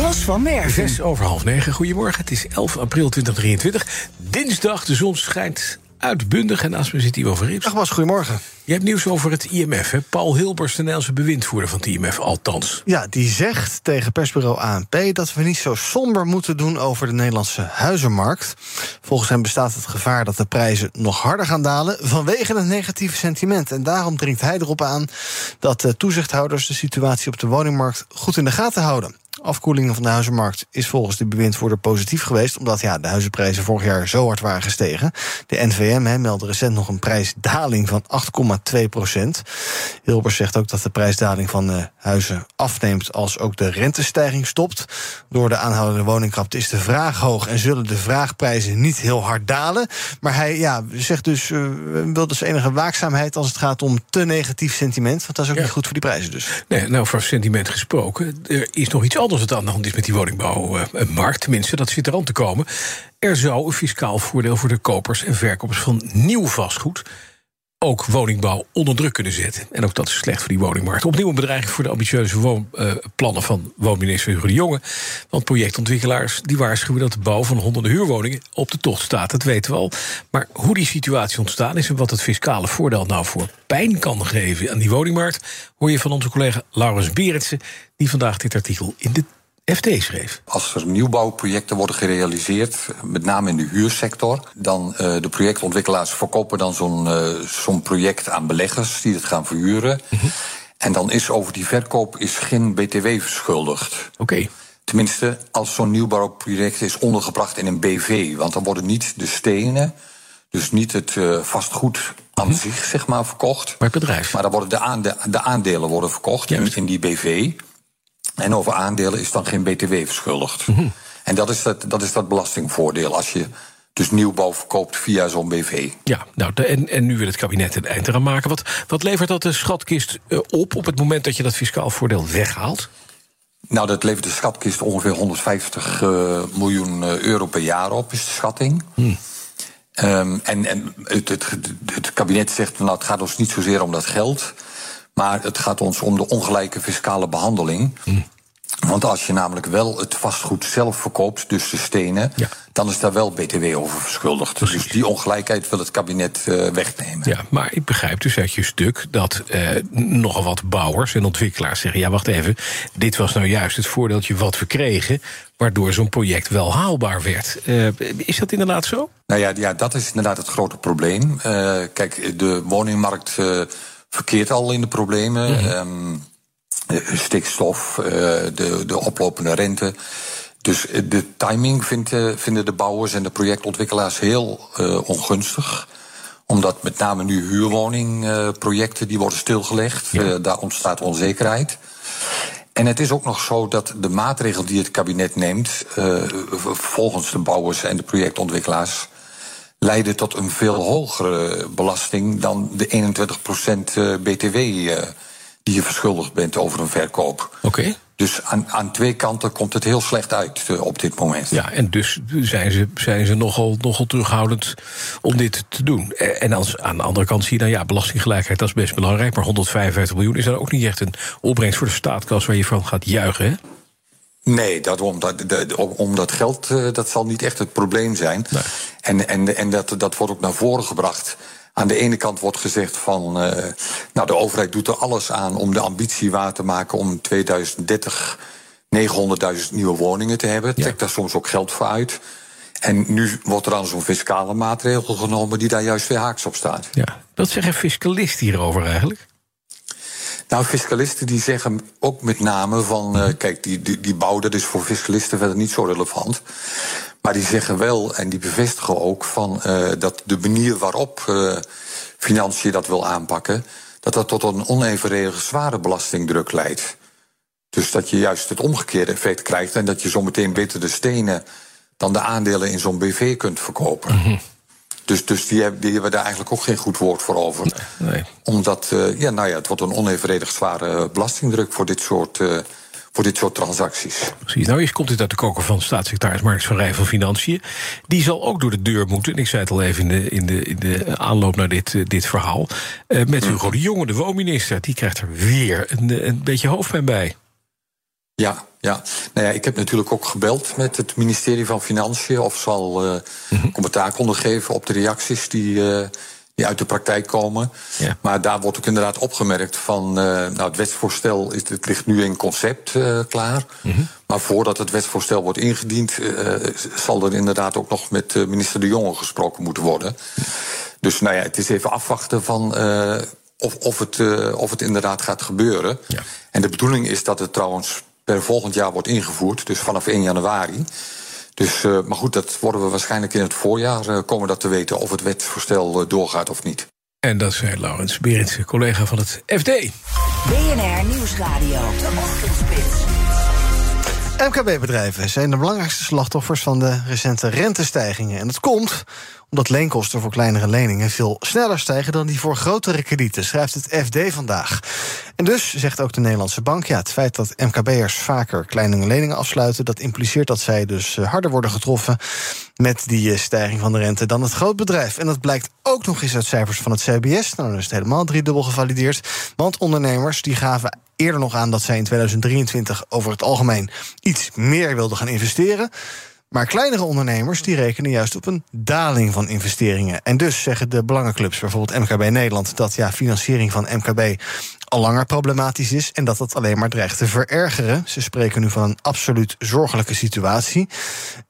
Bas van Werven. Zes over half negen. Goedemorgen. Het is 11 april 2023. Dinsdag. De zon schijnt uitbundig. En naast me zit Ivo Verrips. Dag Bas, goedemorgen. Je hebt nieuws over het IMF. Hè? Paul Hilbers, de Nederlandse bewindvoerder van het IMF, althans. Ja, die zegt tegen persbureau ANP dat we niet zo somber moeten doen over de Nederlandse huizenmarkt. Volgens hem bestaat het gevaar dat de prijzen nog harder gaan dalen vanwege het negatieve sentiment. En daarom dringt hij erop aan dat de toezichthouders de situatie op de woningmarkt goed in de gaten houden. Afkoeling van de huizenmarkt is volgens de bewindvoerder positief geweest, omdat ja, de huizenprijzen vorig jaar zo hard waren gestegen. De NVM he, meldde recent nog een prijsdaling van 8,2 procent. Hilbers zegt ook dat de prijsdaling van de huizen afneemt als ook de rentestijging stopt. Door de aanhoudende woningkrapte is de vraag hoog en zullen de vraagprijzen niet heel hard dalen. Maar hij ja, zegt dus, uh, wil dus enige waakzaamheid als het gaat om te negatief sentiment, want dat is ook ja. niet goed voor die prijzen dus. Nee, nou, voor sentiment gesproken, er is nog iets anders wat aan de hand is met die woningbouwmarkt. Tenminste, dat zit er aan te komen. Er zou een fiscaal voordeel voor de kopers en verkopers van nieuw vastgoed ook woningbouw onder druk kunnen zetten. En ook dat is slecht voor die woningmarkt. Opnieuw een bedreiging voor de ambitieuze woonplannen van woonminister Hugo de Jonge. Want projectontwikkelaars die waarschuwen dat de bouw van honderden huurwoningen op de tocht staat. Dat weten we al. Maar hoe die situatie ontstaan is en wat het fiscale voordeel nou voor pijn kan geven aan die woningmarkt, hoor je van onze collega Laurens Berendsen, die vandaag dit artikel in de FT schreef. Als er nieuwbouwprojecten worden gerealiseerd, met name in de huursector, dan uh, de projectontwikkelaars verkopen dan zo'n uh, zo'n project aan beleggers die het gaan verhuren. Mm -hmm. En dan is over die verkoop is geen BTW verschuldigd. Oké. Okay. Tenminste, als zo'n nieuwbouwproject is ondergebracht in een BV. Want dan worden niet de stenen, dus niet het uh, vastgoed aan mm -hmm. zich, zeg maar, verkocht. Maar het bedrijf. Maar dan worden de, aande de aandelen worden verkocht in, in die BV. En over aandelen is dan geen BTW verschuldigd. Mm -hmm. En dat is dat, dat is dat belastingvoordeel als je dus nieuwbouw verkoopt via zo'n BV. Ja, nou, de, en, en nu wil het kabinet een eind eraan maken. Wat, wat levert dat de schatkist uh, op op het moment dat je dat fiscaal voordeel weghaalt? Nou, dat levert de schatkist ongeveer 150 uh, miljoen euro per jaar op, is de schatting. Hmm. Um, en en het, het, het, kabinet zegt, nou, het gaat ons niet zozeer om dat geld... Maar het gaat ons om de ongelijke fiscale behandeling. Mm. Want als je namelijk wel het vastgoed zelf verkoopt, dus de stenen, ja. dan is daar wel BTW over verschuldigd. Precies. Dus die ongelijkheid wil het kabinet uh, wegnemen. Ja, maar ik begrijp dus uit je stuk dat uh, nogal wat bouwers en ontwikkelaars zeggen: ja, wacht even, dit was nou juist het voordeeltje wat we kregen, waardoor zo'n project wel haalbaar werd. Uh, is dat inderdaad zo? Nou ja, ja, dat is inderdaad het grote probleem. kijk, de woningmarkt verkeert al in de problemen. Mm -hmm. um, stikstof, uh, de, de oplopende rente. Dus de timing vindt, vinden de bouwers en de projectontwikkelaars heel uh, ongunstig omdat met name nu huurwoningprojecten die worden stilgelegd. Ja. daar ontstaat onzekerheid. En het is ook nog zo dat de maatregel die het kabinet neemt, volgens de bouwers en de projectontwikkelaars, leiden tot een veel hogere belasting dan de 21% BTW die je verschuldigd bent over een verkoop. Oké. Okay. Dus aan, aan twee kanten komt het heel slecht uit uh, op dit moment. Ja, en dus zijn ze, zijn ze nogal, nogal terughoudend om dit te doen. En als, aan de andere kant zie je dan, ja, belastinggelijkheid, dat is best belangrijk. Maar 155 miljoen is dan ook niet echt een opbrengst voor de staatkas waar je van gaat juichen, hè? Nee, dat, om, dat, de, om dat geld uh, dat zal niet echt het probleem zijn. Nee. En, en, en dat, dat wordt ook naar voren gebracht. Aan de ene kant wordt gezegd van, uh, nou de overheid doet er alles aan om de ambitie waar te maken om in 2030 900.000 nieuwe woningen te hebben. Ja. Trekt daar soms ook geld voor uit. En nu wordt er dan zo'n fiscale maatregel genomen die daar juist weer haaks op staat. Ja, wat zeggen fiscalisten hierover eigenlijk? Nou, fiscalisten die zeggen ook met name van... Uh, kijk, die, die, die bouw, dat is voor fiscalisten verder niet zo relevant. Maar die zeggen wel, en die bevestigen ook... Van, uh, dat de manier waarop uh, financiën dat wil aanpakken... dat dat tot een onevenredig zware belastingdruk leidt. Dus dat je juist het omgekeerde effect krijgt... en dat je zometeen beter de stenen dan de aandelen in zo'n BV kunt verkopen. -hmm. Dus, dus die, hebben, die hebben daar eigenlijk ook geen goed woord voor over. Nee. Omdat, uh, ja, nou ja, het wordt een onevenredig zware belastingdruk voor dit soort. Uh, voor dit soort transacties. Precies. Nou, eerst komt dit uit de koker van staatssecretaris Marks van Rij van Financiën. Die zal ook door de deur moeten. En ik zei het al even in de, in de, in de aanloop naar dit, uh, dit verhaal. Met Hugo de Jonge, de woonminister. Die krijgt er weer een, een beetje hoofdpijn bij. Ja, ja. Nou ja, ik heb natuurlijk ook gebeld met het ministerie van Financiën of zal uh, mm-hmm. commentaar konden geven op de reacties die, uh, die uit de praktijk komen. Ja. Maar daar wordt ook inderdaad opgemerkt van, uh, nou het wetsvoorstel is, het ligt nu in concept klaar. Mm-hmm. Maar voordat het wetsvoorstel wordt ingediend, zal er inderdaad ook nog met minister De Jonge gesproken moeten worden. Dus nou ja, het is even afwachten van of, of, het, of het inderdaad gaat gebeuren. Ja. En de bedoeling is dat het trouwens per volgend jaar wordt ingevoerd, dus vanaf 1 januari. Dus, uh, maar goed, dat worden we waarschijnlijk in het voorjaar uh, komen dat te weten of het wetsvoorstel uh, doorgaat of niet. En dat is Laurens Berends, collega van het FD. BNR Nieuwsradio, de ochtendspits. MKB-bedrijven zijn de belangrijkste slachtoffers van de recente rentestijgingen. En dat komt omdat leenkosten voor kleinere leningen veel sneller stijgen dan die voor grotere kredieten, schrijft het FD vandaag. En dus zegt ook de Nederlandse bank: ja, het feit dat MKB'ers vaker kleinere leningen afsluiten, dat impliceert dat zij dus eh, harder worden getroffen met die eh, stijging van de rente dan het grootbedrijf. En dat blijkt ook nog eens uit cijfers van het CBS. Nou, dan is het helemaal driedubbel gevalideerd. Want ondernemers die gaven eerder nog aan dat zij in 2023 over het algemeen iets meer wilden gaan investeren. Maar kleinere ondernemers die rekenen juist op een daling van investeringen. En dus zeggen de belangenclubs, bijvoorbeeld MKB Nederland, dat ja, financiering van MKB al langer problematisch is en dat dat alleen maar dreigt te verergeren. Ze spreken nu van een absoluut zorgelijke situatie.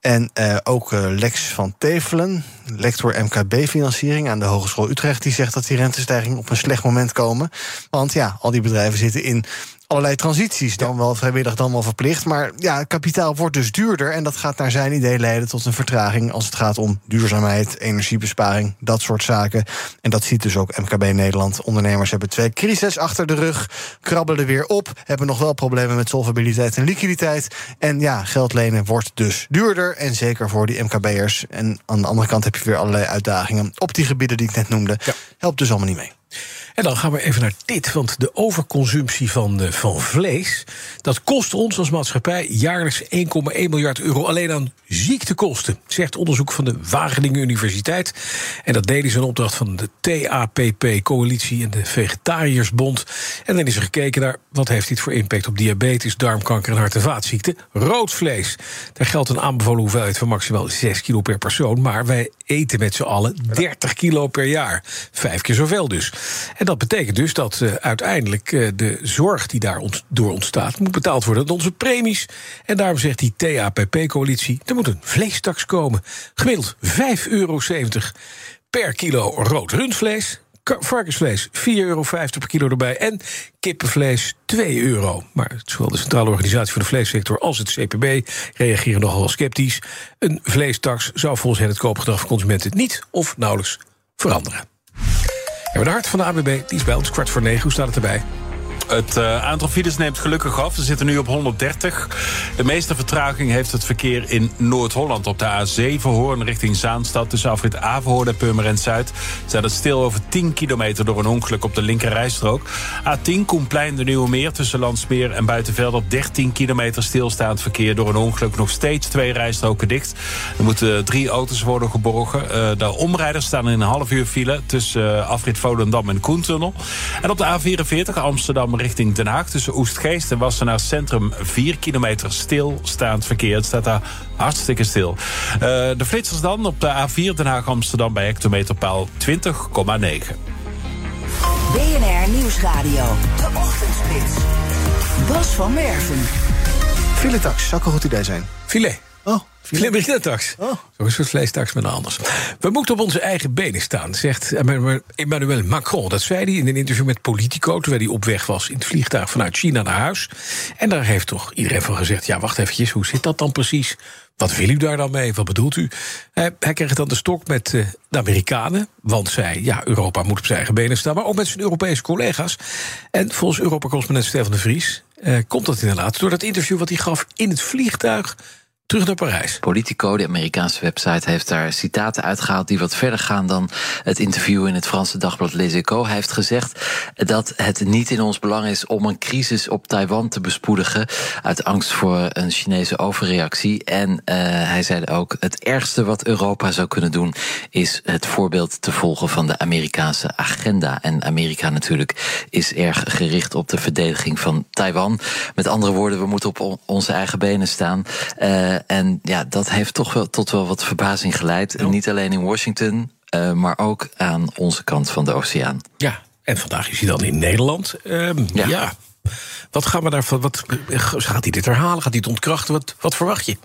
En eh, ook eh, Lex van Tevelen, lector MKB-financiering aan de Hogeschool Utrecht, die zegt dat die rentestijgingen op een slecht moment komen. Want ja, al die bedrijven zitten in allerlei transities. Dan wel vrijwillig, dan wel verplicht. Maar ja, kapitaal wordt dus duurder. En dat gaat naar zijn idee leiden tot een vertraging als het gaat om duurzaamheid, energiebesparing, dat soort zaken. En dat ziet dus ook MKB Nederland. Ondernemers hebben twee crises achter de rug, krabbelen weer op, hebben nog wel problemen met solvabiliteit en liquiditeit. En ja, geld lenen wordt dus duurder. En zeker voor die MKB'ers. En aan de andere kant heb je weer allerlei uitdagingen op die gebieden die ik net noemde. Helpt dus allemaal niet mee. En dan gaan we even naar dit, want de overconsumptie van, uh, van vlees... dat kost ons als maatschappij jaarlijks 1,1 miljard euro... alleen aan ziektekosten, zegt onderzoek van de Wageningen Universiteit. En dat deden ze een opdracht van de TAPP-coalitie en de Vegetariërsbond. En dan is er gekeken naar wat heeft dit voor impact op diabetes, darmkanker en hart- en vaatziekten. Rood vlees, daar geldt een aanbevolen hoeveelheid van maximaal 6 kilo per persoon... maar wij eten met z'n allen 30 kilo per jaar. Vijf keer zoveel dus. En dat betekent dus dat uh, uiteindelijk uh, de zorg die daar door ontstaat... moet betaald worden door onze premies. En daarom zegt die TAPP-coalitie... er moet een vleestaks komen. Gemiddeld 5,70 euro per kilo rood rundvlees varkensvlees 4,50 euro per kilo erbij. En kippenvlees 2 euro. Maar zowel de Centrale Organisatie voor de Vleessector als het CPB reageren nogal sceptisch. Een vleestaks zou volgens hen het koopgedrag van consumenten niet of nauwelijks veranderen. En de hart van de ABB, die is bij ons kwart voor negen. Hoe staat het erbij? Het uh, aantal files neemt gelukkig af. We zitten nu op 130. De meeste vertraging heeft het verkeer in Noord-Holland. Op de A7 Hoorn richting Zaanstad. Tussen afrit Averhoorn en Purmerend Zuid. Staat het stil over 10 kilometer door een ongeluk op de linkerrijstrook. A10 Koenplein de Nieuwe Meer tussen Landsmeer en Buitenveld. Op 13 kilometer stilstaand verkeer door een ongeluk. Nog steeds twee rijstroken dicht. Er moeten drie auto's worden geborgen. Uh, de omrijders staan in een half uur file. Tussen uh, afrit Volendam en Koentunnel. En op de A44 Amsterdam richting Den Haag. Tussen Oestgeest en Wassenaar Centrum 4 kilometer stilstaand verkeer. Het staat daar hartstikke stil. Uh, de flitsers dan op de A4 Den Haag-Amsterdam bij hectometerpaal 20,9. BNR Nieuwsradio. De Ochtendspits. Bas van Werven. Filetax, zou een goed idee zijn. Filet. Oh. Filet Oh. Zo'n soort vleestaks met een anders. We moeten op onze eigen benen staan, zegt Emmanuel Macron. Dat zei hij in een interview met Politico... terwijl hij op weg was in het vliegtuig vanuit China naar huis. En daar heeft toch iedereen van gezegd... ja, wacht eventjes, hoe zit dat dan precies? Wat wil u daar dan mee? Wat bedoelt u? Hij, hij kreeg dan de stok met uh, de Amerikanen. Want zij, ja, Europa moet op zijn eigen benen staan. Maar ook met zijn Europese collega's. En volgens Europa-correspondent Stefan de Vries... Uh, komt dat inderdaad door dat interview wat hij gaf in het vliegtuig terug naar Parijs. Politico, de Amerikaanse website, heeft daar citaten uitgehaald die wat verder gaan dan het interview in het Franse dagblad Les Echos. Hij heeft gezegd dat het niet in ons belang is om een crisis op Taiwan te bespoedigen uit angst voor een Chinese overreactie. En uh, hij zei ook: het ergste wat Europa zou kunnen doen is het voorbeeld te volgen van de Amerikaanse agenda. En Amerika natuurlijk is erg gericht op de verdediging van Taiwan. Met andere woorden, we moeten op onze eigen benen staan. Uh, en ja, dat heeft toch wel tot wel wat verbazing geleid. En niet alleen in Washington, uh, maar ook aan onze kant van de oceaan. Ja, en vandaag is hij dan in Nederland. Um, ja. ja. Wat gaan we daarvan? Wat, gaat hij dit herhalen? Gaat hij het ontkrachten? Wat, wat verwacht je?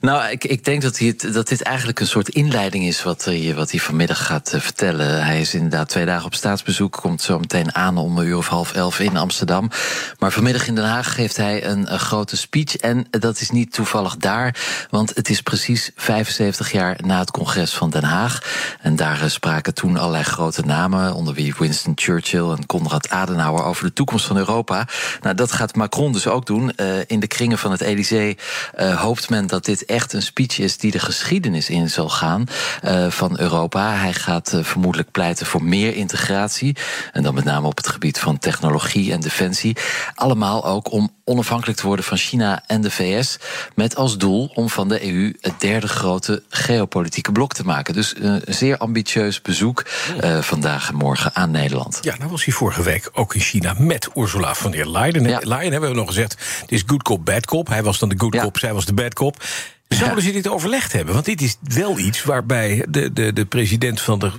Nou, ik, ik denk dat, dat dit eigenlijk een soort inleiding is wat hij, wat hij vanmiddag gaat uh, vertellen. Hij is inderdaad twee dagen op staatsbezoek, komt zo meteen aan om een uur of half elf in Amsterdam. Maar vanmiddag in Den Haag geeft hij een, grote speech. En dat is niet toevallig daar, want het is precies 75 jaar na het congres van Den Haag. En daar spraken toen allerlei grote namen, onder wie Winston Churchill en Konrad Adenauer, over de toekomst van Europa. Nou, dat gaat Macron dus ook doen. In de kringen van het Elysée hoopt men dat dit echt een speech is die de geschiedenis in zal gaan uh, van Europa. Hij gaat uh, vermoedelijk pleiten voor meer integratie. En dan met name op het gebied van technologie en defensie. Allemaal ook om onafhankelijk te worden van China en de VS. Met als doel om van de EU het derde grote geopolitieke blok te maken. Dus een zeer ambitieus bezoek uh, vandaag en morgen aan Nederland. Ja, nou was hij vorige week ook in China met Ursula von der Leyen. Ja. Leyen hebben we nog gezegd. Het is good cop, bad cop. Hij was dan de good ja. cop, zij was de bad cop. Zouden ze dit overlegd hebben? Want dit is wel iets waarbij de, de, de president van de,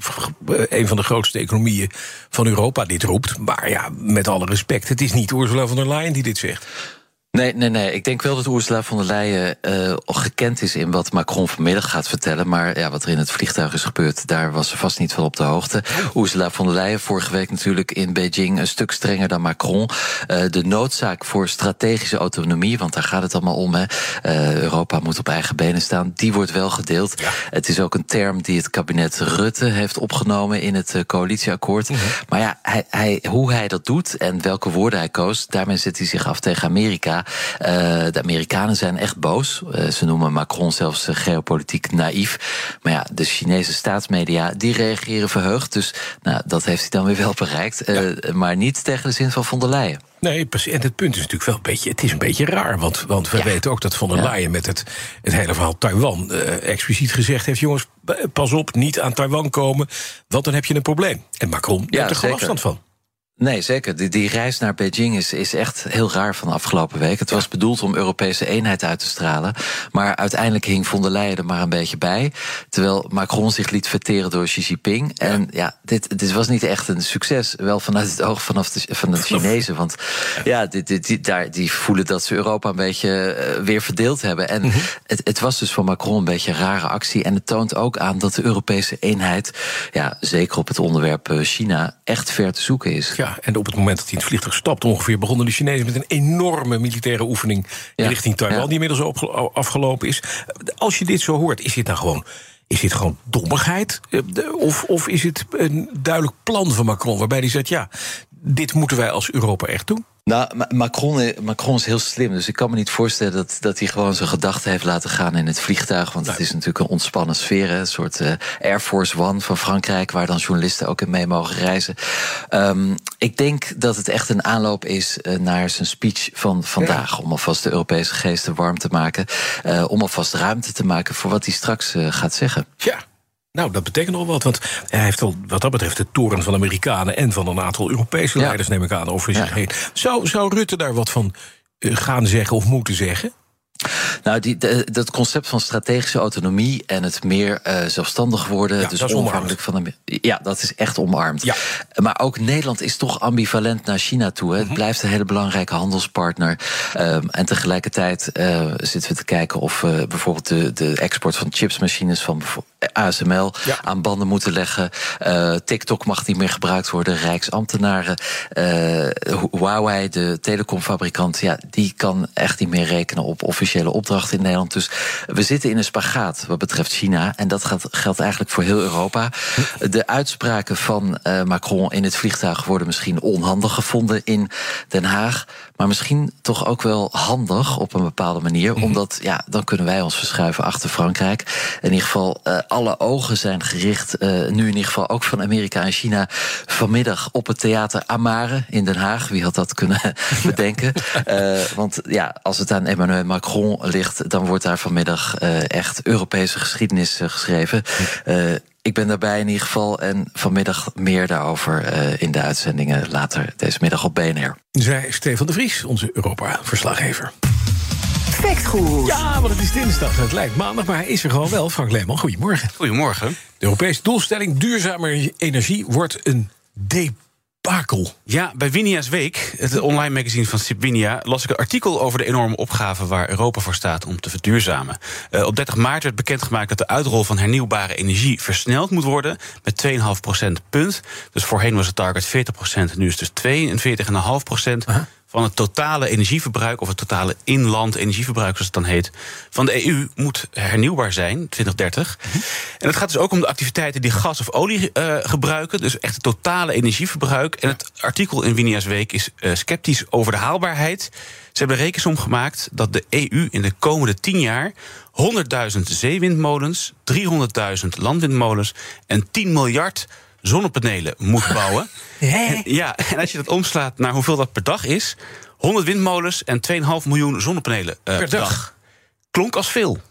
een van de grootste economieën van Europa dit roept. Maar ja, met alle respect, het is niet Ursula von der Leyen die dit zegt. Nee, nee, nee. Ik denk wel dat Ursula von der Leyen uh, gekend is in wat Macron vanmiddag gaat vertellen. Maar ja, wat er in het vliegtuig is gebeurd, daar was ze vast niet van op de hoogte. Ursula von der Leyen vorige week natuurlijk in Beijing een stuk strenger dan Macron. Uh, de noodzaak voor strategische autonomie, want daar gaat het allemaal om. Hè. Uh, Europa moet op eigen benen staan. Die wordt wel gedeeld. Ja. Het is ook een term die het kabinet Rutte heeft opgenomen in het coalitieakkoord. Mm -hmm. Maar ja, hij, hij, hoe hij dat doet en welke woorden hij koos, daarmee zet hij zich af tegen Amerika. Uh, de Amerikanen zijn echt boos. Uh, ze noemen Macron zelfs uh, geopolitiek naïef. Maar ja, de Chinese staatsmedia die reageren verheugd. Dus nou, dat heeft hij dan weer wel bereikt. Ja. Maar niet tegen de zin van von der Leyen. Nee, precies. En het punt is natuurlijk wel een beetje. Het is een beetje raar. Want, want we ja. weten ook dat von der Leyen met het, het hele verhaal Taiwan expliciet gezegd heeft: jongens, pas op, niet aan Taiwan komen. Want dan heb je een probleem. En Macron ja, neemt er gewoon afstand van. Nee, zeker. Die, die reis naar Beijing is, is echt heel raar van de afgelopen week. Het was bedoeld om Europese eenheid uit te stralen. Maar uiteindelijk hing von der Leyen er maar een beetje bij. Terwijl Macron zich liet verteren door Xi Jinping. Ja. En ja, dit, dit was niet echt een succes. Wel vanuit het oog vanaf de, van de Chinezen. Want ja, dit, dit, die, daar, die voelen dat ze Europa een beetje uh, weer verdeeld hebben. En mm -hmm. het, het was dus van Macron een beetje een rare actie. En het toont ook aan dat de Europese eenheid, ja, zeker op het onderwerp China, echt ver te zoeken is. Ja. Ja, en op het moment dat hij in het vliegtuig stapt, ongeveer begonnen de Chinezen met een enorme militaire oefening ja. richting Taiwan, die inmiddels op, afgelopen is. Als je dit zo hoort, is dit nou gewoon. Is dit gewoon dommigheid? Of, of is het een duidelijk plan van Macron waarbij hij zegt: ja, dit moeten wij als Europa echt doen? Nou, Macron, Macron is heel slim. Dus ik kan me niet voorstellen dat, dat hij gewoon zijn gedachten heeft laten gaan in het vliegtuig. Want het is natuurlijk een ontspannen sfeer. Een soort uh, Air Force One van Frankrijk, waar dan journalisten ook in mee mogen reizen. Um, ik denk dat het echt een aanloop is uh, naar zijn speech van vandaag. Ja. Om alvast de Europese geesten warm te maken. Uh, om alvast ruimte te maken voor wat hij straks gaat zeggen. Ja. Nou, dat betekent nog wat, want hij heeft al wat dat betreft de toren van Amerikanen en van een aantal Europese ja. leiders, neem ik aan, over zich ja. heen. Zou, zou Rutte daar wat van gaan zeggen of moeten zeggen? Nou, die, de, dat concept van strategische autonomie en het meer uh, zelfstandig worden, ja, dus onafhankelijk van de. Ja, dat is echt omarmd. Ja. Maar ook Nederland is toch ambivalent naar China toe. Hè. Het mm -hmm. blijft een hele belangrijke handelspartner. Um, en tegelijkertijd uh, zitten we te kijken of uh, bijvoorbeeld de, de export van chipsmachines van ASML ja. aan banden moeten leggen. Uh, TikTok mag niet meer gebruikt worden. Rijksambtenaren. Uh, Huawei, de telecomfabrikant, ja, die kan echt niet meer rekenen op officiële opdrachten in Nederland. Dus we zitten in een spagaat wat betreft China. En dat gaat, geldt eigenlijk voor heel Europa. De uitspraken van uh, Macron in het vliegtuig worden misschien onhandig gevonden in Den Haag. Maar misschien toch ook wel handig op een bepaalde manier. Mm -hmm. Omdat ja, dan kunnen wij ons verschuiven achter Frankrijk. In ieder geval, uh, alle ogen zijn gericht, uh, nu in ieder geval ook van Amerika en China, vanmiddag op het theater Amare in Den Haag. Wie had dat kunnen bedenken? Uh, want ja, als het aan Emmanuel Macron ligt, dan wordt daar vanmiddag echt Europese geschiedenis geschreven ik ben daarbij in ieder geval. En vanmiddag meer daarover uh, in de uitzendingen later deze middag op BNR. Zij Stefan de Vries, onze Europa-verslaggever. Factgoed. Ja, want het is dinsdag. Het lijkt maandag, maar hij is er gewoon wel. Frank Leeman, goedemorgen. Goedemorgen. De Europese doelstelling duurzame energie wordt een debakel. Ja, bij Winia's Week, het online magazine van Sibwinia... las ik een artikel over de enorme opgave waar Europa voor staat om te verduurzamen. Uh, op 30 maart werd bekendgemaakt dat de uitrol van hernieuwbare energie versneld moet worden met 2,5 procent punt. Dus voorheen was het target 40 procent, nu is het dus 42,5 procent. Uh -huh van het totale energieverbruik, of het totale inland energieverbruik, zoals het dan heet, van de EU moet hernieuwbaar zijn, 2030. En het gaat dus ook om de activiteiten die gas of olie uh, gebruiken, dus echt het totale energieverbruik. En het artikel in Winia's Week is uh, sceptisch over de haalbaarheid. Ze hebben rekensom gemaakt dat de EU in de komende 10 jaar 100.000 zeewindmolens, 300.000 landwindmolens en 10 miljard zonnepanelen moet bouwen. En, ja, en als je dat omslaat naar hoeveel dat per dag is, 100 windmolens en 2,5 miljoen zonnepanelen uh, per, dag. dag. Klonk als veel.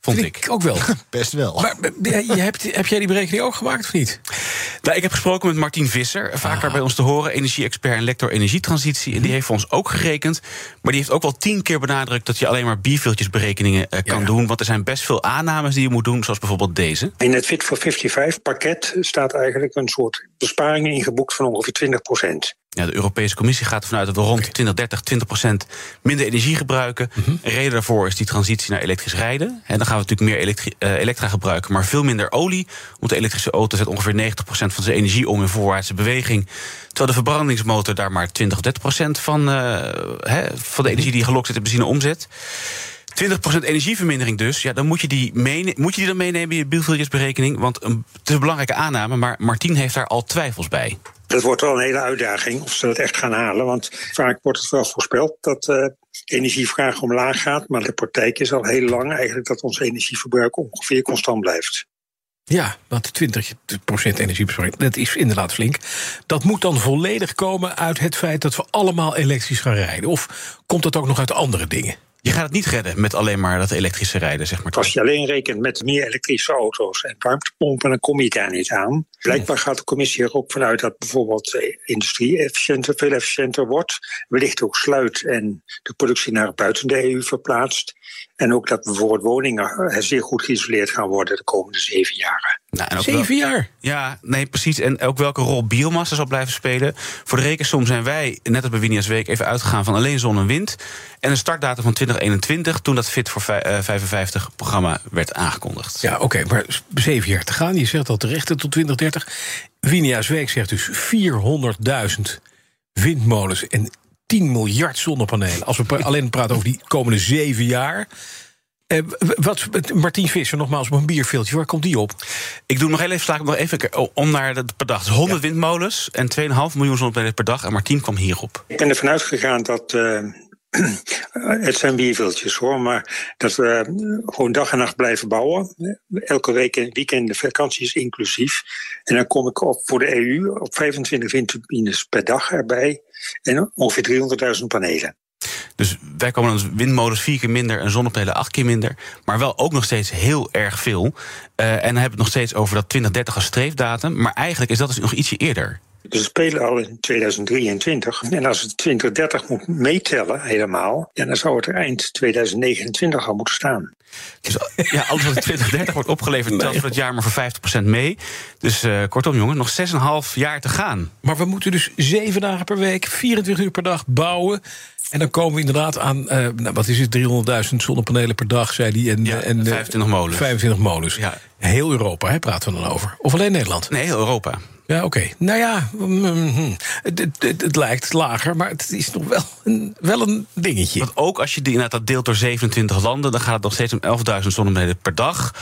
Vond ik. ik. ook wel. Best wel. Maar je hebt, heb jij die berekening ook gemaakt of niet? Nou, ik heb gesproken met Martien Visser, vaker ah. bij ons te horen, energie-expert en lector energietransitie. En die heeft voor ons ook gerekend. Maar die heeft ook wel tien keer benadrukt dat je alleen maar bierveeltjesberekeningen uh, kan ja. doen. Want er zijn best veel aannames die je moet doen, zoals bijvoorbeeld deze. In het Fit for 55 pakket staat eigenlijk een soort besparing ingeboekt van ongeveer 20 procent. Ja, de Europese Commissie gaat ervan uit dat we rond 2030 20 procent minder energie gebruiken. Mm -hmm. Reden daarvoor is die transitie naar elektrisch rijden. En dan gaan we natuurlijk meer elektri uh, elektra gebruiken, maar veel minder olie. Want de elektrische auto zet ongeveer 90 procent van zijn energie om in voorwaartse beweging. Terwijl de verbrandingsmotor daar maar 20 of 30 procent van, uh, he, van de energie die gelokt zit in benzine omzet. 20% energievermindering dus. Ja, dan moet je die, moet je die dan meenemen in je bielveeltjesberekening. Want een, het is een belangrijke aanname, maar Martien heeft daar al twijfels bij. Dat wordt wel een hele uitdaging of ze dat echt gaan halen. Want vaak wordt het wel voorspeld dat uh, energievraag omlaag gaat. Maar de praktijk is al heel lang eigenlijk dat ons energieverbruik ongeveer constant blijft. Ja, want 20% energiebesparing, dat is inderdaad flink. Dat moet dan volledig komen uit het feit dat we allemaal elektrisch gaan rijden. Of komt dat ook nog uit andere dingen? Je gaat het niet redden met alleen maar dat elektrische rijden, zeg maar. Als je alleen rekent met meer elektrische auto's en warmtepompen, dan kom je daar niet aan. Blijkbaar gaat de commissie er ook vanuit dat bijvoorbeeld de industrie efficiënter, veel efficiënter wordt. Wellicht ook sluit en de productie naar buiten de EU verplaatst. En ook dat bijvoorbeeld woningen zeer goed geïsoleerd gaan worden de komende zeven jaren. Nou, en zeven wel, jaar? Ja, nee, precies. En ook welke rol biomassa zal blijven spelen. Voor de rekensom zijn wij, net als bij Winia's Week, even uitgegaan van alleen zon en wind. En een startdatum van 2021, toen dat Fit voor 55-programma werd aangekondigd. Ja, oké, okay, maar zeven jaar te gaan. Je zegt al terecht tot 2030. Winia's Week zegt dus 400.000 windmolens en 10 miljard zonnepanelen. Als we alleen praten over die komende zeven jaar. Eh, wat, Martien Visser, nogmaals op een bierveeltje, waar komt die op? Ik doe nog heel even, sla ik nog even om naar de, per dag. Dus 100 ja. windmolens en 2,5 miljoen zonnepanelen per dag. En Martien kwam hierop. Ik ben ervan uitgegaan dat. Uh, het zijn bierveeltjes hoor, maar dat we gewoon dag en nacht blijven bouwen. Elke week en weekend, vakanties inclusief. En dan kom ik op voor de EU op 25 windturbines per dag erbij. En ongeveer 300.000 panelen. Dus wij komen dan windmolens vier keer minder en zonnepanelen acht keer minder. Maar wel ook nog steeds heel erg veel. Uh, en dan hebben we het nog steeds over dat 2030 als streefdatum. Maar eigenlijk is dat dus nog ietsje eerder. Dus we spelen al in 2023. En als het 2030 moet meetellen helemaal, ja, dan zou het er eind 2029 al moeten staan. Dus ja, alles wat in 2030 wordt opgeleverd, telt voor het jaar maar voor 50% mee. Dus uh, kortom, jongen, nog 6,5 jaar te gaan. Maar we moeten dus 7 dagen per week, 24 uur per dag bouwen. En dan komen we inderdaad aan, uh, nou, wat is het, 300.000 zonnepanelen per dag, zei hij. En, ja, en, 25 molens. 25 molens. Ja. Heel Europa, hè, praten we dan over. Of alleen Nederland? Nee, heel Europa. Ja, oké. Nou ja, mm, het, het, het, lijkt lager, maar het is nog wel een, wel een dingetje. Want ook als je die, inderdaad dat deelt door 27 landen... dan gaat het nog steeds om 11.000 zonnepanelen per dag.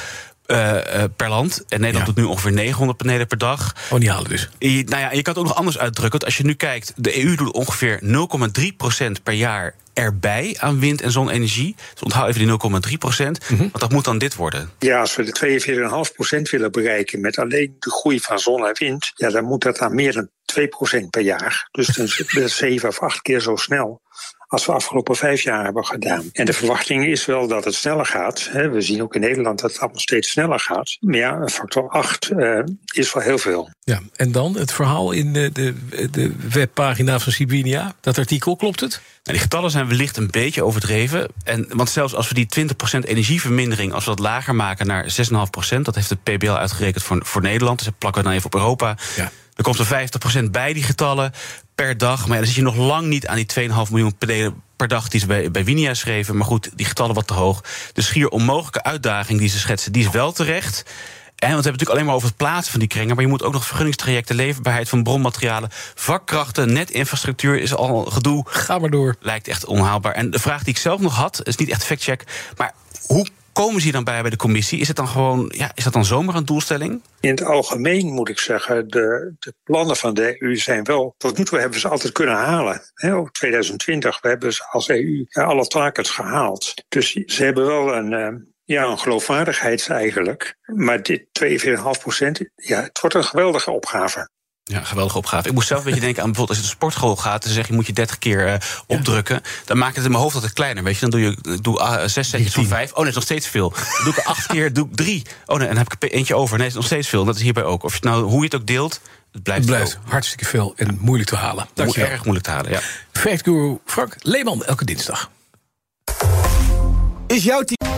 Uh, uh, per land. En Nederland ja. doet nu ongeveer 900 panelen per dag. Oh, die halen dus. Je, nou ja, je kan het ook nog anders uitdrukken. Als je nu kijkt, de EU doet ongeveer 0,3% per jaar erbij aan wind- en zonne-energie. Dus onthoud even die 0,3 procent. Mm -hmm. Want dat moet dan dit worden. Ja, als we de 42,5 procent willen bereiken met alleen de groei van zon en wind, ja, dan moet dat aan meer dan 2 procent per jaar. Dus dan is het 7 of 8 keer zo snel als we afgelopen vijf jaar hebben gedaan. En de verwachting is wel dat het sneller gaat. We zien ook in Nederland dat het allemaal steeds sneller gaat. Maar ja, een factor 8 uh, is wel heel veel. Ja, en dan het verhaal in de, de, de webpagina van Sibinia. Dat artikel, klopt het? Nou, die getallen zijn wellicht een beetje overdreven. En, want zelfs als we die 20% energievermindering... als we dat lager maken naar 6,5%... dat heeft de PBL uitgerekend voor, voor Nederland. Dus dat plakken we dan even op Europa... Ja. Er komt er 50% bij die getallen per dag. Maar ja, dan zit je nog lang niet aan die 2,5 miljoen per dag die ze bij, bij Winia schreven. Maar goed, die getallen wat te hoog. De schier onmogelijke uitdaging die ze schetsen, die is wel terecht. En want we hebben natuurlijk alleen maar over het plaatsen van die kringen. Maar je moet ook nog vergunningstrajecten, leverbaarheid van bronmaterialen, vakkrachten, netinfrastructuur is al gedoe. Ga maar door. Lijkt echt onhaalbaar. En de vraag die ik zelf nog had, is niet echt factcheck. Maar hoe komen ze hier dan bij bij de commissie? Is het dan gewoon, ja, is dat dan zomaar een doelstelling? In het algemeen moet ik zeggen, de, de plannen van de EU zijn wel. Tot nu toe hebben ze altijd kunnen halen. Ook 2020, we hebben als EU alle targets gehaald. Dus ze hebben wel een. Uh, ja, een geloofwaardigheid eigenlijk. Maar dit 42,5 procent, ja, het wordt een geweldige opgave. Ja, geweldige opgave. Ik moest zelf een beetje denken aan bijvoorbeeld als je de sportschool gaat... en zeg je moet je 30 keer uh, opdrukken. Dan maak ik het in mijn hoofd altijd kleiner. Weet je? Dan doe je doe, uh, zes setjes van vijf. Oh nee, dat is nog steeds veel. Dan doe ik acht keer, doe ik drie. Oh nee, en dan heb ik eentje over. Nee, dat is nog steeds veel. Dat is hierbij ook. Of je nou, hoe je het ook deelt, het blijft, het blijft hartstikke veel en moeilijk te halen. Dat is erg moeilijk te halen, ja. Fact Guru Frank Leeman, elke dinsdag. Is jouw team...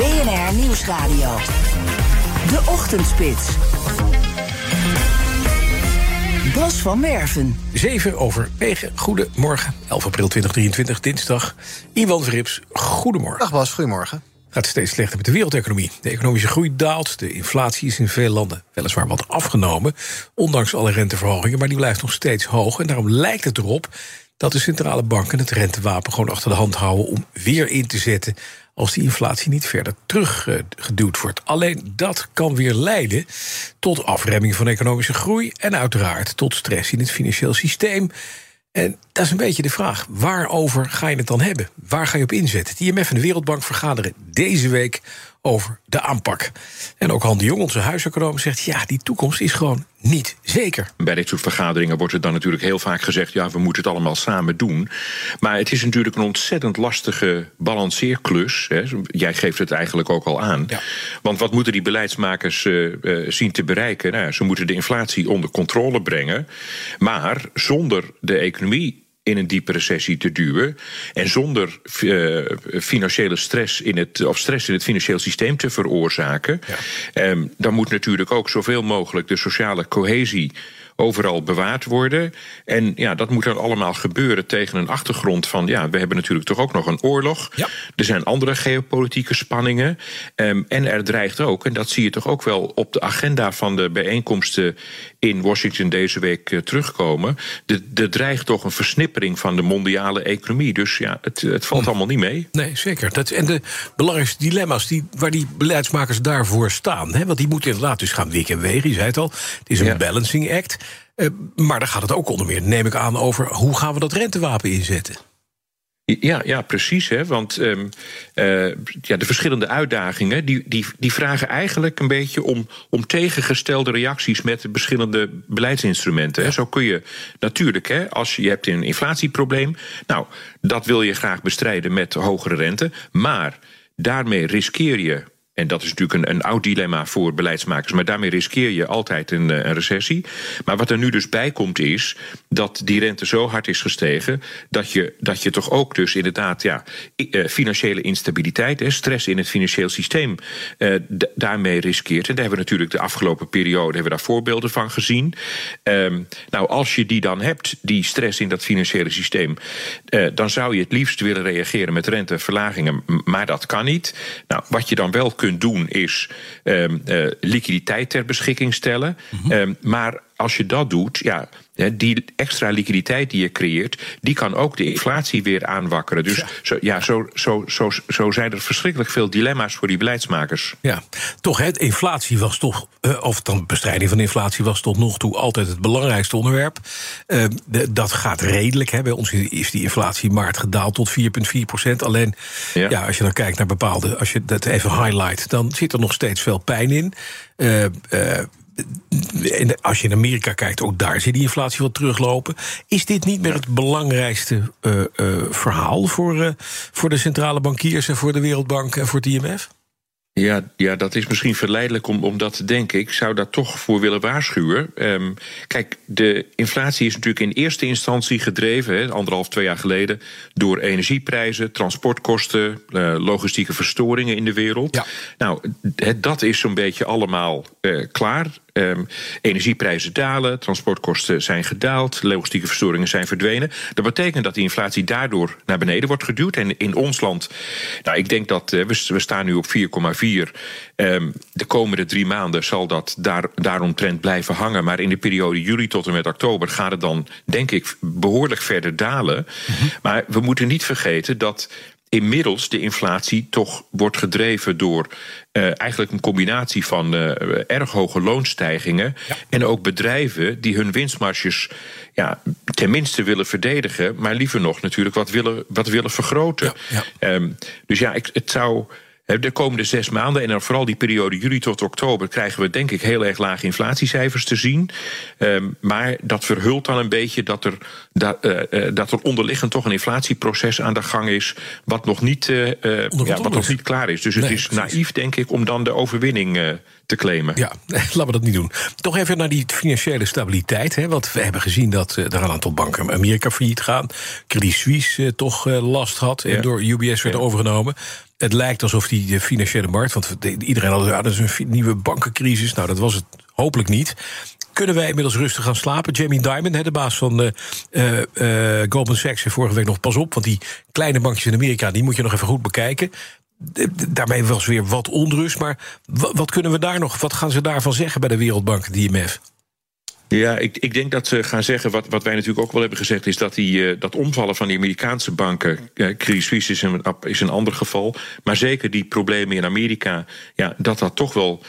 BNR Nieuwsradio. De Ochtendspits. Bas van Werven. 7 over 9. Goedemorgen. 11 april 2023, dinsdag. Iwan Verrips, goedemorgen. Dag Bas, goedemorgen. Gaat steeds slechter met de wereldeconomie. De economische groei daalt. De inflatie is in veel landen weliswaar wat afgenomen. Ondanks alle renteverhogingen, maar die blijft nog steeds hoog. En daarom lijkt het erop dat de centrale banken het rentewapen gewoon achter de hand houden om weer in te zetten als die inflatie niet verder teruggeduwd wordt. Alleen dat kan weer leiden tot afremming van economische groei en uiteraard tot stress in het financieel systeem. En dat is een beetje de vraag. Waarover ga je het dan hebben? Waar ga je op inzetten? Het IMF en de Wereldbank vergaderen deze week over de aanpak. En ook Han de Jong, onze huiseconoom, zegt... ja, die toekomst is gewoon niet zeker. Bij dit soort vergaderingen wordt er dan natuurlijk heel vaak gezegd... ja, we moeten het allemaal samen doen. Maar het is natuurlijk een ontzettend lastige balanceerklus. Hè. Jij geeft het eigenlijk ook al aan. Ja. Want wat moeten die beleidsmakers uh, uh, zien te bereiken? Nou, ze moeten de inflatie onder controle brengen. Maar zonder de economie in een diepe recessie te duwen. En zonder uh, financiële stress in het, of stress in het financieel systeem te veroorzaken. Ja. Um, dan moet natuurlijk ook zoveel mogelijk de sociale cohesie overal bewaard worden. En ja, dat moet dan allemaal gebeuren tegen een achtergrond van... ja, we hebben natuurlijk toch ook nog een oorlog. Ja. Er zijn andere geopolitieke spanningen. Um, en er dreigt ook, en dat zie je toch ook wel op de agenda van de bijeenkomsten... in Washington deze week uh, terugkomen. Er dreigt toch een versnippering van de mondiale economie. Dus ja, het, het valt allemaal niet mee. Nee, zeker. Dat, en de belangrijkste dilemma's die, waar die beleidsmakers daarvoor staan... Hè, want die moeten inderdaad dus gaan wikken en wegen, je zei het al. Het is een ja. balancing act... Uh, maar daar gaat het ook onder meer, neem ik aan, over hoe gaan we dat rentewapen inzetten. Ja, ja, precies. Hè? Want um, uh, ja, de verschillende uitdagingen die, die, die vragen eigenlijk een beetje om, om tegengestelde reacties met de verschillende beleidsinstrumenten. Ja. Zo kun je natuurlijk, hè, als je, je hebt een inflatieprobleem, nou, dat wil je graag bestrijden met hogere rente. Maar daarmee riskeer je en dat is natuurlijk een, een oud dilemma voor beleidsmakers. Maar daarmee riskeer je altijd een, een, recessie. Maar wat er nu dus bij komt is dat die rente zo hard is gestegen. dat je, dat je toch ook dus inderdaad ja, financiële instabiliteit, stress in het financieel systeem. Uh, daarmee riskeert. En daar hebben we natuurlijk de afgelopen periode hebben we daar voorbeelden van gezien. Um, nou, als je die dan hebt, die stress in dat financiële systeem. Dan zou je het liefst willen reageren met renteverlagingen. Maar dat kan niet. Nou, wat je dan wel kunt doen is um, uh, liquiditeit ter beschikking stellen. Mm -hmm. um, maar als je dat doet, ja, die extra liquiditeit die je creëert, die kan ook de inflatie weer aanwakkeren. Dus ja, zo, ja, zo, zo, zo, zo zijn er verschrikkelijk veel dilemma's voor die beleidsmakers. Ja, toch, het inflatie was toch, uh, of dan bestrijding van inflatie was tot nog toe altijd het belangrijkste onderwerp. Uh, de, dat gaat redelijk. Hè. Bij ons is die inflatie maart gedaald tot 4,4 procent. Alleen, ja. ja. als je dan kijkt naar bepaalde, als je dat even highlight, dan zit er nog steeds veel pijn in. Uh, als je in Amerika kijkt, ook daar zit die inflatie wat teruglopen. Is dit niet meer het belangrijkste uh, uh, verhaal voor, uh, voor de centrale bankiers en voor de Wereldbank en voor het IMF? Ja, ja, dat is misschien verleidelijk om, om dat te denken. Ik zou daar toch voor willen waarschuwen. Um, kijk, de inflatie is natuurlijk in eerste instantie gedreven, anderhalf, twee jaar geleden, door energieprijzen, transportkosten, uh, logistieke verstoringen in de wereld. Ja. Nou, dat is zo'n beetje allemaal uh, klaar. Um, energieprijzen dalen, transportkosten zijn gedaald, logistieke verstoringen zijn verdwenen. Dat betekent dat die inflatie daardoor naar beneden wordt geduwd. En in ons land, nou, ik denk dat uh, we, we staan nu op 4,4. Um, de komende drie maanden zal dat daar, daaromtrent blijven hangen. Maar in de periode juli tot en met oktober gaat het dan, denk ik, behoorlijk verder dalen. Mm -hmm. Maar we moeten niet vergeten dat inmiddels de inflatie toch wordt gedreven door uh, eigenlijk een combinatie van uh, erg hoge loonstijgingen ja. en ook bedrijven die hun winstmarges ja, tenminste willen verdedigen, maar liever nog natuurlijk wat willen, wat willen vergroten. Ja, ja. Um, dus ja, ik, het zou. De komende zes maanden en dan vooral die periode juli tot oktober krijgen we denk ik heel erg lage inflatiecijfers te zien. Um, maar dat verhult dan een beetje dat er, dat, uh, uh, dat er onderliggend toch een inflatieproces aan de gang is. wat nog niet, uh, ja, wat nog niet klaar is. Dus het is precies. naïef denk ik om dan de overwinning te claimen. Ja, laten we dat niet doen. Toch even naar die financiële stabiliteit. Hè, want we hebben gezien dat er een aantal banken Amerika failliet gaan. Credit Suisse toch last had en ja. door UBS werd ja. overgenomen. Het lijkt alsof die financiële markt, want iedereen had ja, dat is een nieuwe bankencrisis. Nou, dat was het hopelijk niet. Kunnen wij inmiddels rustig gaan slapen? Jamie Dimon, de baas van uh, Goldman Sachs, vorige week nog pas op, want die kleine bankjes in Amerika, die moet je nog even goed bekijken. Daarmee was weer wat onrust, maar wat kunnen we daar nog, wat gaan ze daarvan zeggen bij de Wereldbank, de IMF? Ja, ik, ik denk dat ze gaan zeggen, wat, wat wij natuurlijk ook wel hebben gezegd, is dat die, uh, dat omvallen van die Amerikaanse banken, Credit Suisse is een, is een ander geval, maar zeker die problemen in Amerika, ja, dat dat toch wel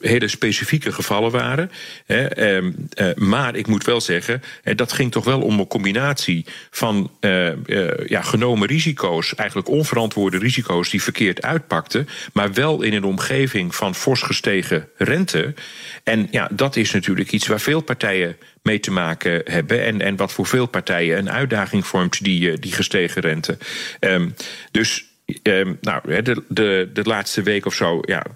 hele specifieke gevallen waren. Uh, uh, maar ik moet wel zeggen, dat ging toch wel om een combinatie van ja, genomen risico's, eigenlijk onverantwoorde risico's die verkeerd uitpakten, maar wel in een omgeving van fors gestegen rente. En ja, dat is natuurlijk iets waar veel partijen mee te maken hebben. En, en wat voor veel partijen een uitdaging vormt, die, die gestegen rente. Um, dus um, nou, de, de, de laatste week of zo. Ja,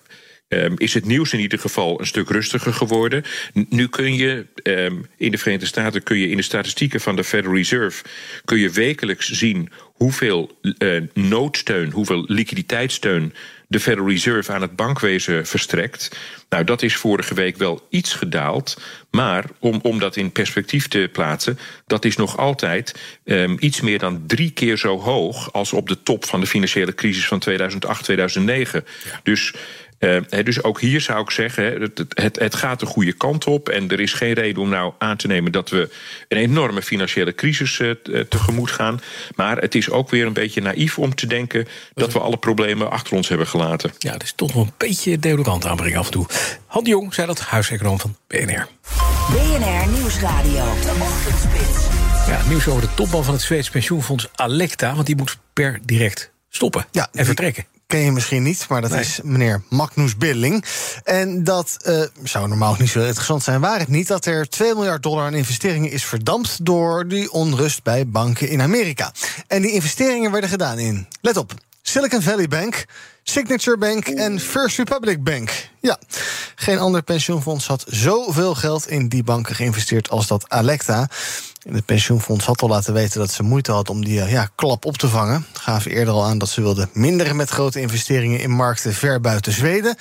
Um, is het nieuws in ieder geval een stuk rustiger geworden. Nu kun je um, in de Verenigde Staten kun je in de statistieken van de Federal Reserve kun je wekelijks zien hoeveel uh, noodsteun, hoeveel liquiditeitssteun de Federal Reserve aan het bankwezen verstrekt. Nou, dat is vorige week wel iets gedaald. Maar om, om dat in perspectief te plaatsen, dat is nog altijd um, iets meer dan drie keer zo hoog als op de top van de financiële crisis van 2008, 2009. Ja. Dus uh, dus ook hier zou ik zeggen, het, het, het, gaat de goede kant op. En er is geen reden om nou aan te nemen dat we een enorme financiële crisis uh, tegemoet gaan. Maar het is ook weer een beetje naïef om te denken dat we alle problemen achter ons hebben gelaten. Ja, dat is toch wel een beetje deodorant aanbrengen af en toe. Han Jong zei dat, huiseconoom van BNR. BNR Nieuwsradio, de ochtendspits. Ja, nieuws over de topman van het Zweeds pensioenfonds Alecta. Want die moet per direct stoppen ja, en vertrekken ken je misschien niet, maar dat nee. is meneer Magnus Billing. En dat uh, zou normaal niet zo interessant zijn, waar het niet dat er 2 miljard dollar aan investeringen is verdampt door die onrust bij banken in Amerika. En die investeringen werden gedaan in, let op, Silicon Valley Bank, Signature Bank en First Republic Bank. Ja, geen ander pensioenfonds had zoveel geld in die banken geïnvesteerd als dat Alecta. Het pensioenfonds had al laten weten dat ze moeite had om die ja, klap op te vangen. Gaven eerder al aan dat ze wilden minderen met grote investeringen in markten ver buiten Zweden.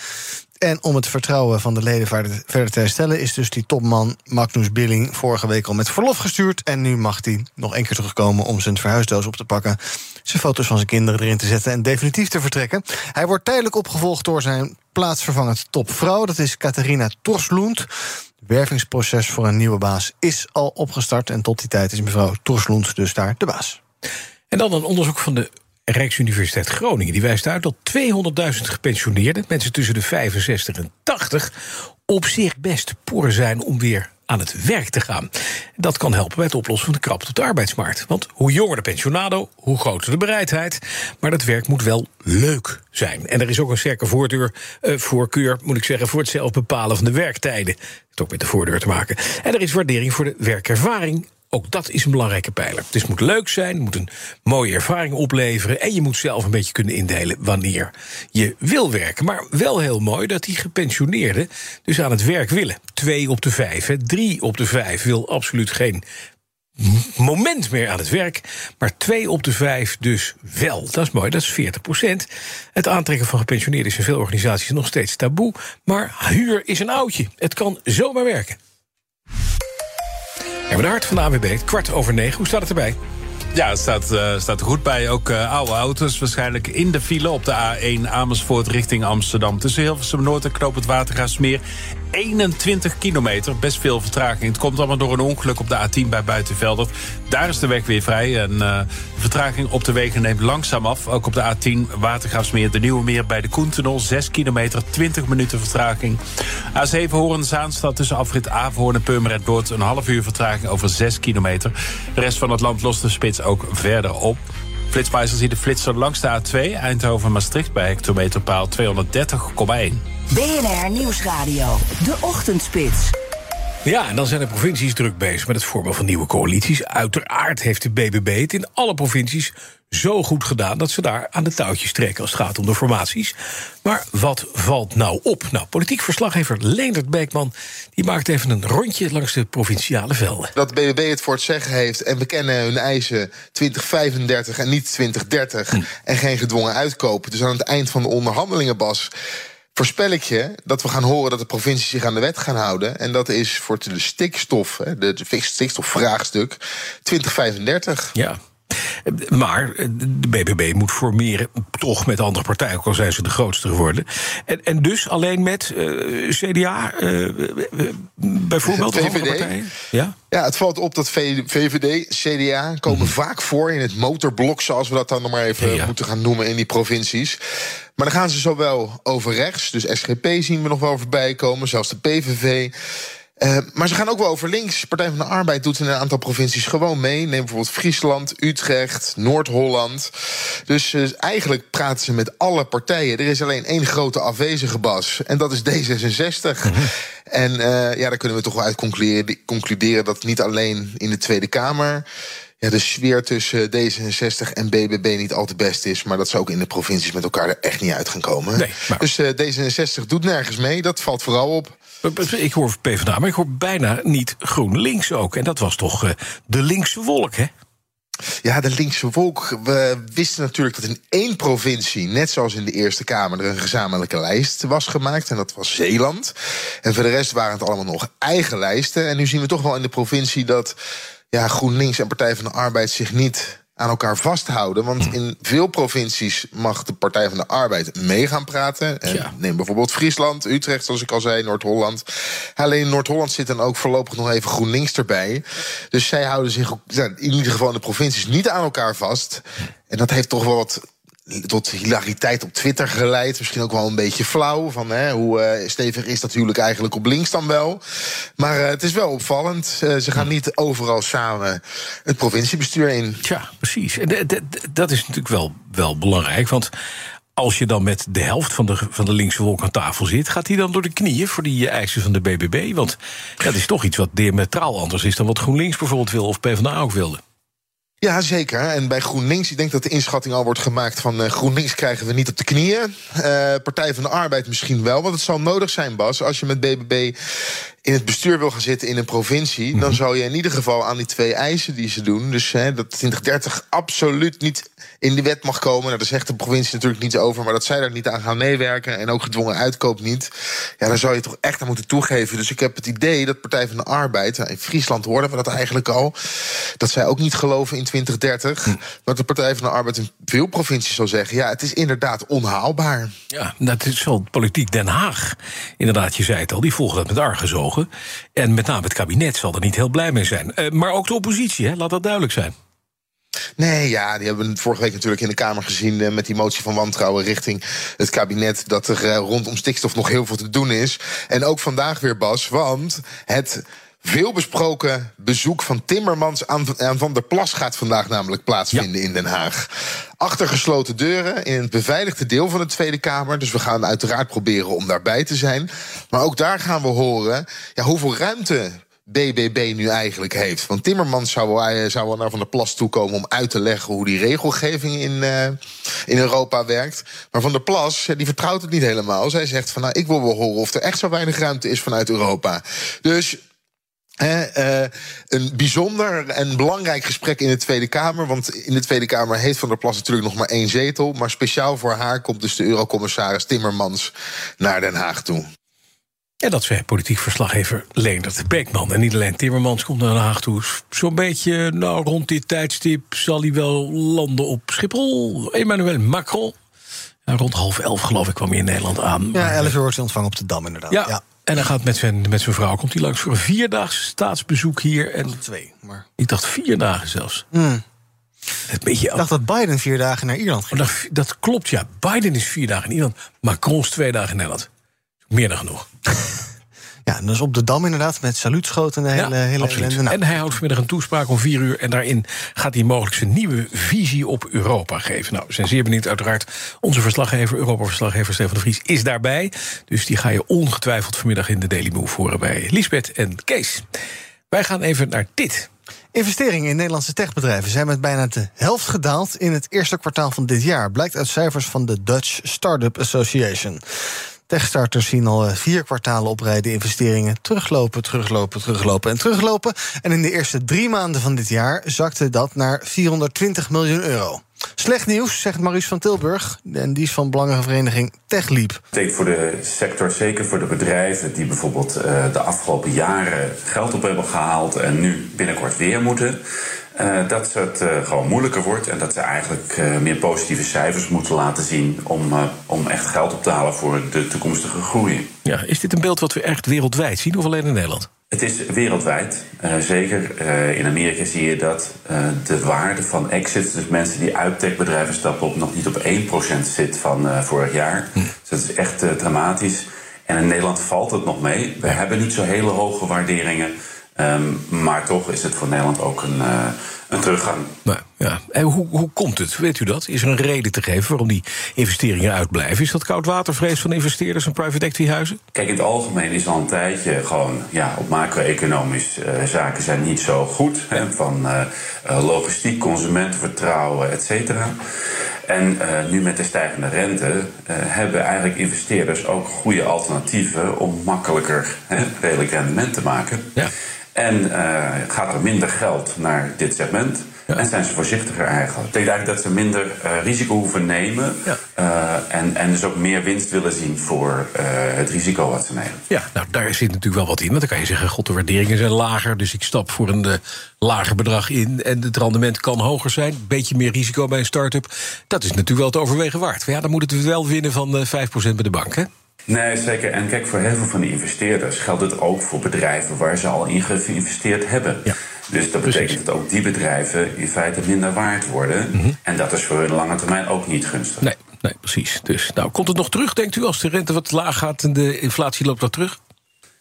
En om het vertrouwen van de leden verder te herstellen, is dus die topman Magnus Billing vorige week al met verlof gestuurd. En nu mag hij nog één keer terugkomen om zijn verhuisdoos op te pakken, zijn foto's van zijn kinderen erin te zetten en definitief te vertrekken. Hij wordt tijdelijk opgevolgd door zijn plaatsvervangend topvrouw, dat is Catharina Torslund. Het wervingsproces voor een nieuwe baas is al opgestart. En tot die tijd is mevrouw Torslund dus daar de baas. En dan een onderzoek van de Rijksuniversiteit Groningen. Die wijst uit dat 200.000 gepensioneerden, mensen tussen de 65 en 80, op zich best poor zijn om weer aan het werk te gaan. Dat kan helpen bij het oplossen van de krapte op de arbeidsmarkt. Want hoe jonger de pensionado, hoe groter de bereidheid. Maar dat werk moet wel leuk zijn. En er is ook een sterke voordeur, uh, voorkeur, moet ik zeggen, voor het zelf bepalen van de werktijden. Het ook met de voordeur te maken. En er is waardering voor de werkervaring Ook dat is een belangrijke pijler. Dus het moet leuk zijn, het moet een mooie ervaring opleveren... en je moet zelf een beetje kunnen indelen wanneer je wil werken. Maar wel heel mooi dat die gepensioneerden dus aan het werk willen. Twee op de vijf, hè. drie op de vijf wil absoluut geen moment meer aan het werk. Maar twee op de vijf dus wel. Dat is mooi, dat is 40 procent. Het aantrekken van gepensioneerden is in veel organisaties nog steeds taboe. Maar huur is een oudje. Het kan zomaar werken. En de hart van de AWB, kwart over negen. Hoe staat het erbij? Ja, het staat, uh, staat er goed bij. Ook uh, oude auto's waarschijnlijk in de file op de A1 Amersfoort richting Amsterdam. Tussen Hilversum Noord en Knoop het Watergaasmeer. 21 kilometer, best veel vertraging. Het komt allemaal door een ongeluk op de A10 bij Buitenveldert. Daar is de weg weer vrij en uh, de vertraging op de wegen neemt langzaam af. Ook op de A10 Watergraafsmeer, de Nieuwe Meer bij de Koentunnel. 6 kilometer, 20 minuten vertraging. A7 Horen-Zaanstad tussen afrit Averhoorn en Purmerend Noord... een half uur vertraging over 6 kilometer. De rest van het land lost de spits ook verder op. Flitsmeister ziet de flitser langs de A2 Eindhoven-Maastricht... bij hectometerpaal 230,1. BNR Nieuwsradio. De Ochtendspits. Ja, en dan zijn de provincies druk bezig met het vormen van nieuwe coalities. Uiteraard heeft de BBB het in alle provincies zo goed gedaan dat ze daar aan de touwtjes trekken als het gaat om de formaties. Maar wat valt nou op? Nou, politiek verslaggever Leendert Beekman die maakt even een rondje langs de provinciale velden. Dat de BBB het voor het zeggen heeft en we kennen hun eisen 2035 en niet 2030 hm. en geen gedwongen uitkopen. Dus aan het eind van de onderhandelingen, Bas voorspel ik je dat we gaan horen dat de provincies zich aan de wet gaan houden. En dat is voor de stikstof, de, stikstofvraagstuk, 2035. Ja, maar de BBB moet formeren, toch met andere partijen, ook al zijn ze de grootste geworden. En, en dus alleen met uh, CDA, uh, bijvoorbeeld? VVD. Ja? ja, het valt op dat VVD, CDA komen mhm. vaak voor in het motorblok, zoals we dat dan nog maar even moeten gaan noemen in die provincies. Maar dan gaan ze zowel over rechts, dus SGP zien we nog wel voorbij komen, zelfs de PVV. Uh, maar ze gaan ook wel over links. Partij van de Arbeid doet in een aantal provincies gewoon mee. Neem bijvoorbeeld Friesland, Utrecht, Noord-Holland. Dus uh, eigenlijk praten ze met alle partijen. Er is alleen één grote afwezige bas. En dat is D66. Mhm. En uh, ja, daar kunnen we toch wel uit concluderen, concluderen dat niet alleen in de Tweede Kamer ja, de sfeer tussen D66 en BBB niet al te best is. Maar dat ze ook in de provincies met elkaar er echt niet uit gaan komen. Nee, Dus uh, D66 doet nergens mee. Dat valt vooral op. Ik hoor PvdA, maar ik hoor bijna niet GroenLinks ook. En dat was toch de linkse wolk, hè? Ja, de linkse wolk. We wisten natuurlijk dat in één provincie, net zoals in de Eerste Kamer, er een gezamenlijke lijst was gemaakt. En dat was Zeeland. En voor de rest waren het allemaal nog eigen lijsten. En nu zien we toch wel in de provincie dat ja, GroenLinks en Partij van de Arbeid zich niet aan elkaar vasthouden. Want hm. in veel provincies mag de Partij van de Arbeid mee gaan praten. En Neem bijvoorbeeld Friesland, Utrecht, zoals ik al zei, Noord-Holland. Alleen in Noord-Holland zit dan ook voorlopig nog even GroenLinks erbij. Dus zij houden zich in ieder geval in de provincies niet aan elkaar vast. En dat heeft toch wel wat tot hilariteit op Twitter geleid. Misschien ook wel een beetje flauw. Van, hè, hoe uh, stevig is dat huwelijk eigenlijk op links dan wel? Maar uh, het is wel opvallend. Uh, ze gaan niet overal samen het provinciebestuur in. Ja, precies. En dat is natuurlijk wel, wel belangrijk. Want als je dan met de helft van de, van de linkse wolk aan tafel zit, gaat hij dan door de knieën voor die eisen van de BBB? Want ja, dat is toch iets wat diametraal anders is dan wat GroenLinks bijvoorbeeld wil of PvdA ook wilde. Ja, zeker. En bij GroenLinks, ik denk dat de inschatting al wordt gemaakt van uh, GroenLinks krijgen we niet op de knieën. Uh, Partij van de Arbeid misschien wel, want het zal nodig zijn, Bas, als je met BBB in het bestuur wil gaan zitten in een provincie, dan mhm. zou je in ieder geval aan die twee eisen die ze doen, dus hè, dat 2030 absoluut niet in de wet mag komen. Nou, daar zegt de provincie natuurlijk niets over, maar dat zij daar niet aan gaan meewerken en ook gedwongen uitkoop niet, ja, dan zou je toch echt aan moeten toegeven. Dus ik heb het idee dat Partij van de Arbeid, in Friesland hoorden we dat eigenlijk al, dat zij ook niet geloven in 2030, hm. dat de Partij van de Arbeid in veel provincies zal zeggen, ja, het is inderdaad onhaalbaar. Ja, dat is wel politiek Den Haag. Inderdaad, je zei het al, die volgen dat met En met name het kabinet zal er niet heel blij mee zijn. Uh, maar ook de oppositie, hè? laat dat duidelijk zijn. Nee, ja, die hebben we vorige week natuurlijk in de Kamer gezien uh, met die motie van wantrouwen richting het kabinet. Dat er uh, rondom stikstof nog heel veel te doen is. En ook vandaag weer, Bas, want het veel besproken bezoek van Timmermans aan, Van der Plas gaat vandaag namelijk plaatsvinden in Den Haag. Achter gesloten deuren in het beveiligde deel van de Tweede Kamer. Dus we gaan uiteraard proberen om daarbij te zijn. Maar ook daar gaan we horen ja, hoeveel ruimte BBB nu eigenlijk heeft. Want Timmermans zou, wel- zou wel naar Van der Plas toekomen om uit te leggen hoe die regelgeving in, eh, in Europa werkt. Maar Van der Plas, die vertrouwt het niet helemaal. Zij zegt van nou, ik wil wel horen of er echt zo weinig ruimte is vanuit Europa. Dus Eh, een bijzonder en belangrijk gesprek in de Tweede Kamer. Want in de Tweede Kamer heeft Van der Plas natuurlijk nog maar één zetel. Maar speciaal voor haar komt dus de eurocommissaris Timmermans naar Den Haag toe. En dat zei politiek verslaggever Leendert Beekman. En niet alleen Timmermans komt naar Den Haag toe. Zo'n beetje, nou, rond dit tijdstip zal hij wel landen op Schiphol. Emmanuel Macron. Ja, rond half elf, geloof ik, kwam hij in Nederland aan. Ja, 11 uur wordt hij ontvangen op de Dam, inderdaad. Ja, en hij gaat met zijn, met zijn vrouw komt hij langs voor een vierdaags staatsbezoek hier. En twee, maar... Ik dacht vier dagen zelfs. Hmm. Het beetje Ik dacht dat Biden vier dagen naar Ierland ging. Oh, dat, dat klopt, ja. Biden is vier dagen in Ierland. Macron is twee dagen in Nederland. Meer dan genoeg. Ja, dus op de Dam inderdaad, met saluutschoten en de hele, hele Absoluut. Nou, En hij houdt vanmiddag een toespraak om vier uur. En daarin gaat hij mogelijk zijn nieuwe visie op Europa geven. Nou, we zijn zeer benieuwd. Uiteraard, onze verslaggever, Europa-verslaggever Stefan de Vries, is daarbij. Dus die ga je ongetwijfeld vanmiddag in de Daily Move horen bij Lisbeth en Kees. Wij gaan even naar dit. Investeringen in Nederlandse techbedrijven zijn met bijna de helft gedaald in het eerste kwartaal van dit jaar, blijkt uit cijfers van de Dutch Startup Association. Techstarters zien al eh, vier kwartalen op rij de investeringen teruglopen, teruglopen, teruglopen en teruglopen. En in de eerste drie maanden van dit jaar zakte dat naar 420 miljoen euro. Slecht nieuws, zegt Maurice van Tilburg, en die is van belangenvereniging TechLeap. betekent voor de sector, zeker voor de bedrijven die bijvoorbeeld eh, de afgelopen jaren geld op hebben gehaald en nu binnenkort weer moeten, eh, dat het eh, gewoon moeilijker wordt en dat ze eigenlijk eh, meer positieve cijfers moeten laten zien om, om echt geld op te halen voor de toekomstige groei. Ja, is dit een beeld wat we echt wereldwijd zien of alleen in Nederland? Het is wereldwijd. Zeker in Amerika zie je dat de waarde van exits, dus mensen die uit techbedrijven stappen, op nog niet op 1% zit van vorig jaar. Dus dat is echt dramatisch. En in Nederland valt het nog mee. We hebben niet zo hele hoge waarderingen. Ehm, maar toch is het voor Nederland ook een, eh, een teruggang. Nou, ja. En hoe, hoe komt het? Weet u dat? Is er een reden te geven waarom die investeringen uitblijven? Is dat koudwatervrees van investeerders en private equity huizen? Kijk, in het algemeen is al een tijdje gewoon, ja, op macro-economisch eh, zaken zijn niet zo goed. Hè, van eh, logistiek, consumentenvertrouwen, et cetera. En nu met de stijgende rente hebben eigenlijk investeerders ook goede alternatieven om makkelijker hè, redelijk rendement te maken. En eh, gaat er minder geld naar dit segment. En zijn ze voorzichtiger eigenlijk. Ik denk eigenlijk dat ze minder eh, risico hoeven nemen. eh, en, en dus ook meer winst willen zien voor het risico wat ze nemen. Ja, nou daar zit natuurlijk wel wat in. Want dan kan je zeggen, god, de waarderingen zijn lager. Dus ik stap voor een lager bedrag in. En het rendement kan hoger zijn. Beetje meer risico bij een start-up. Dat is natuurlijk wel te overwegen waard. Maar ja, dan moet het wel winnen van eh 5% bij de bank, hè? Nee, zeker. En kijk, voor heel veel van die investeerders geldt het ook voor bedrijven waar ze al in geïnvesteerd hebben. Dus dat betekent dat ook die bedrijven in feite minder waard worden. En dat is voor hun lange termijn ook niet gunstig. Nee, nee, precies. Dus nou, komt het nog terug, denkt u, als de rente wat laag gaat en de inflatie loopt wat terug?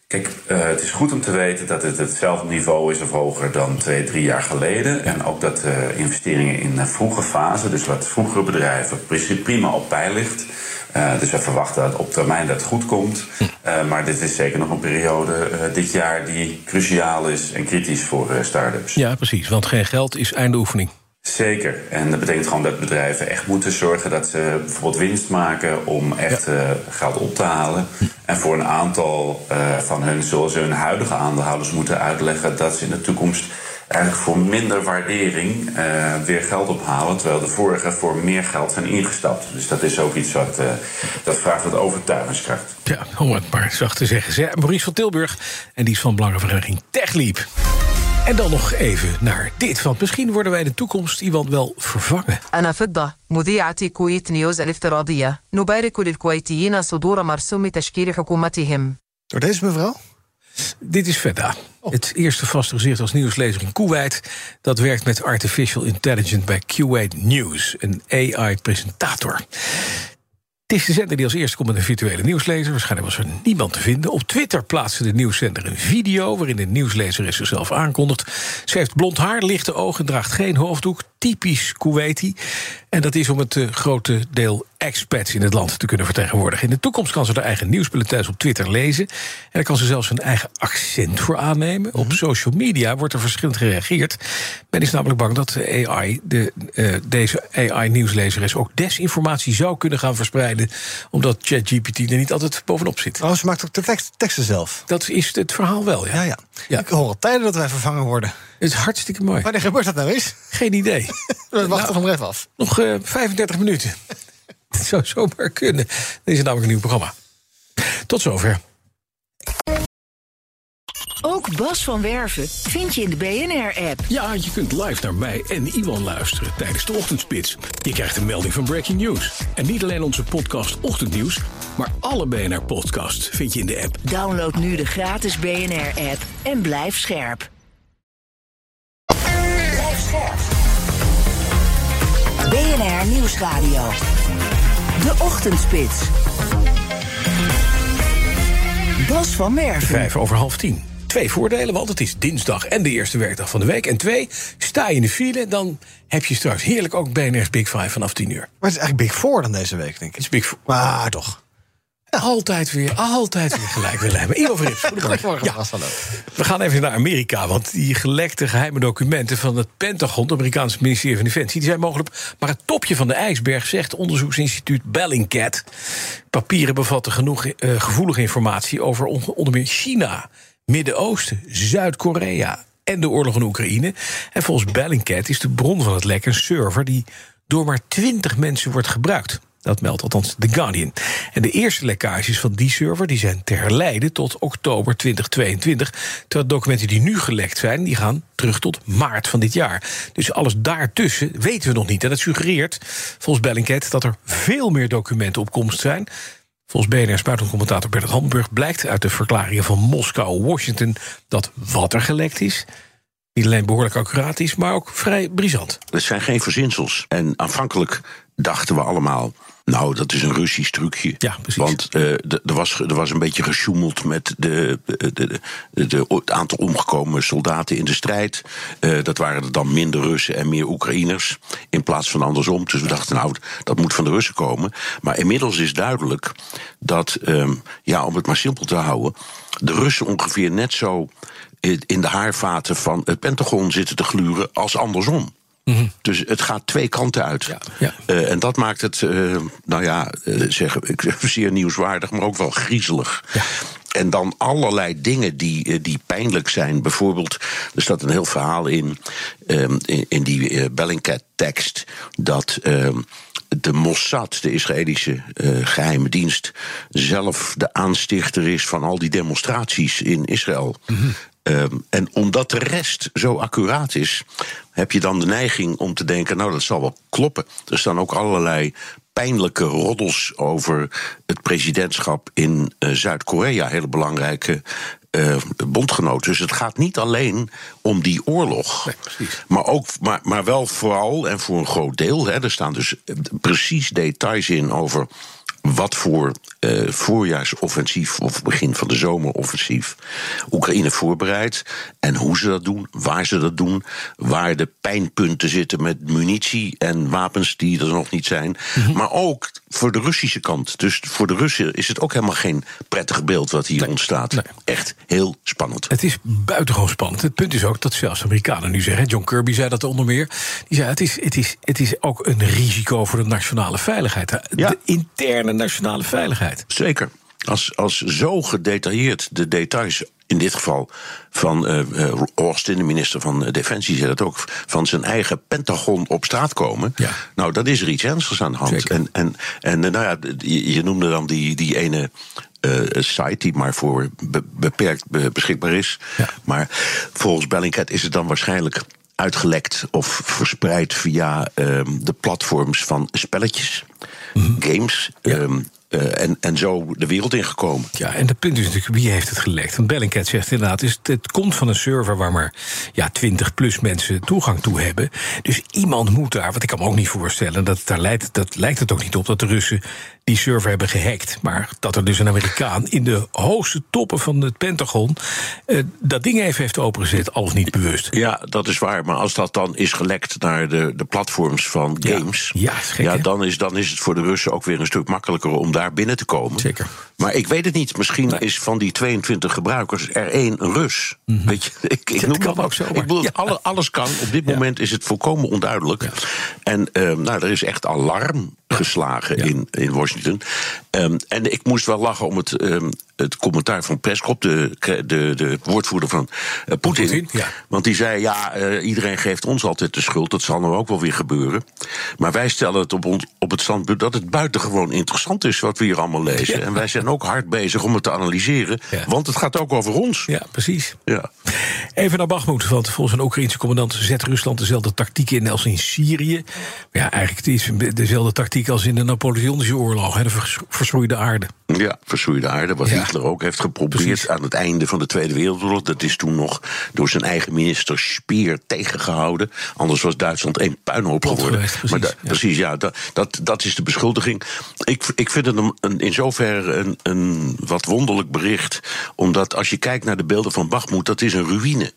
Kijk, eh, het is goed om te weten dat het hetzelfde niveau is of hoger dan twee, drie jaar geleden. En ook dat eh, investeringen in een vroege fase, dus wat vroegere bedrijven, pri- prima op peil ligt. Eh, dus we verwachten dat op termijn dat goed komt. Eh, maar dit is zeker nog een periode eh, dit jaar die cruciaal is en kritisch voor start-ups. Ja, precies. Want geen geld is einde oefening. Zeker. En dat betekent gewoon dat bedrijven echt moeten zorgen dat ze bijvoorbeeld winst maken om echt geld op te halen. En voor een aantal van hun zullen ze hun huidige aandeelhouders moeten uitleggen dat ze in de toekomst eigenlijk voor minder waardering eh, weer geld ophalen, terwijl de vorige voor meer geld zijn ingestapt. Dus dat is ook iets wat eh, dat vraagt wat overtuigingskracht. Ja, om het maar zacht te zeggen. Zij- Maurice van Tilburg, en die is van belangenvereniging TechLeap. En dan nog even naar dit, want misschien worden wij in de toekomst iemand wel vervangen. أنا فضة مذيعة كويت نيوز الافتراضية نبارك للكويتيين صدور مرسوم تشكيل حكومتهم Door deze mevrouw? Dit is Fedda. Het eerste vaste gezicht als nieuwslezer in Kuwait. Dat werkt met Artificial Intelligence bij Kuwait News, een AI-presentator. Het is de zender die als eerste komt met een virtuele nieuwslezer. Waarschijnlijk was er niemand te vinden. Op Twitter plaatste de nieuwszender een video... waarin de nieuwslezer zichzelf aankondigt. Ze heeft blond haar, lichte ogen, draagt geen hoofddoek. Typisch Kuwaiti. En dat is om het eh, grote deel expats in het land te kunnen vertegenwoordigen. In de toekomst kan ze haar eigen nieuwsbulletins op Twitter lezen. En dan kan ze zelfs een eigen accent voor aannemen. Op social media wordt er verschillend gereageerd. Men is namelijk bang dat de AI, de, eh, deze AI-nieuwslezeres ook desinformatie zou kunnen gaan verspreiden. Omdat ChatGPT er niet altijd bovenop zit. Oh, ze maakt ook de tekst, teksten zelf. Dat is het verhaal wel, ja. Ja, ja. Ik hoor al tijden dat wij vervangen worden. Het is hartstikke mooi. Wanneer gebeurt dat nou eens? Geen idee. We wachten Nou, even af. Nog eh, 35 minuten. Het zou zomaar kunnen. Er is namelijk een nieuw programma. Tot zover. Ook Bas van Werven vind je in de BNR-app. Ja, je kunt live naar mij en Iwan luisteren tijdens de ochtendspits. Je krijgt een melding van Breaking News. En niet alleen onze podcast Ochtendnieuws, maar alle BNR-podcasts vind je in de app. Download nu de gratis BNR-app en blijf scherp. BNR Nieuwsradio. De Ochtendspits. Bas van Werven. Vijf over half tien. Twee voordelen, want het is dinsdag en de eerste werkdag van de week. En twee, sta je in de file, dan heb je straks heerlijk ook BNR's Big Five vanaf 10 uur. Maar het is eigenlijk Big Four dan deze week, denk ik. Het is Big Four. Maar toch. Altijd weer, altijd weer gelijk willen hebben. Ivo Verrips, goedemorgen. Goedemorgen, hallo. We gaan even naar Amerika, want die gelekte geheime documenten van het Pentagon, het Amerikaanse ministerie van Defensie, die zijn mogelijk maar het topje van de ijsberg, zegt onderzoeksinstituut Bellingcat. Papieren bevatten genoeg eh, gevoelige informatie over on- onder meer China, Midden-Oosten, Zuid-Korea en de oorlog in Oekraïne. En volgens Bellingcat is de bron van het lek een server die door maar 20 mensen wordt gebruikt. Dat meldt althans The Guardian. En de eerste lekkages van die server die zijn te herleiden tot oktober 2022. Terwijl documenten die nu gelekt zijn, die gaan terug tot maart van dit jaar. Dus alles daartussen weten we nog niet. En dat suggereert, volgens Bellingcat, dat er veel meer documenten op komst zijn. Volgens BNR's buitencommentator Bernard Hamburg blijkt uit de verklaringen van Moskou Washington dat wat er gelekt is, niet alleen behoorlijk accuraat is, maar ook vrij brisant. Het zijn geen verzinsels. En aanvankelijk dachten we allemaal. Nou, dat is een Russisch trucje. Ja, precies. Want eh, er, was, er was een beetje gesjoemeld met de, de, de, de- het aantal omgekomen soldaten in de strijd. Eh, dat waren er dan minder Russen en meer Oekraïners. In plaats van andersom. Dus we dachten, nou, dat moet van de Russen komen. Maar inmiddels is duidelijk dat, ehm, ja, om het maar simpel te houden. de Russen ongeveer net zo in de haarvaten van het Pentagon zitten te gluren als andersom. Dus het gaat twee kanten uit. Eh, en dat maakt het, eh, nou ja, eh, zeg, ik zeer nieuwswaardig, maar ook wel griezelig. En dan allerlei dingen die, die pijnlijk zijn. Bijvoorbeeld, er staat een heel verhaal in, ehm, in, in die Bellingcat-tekst, dat. ehm, de Mossad, de Israëlische eh, geheime dienst, zelf de aanstichter is van al die demonstraties in Israël. Ehm, en omdat de rest zo accuraat is, heb je dan de neiging om te denken: nou, dat zal wel kloppen. Er staan ook allerlei pijnlijke roddels over het presidentschap in eh, Zuid-Korea, hele belangrijke eh, bondgenoot. Dus het gaat niet alleen om die oorlog, maar, ook, maar, maar wel vooral en voor een groot deel. Hè, er staan dus eh, precies details in over wat voor eh, voorjaarsoffensief of begin van de zomeroffensief Oekraïne voorbereidt en hoe ze dat doen, waar ze dat doen, waar de pijnpunten zitten met munitie en wapens die er nog niet zijn, maar ook voor de Russische kant. Dus voor de Russen is het ook helemaal geen prettig beeld wat hier ontstaat. Echt heel spannend. Het is buitengewoon spannend. Het punt is ook dat zelfs Amerikanen nu zeggen... John Kirby zei dat onder meer. Die zei, het is, het is, het is ook een risico voor de nationale veiligheid. De interne nationale veiligheid. Zeker. Als, als zo gedetailleerd de details, in dit geval van eh, Austin, de minister van eh, Defensie, zei dat ook, van zijn eigen Pentagon op straat komen. Nou, dan is er iets ernstigs aan de hand. En, en, en nou ja, je, noemde dan die, die ene. site die maar voor be- beperkt be- beschikbaar is. Maar volgens Bellingcat is het dan waarschijnlijk uitgelekt of verspreid via ehm, de platforms van spelletjes, games. ehm, eh, en, en zo de wereld ingekomen. Ja, en het punt is natuurlijk, wie heeft het gelekt? Want Bellingcat zegt inderdaad, is, het komt van een server waar maar ja, 20 plus mensen toegang toe hebben. Dus iemand moet daar, wat ik kan me ook niet voorstellen, dat, daar lijkt, dat lijkt het ook niet op dat de Russen die server hebben gehackt. Maar dat er dus een Amerikaan in de hoogste toppen van het Pentagon eh, dat ding even heeft opengezet, al of niet bewust. Ja, dat is waar. Maar als dat dan is gelekt naar de, de platforms van games, ja, is gek, ja dan, is, dan is het voor de Russen ook weer een stuk makkelijker om daar binnen te komen. Zeker. Maar ik weet het niet. Misschien is van die 22 gebruikers er één Rus. Weet je, ik, ik Dat noem kan maar- ook zomaar. Ik bedoel, Ja. alle, alles kan. Op dit moment is het volkomen onduidelijk. En ehm, nou, er is echt alarm geslagen in, in Washington. Ehm, en ik moest wel lachen om het, ehm, het commentaar van Peskop, de, de, de woordvoerder van eh, Poetin. Want die zei: Ja, eh, iedereen geeft ons altijd de schuld. Dat zal nou ook wel weer gebeuren. Maar wij stellen het op, ons, op het standpunt dat het buitengewoon interessant is wat we hier allemaal lezen. En wij zijn ook hard bezig om het te analyseren. Want het gaat ook over ons. Ja, precies. Ja. Even naar Bachmoed, want volgens een Oekraïnse commandant zet Rusland dezelfde tactiek in als in Syrië. Maar ja, eigenlijk het is dezelfde tactiek als in de Napoleonische oorlog, hè, de vers- aarde. Ja, verschroeide aarde. Wat Hitler ook heeft geprobeerd aan het einde van de Tweede Wereldoorlog. Dat is toen nog door zijn eigen minister Speer tegengehouden. Anders was Duitsland één puinhoop geworden. geweest, precies, maar da- ja. precies, ja, dat, dat, dat is de beschuldiging. Ik, ik vind het een, een, in zoverre een, een wat wonderlijk bericht. Omdat als je kijkt naar de beelden van Bachmoed, dat is een ruïne.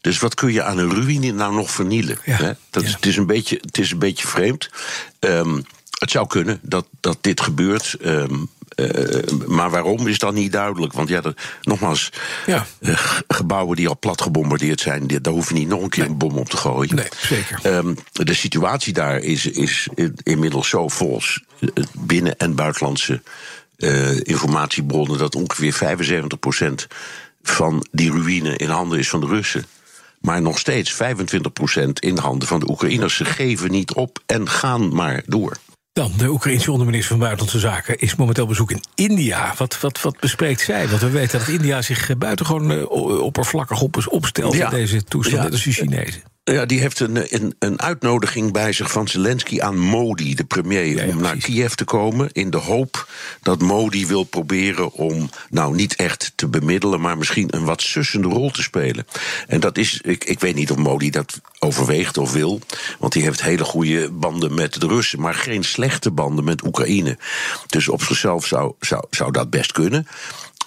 Dus wat kun je aan een ruïne nou nog vernielen? hè? Dat is, het, is een beetje, het is een beetje vreemd. Ehm, het zou kunnen dat, dat dit gebeurt. ehm, eh, maar waarom is dan niet duidelijk? Want ja, dat, nogmaals, Ja. eh, gebouwen die al plat gebombardeerd zijn, daar hoef je niet nog een keer een bom op te gooien. Nee, zeker. Ehm, de situatie daar is, is in- inmiddels zo volgens eh, binnen- en buitenlandse eh, informatiebronnen dat ongeveer 75% van die ruïne in handen is van de Russen. Maar nog steeds 25% in handen van de Oekraïners. Ze geven niet op en gaan maar door. Dan, de Oekraïnse onderminister van Buitenlandse Zaken is momenteel op bezoek in India. Wat, wat, wat bespreekt zij? Want we weten dat India zich eh, buitengewoon eh, oppervlakkig op, opstelt Ja. in deze toestand, Ja. net als de Chinezen. Ja, die heeft een, een, een uitnodiging bij zich van Zelensky aan Modi, de premier, om naar Kiev te komen. In de hoop dat Modi wil proberen om, nou niet echt te bemiddelen, maar misschien een wat sussende rol te spelen. En dat is, ik, ik weet niet of Modi dat overweegt of wil, want die heeft hele goede banden met de Russen, maar geen slechte banden met Oekraïne. Dus op zichzelf zou, zou, zou dat best kunnen.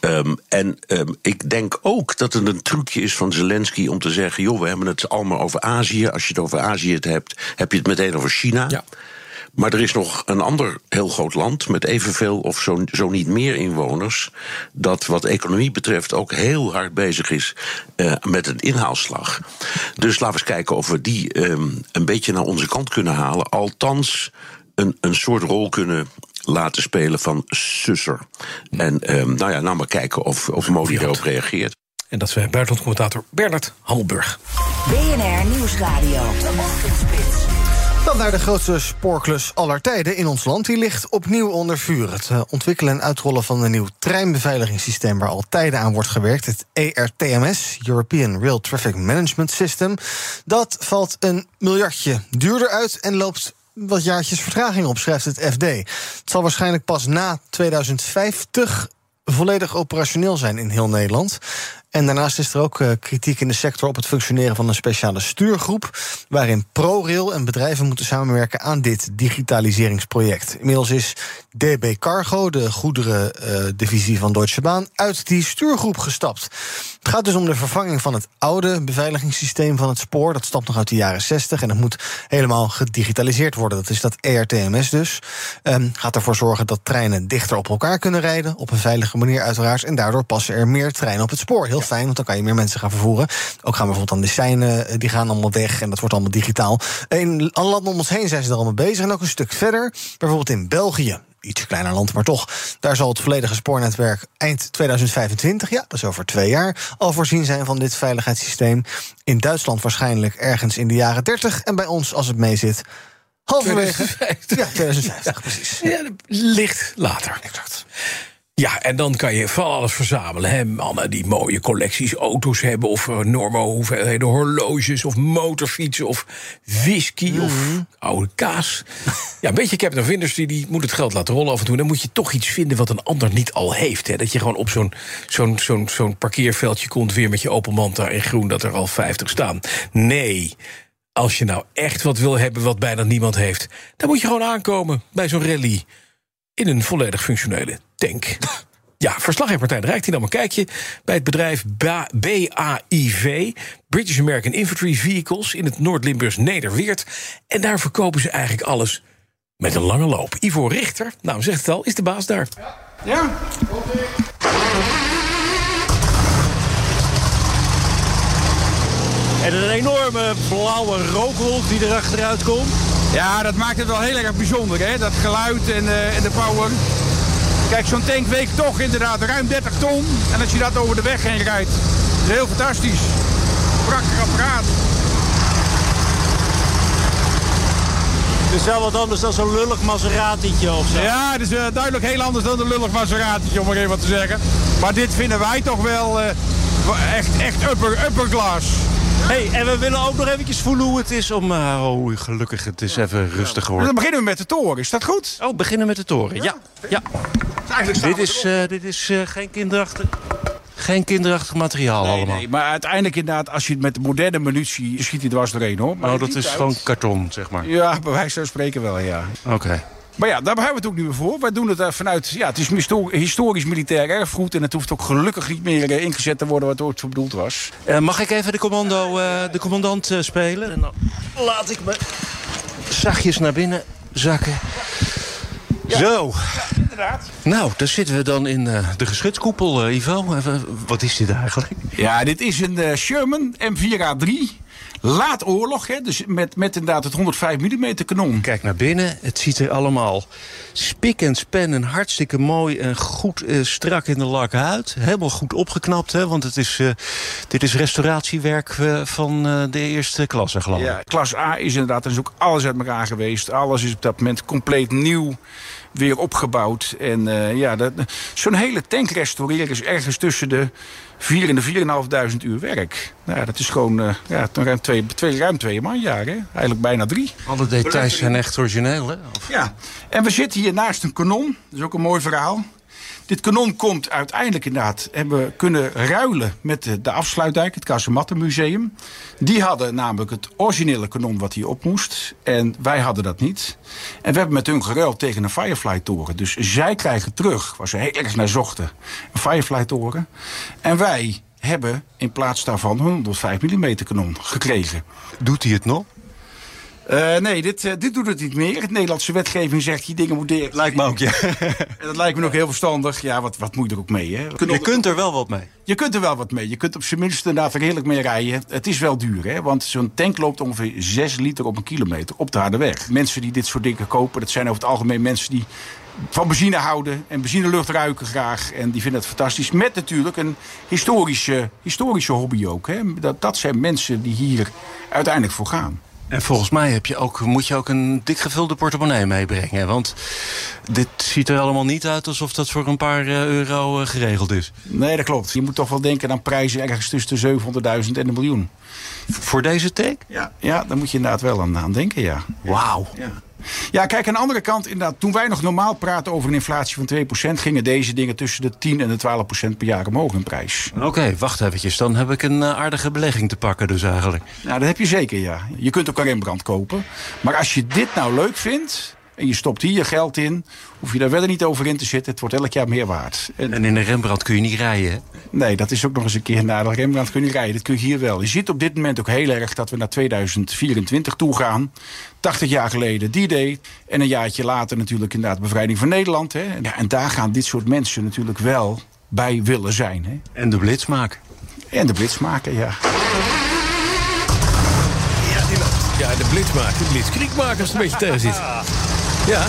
Ehm, en ehm, ik denk ook dat het een trucje is van Zelensky om te zeggen: joh, we hebben het allemaal over Azië. Als je het over Azië het hebt, heb je het meteen over China. Maar er is nog een ander heel groot land met evenveel of zo, zo niet meer inwoners. dat wat economie betreft ook heel hard bezig is eh, met een inhaalslag. Dus laten we eens kijken of we die ehm, een beetje naar onze kant kunnen halen. Althans, een, een soort rol kunnen laten spelen van susser. En ehm, nou ja, nou maar kijken of, of Modi erop reageert. En dat is eh, buitenlandcommentator Bernard Hammelburg. BNR Nieuwsradio. De Ochtendspits. Dan naar de grootste spoorklus aller tijden in ons land. Die ligt opnieuw onder vuur. Het eh, ontwikkelen en uitrollen van een nieuw treinbeveiligingssysteem... waar al tijden aan wordt gewerkt, het ERTMS... European Rail Traffic Management System... dat valt een miljardje duurder uit en loopt wat jaartjes vertraging op, schrijft het FD. Het zal waarschijnlijk pas na 2050 volledig operationeel zijn in heel Nederland. En daarnaast is er ook eh, kritiek in de sector op het functioneren van een speciale stuurgroep. waarin ProRail en bedrijven moeten samenwerken aan dit digitaliseringsproject. Inmiddels is DB Cargo, de goederendivisie van Deutsche Bahn, uit die stuurgroep gestapt. Het gaat dus om de vervanging van het oude beveiligingssysteem van het spoor. Dat stamt nog uit de jaren 60 en dat moet helemaal gedigitaliseerd worden. Dat is dat ERTMS dus. Ehm, gaat ervoor zorgen dat treinen dichter op elkaar kunnen rijden. Op een veilige manier uiteraard. En daardoor passen er meer treinen op het spoor. Heel fijn, want dan kan je meer mensen gaan vervoeren. Ook gaan bijvoorbeeld dan de seinen, eh, die gaan allemaal weg. En dat wordt allemaal digitaal. In alle landen om ons heen zijn ze er allemaal bezig. En ook een stuk verder. Bijvoorbeeld in België iets kleiner land, maar toch. Daar zal het volledige spoornetwerk eind 2025, ja, dat is over twee jaar, al voorzien zijn van dit veiligheidssysteem. In Duitsland waarschijnlijk ergens in de jaren 30 en bij ons, als het meezit, halverwege. 2050. Ja, 2050, precies. Ja, licht later. Exact. Ja, en dan kan je van alles verzamelen. Hè? Mannen die mooie collecties auto's hebben... of enorme hoeveelheden horloges of motorfietsen... of whisky of oude kaas. Ja, een beetje Captain of Industry, die moet het geld laten rollen af en toe. Dan moet je toch iets vinden wat een ander niet al heeft. Hè? Dat je gewoon op zo'n zo'n zo'n zo'n parkeerveldje komt... weer met je Opel Manta in groen, dat er al 50 staan. Nee, als je nou echt wat wil hebben wat bijna niemand heeft... dan moet je gewoon aankomen bij zo'n rally in een volledig functionele tank. Ja, verslaggever Martijn Rijk die nam een kijkje bij het bedrijf Ba- BAIV, British American Infantry Vehicles, in het Noord-Limburgs Nederweert. En daar verkopen ze eigenlijk alles met een lange loop. Ivo Richter, nou zegt het al, is de baas daar. Ja. En een enorme blauwe rookwolk die er achteruit komt. Ja, dat maakt het wel heel erg bijzonder, hè? Dat geluid en, eh, en de power. Kijk, zo'n tank weegt toch inderdaad ruim 30 ton. En als je dat over de weg heen rijdt, is heel fantastisch. Prachtig apparaat. Het is wel wat anders dan zo'n lullig Maseratietje of zo. Ja, het is eh, duidelijk heel anders dan een lullig Maseratietje, om maar even wat te zeggen. Maar dit vinden wij toch wel eh, echt, echt upper, upper class. Hey, en we willen ook nog eventjes voelen hoe het is om... eh, oh, gelukkig, het is even rustig Dan geworden. beginnen we met de toren, is dat goed? Oh, beginnen met de toren, ja. ja. Eigenlijk staan Dit is, eh, dit is eh, geen kinderachtig... Geen kinderachtig materiaal allemaal. Nee, maar uiteindelijk inderdaad, als je het met de moderne munitie... schiet hij dwars doorheen, hoor. Maar oh, dat is tijd- gewoon karton, zeg maar. Ja, bij wijze van spreken wel, ja. Oké. Maar ja, daar hebben we het ook niet meer voor. Wij doen het eh, vanuit, ja, het is histo- historisch militair erfgoed... en het hoeft ook gelukkig niet meer eh, ingezet te worden wat het ooit voor bedoeld was. Eh, mag ik even de, commando, eh, de commandant eh, spelen? En dan laat ik me zachtjes naar binnen zakken. Zo. inderdaad. Nou, daar zitten we dan in eh, de geschutskoepel, eh, Ivo. Wat is dit eigenlijk? Ja, dit is een Sherman M4A3. Laat oorlog, hè, dus met, met inderdaad het 105 mm kanon. Kijk naar binnen. Het ziet er allemaal spik en span en hartstikke mooi en goed eh, strak in de lak uit. Helemaal goed opgeknapt, hè, want het is, eh, dit is restauratiewerk eh, van de eerste klasse, geloof ik. Ja, klas A is inderdaad, er is ook alles uit elkaar geweest. Alles is op dat moment compleet nieuw weer opgebouwd. En eh, ja, dat- zo'n hele tank restaureren is ergens tussen de 4 en de 4.500 uur werk. Nou, dat is gewoon eh, ja, ruim, twee, twee, ruim twee manjaar, hè? eigenlijk bijna drie. Alle details zijn echt origineel, hè? Ja, en we zitten hier naast een kanon. Dat is ook een mooi verhaal. Dit kanon komt uiteindelijk inderdaad... hebben we kunnen ruilen met de, afsluitdijk, het Kazemattenmuseum. Die hadden namelijk het originele kanon wat hier op moest. En wij hadden dat niet. En we hebben met hun geruild tegen een Firefly-toren. Dus zij krijgen terug, waar ze heel erg naar zochten, een Firefly-toren. En wij hebben in plaats daarvan een 105 mm kanon gekregen. Doet hij het nog? Eh, nee, dit, eh, dit doet het niet meer. Het Nederlandse wetgeving zegt die dingen moeten. Lijkt me ook, ja. en dat lijkt me nog heel verstandig. Ja, wat, wat moet je er ook mee, hè? Je kunt er wel wat mee. Je kunt er wel wat mee. Je kunt op zijn minst er heerlijk mee rijden. Het is wel duur, hè? Want zo'n tank loopt ongeveer 6 liter op een kilometer op de harde weg. Mensen die dit soort dingen kopen, dat zijn over het algemeen mensen die van benzine houden en benzinelucht ruiken graag. En die vinden het fantastisch. Met natuurlijk een historische, historische hobby ook. Hè? Dat, dat zijn mensen die hier uiteindelijk voor gaan. En volgens mij heb je ook, moet je ook een dik gevulde portemonnee meebrengen. Want dit ziet er allemaal niet uit alsof dat voor een paar eh, euro eh, geregeld is. Nee, dat klopt. Je moet toch wel denken aan prijzen ergens tussen de 700.000 en een miljoen. Voor deze tank? Ja, ja daar moet je inderdaad wel aan, aan denken, ja. Wauw. Ja. Ja, kijk, aan de andere kant, inderdaad, toen wij nog normaal praten over een inflatie van 2%, gingen deze dingen tussen de 10 en de 12% per jaar omhoog in prijs. Oké, wacht eventjes. Dan heb ik een eh, aardige belegging te pakken dus eigenlijk. Nou, dat heb je zeker, ja. Je kunt ook een Rembrandt kopen. Maar als je dit nou leuk vindt en je stopt hier je geld in, hoef je daar verder niet over in te zitten. Het wordt elk jaar meer waard. En, En in een Rembrandt kun je niet rijden, hè? Nee, dat is ook nog eens een keer een nadeel. Rembrandt kun je rijden, dat kun je hier wel. Je ziet op dit moment ook heel erg dat we naar 2024 toe gaan. 80 jaar geleden die day. En een jaartje later natuurlijk inderdaad bevrijding van Nederland. Hè. Ja, en daar gaan dit soort mensen natuurlijk wel bij willen zijn. Hè. En de blitz maken. En de blitz maken, ja. Ja, die loopt. Ja, de blitz maken, de blitzkrieg maken als het een beetje tegen zit. Ja.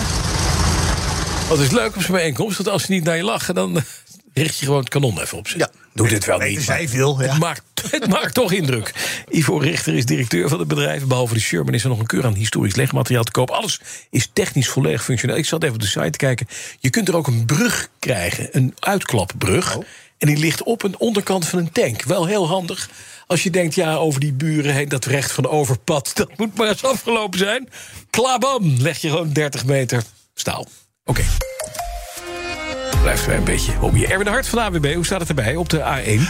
Wat is leuk op zo'n bijeenkomst, dat als ze niet naar je lachen... dan eh, richt je gewoon het kanon even op ze. Ja, Doe dit wel niet. zij veel, ja. Het maakt het maakt toch indruk. Ivo Richter is directeur van het bedrijf. Behalve de Sherman is er nog een keur aan historisch legmateriaal te koop. Alles is technisch volledig functioneel. Ik zat even op de site te kijken. Je kunt er ook een brug krijgen, een uitklapbrug. En die ligt op een onderkant van een tank. Wel heel handig. Als je denkt, ja, over die buren heen, dat recht van overpad, dat moet maar eens afgelopen zijn. Klabam, leg je gewoon 30 meter staal. Oké. Blijft wij een beetje hobby. Erwin de Hart van de AWB, hoe staat het erbij op de A1?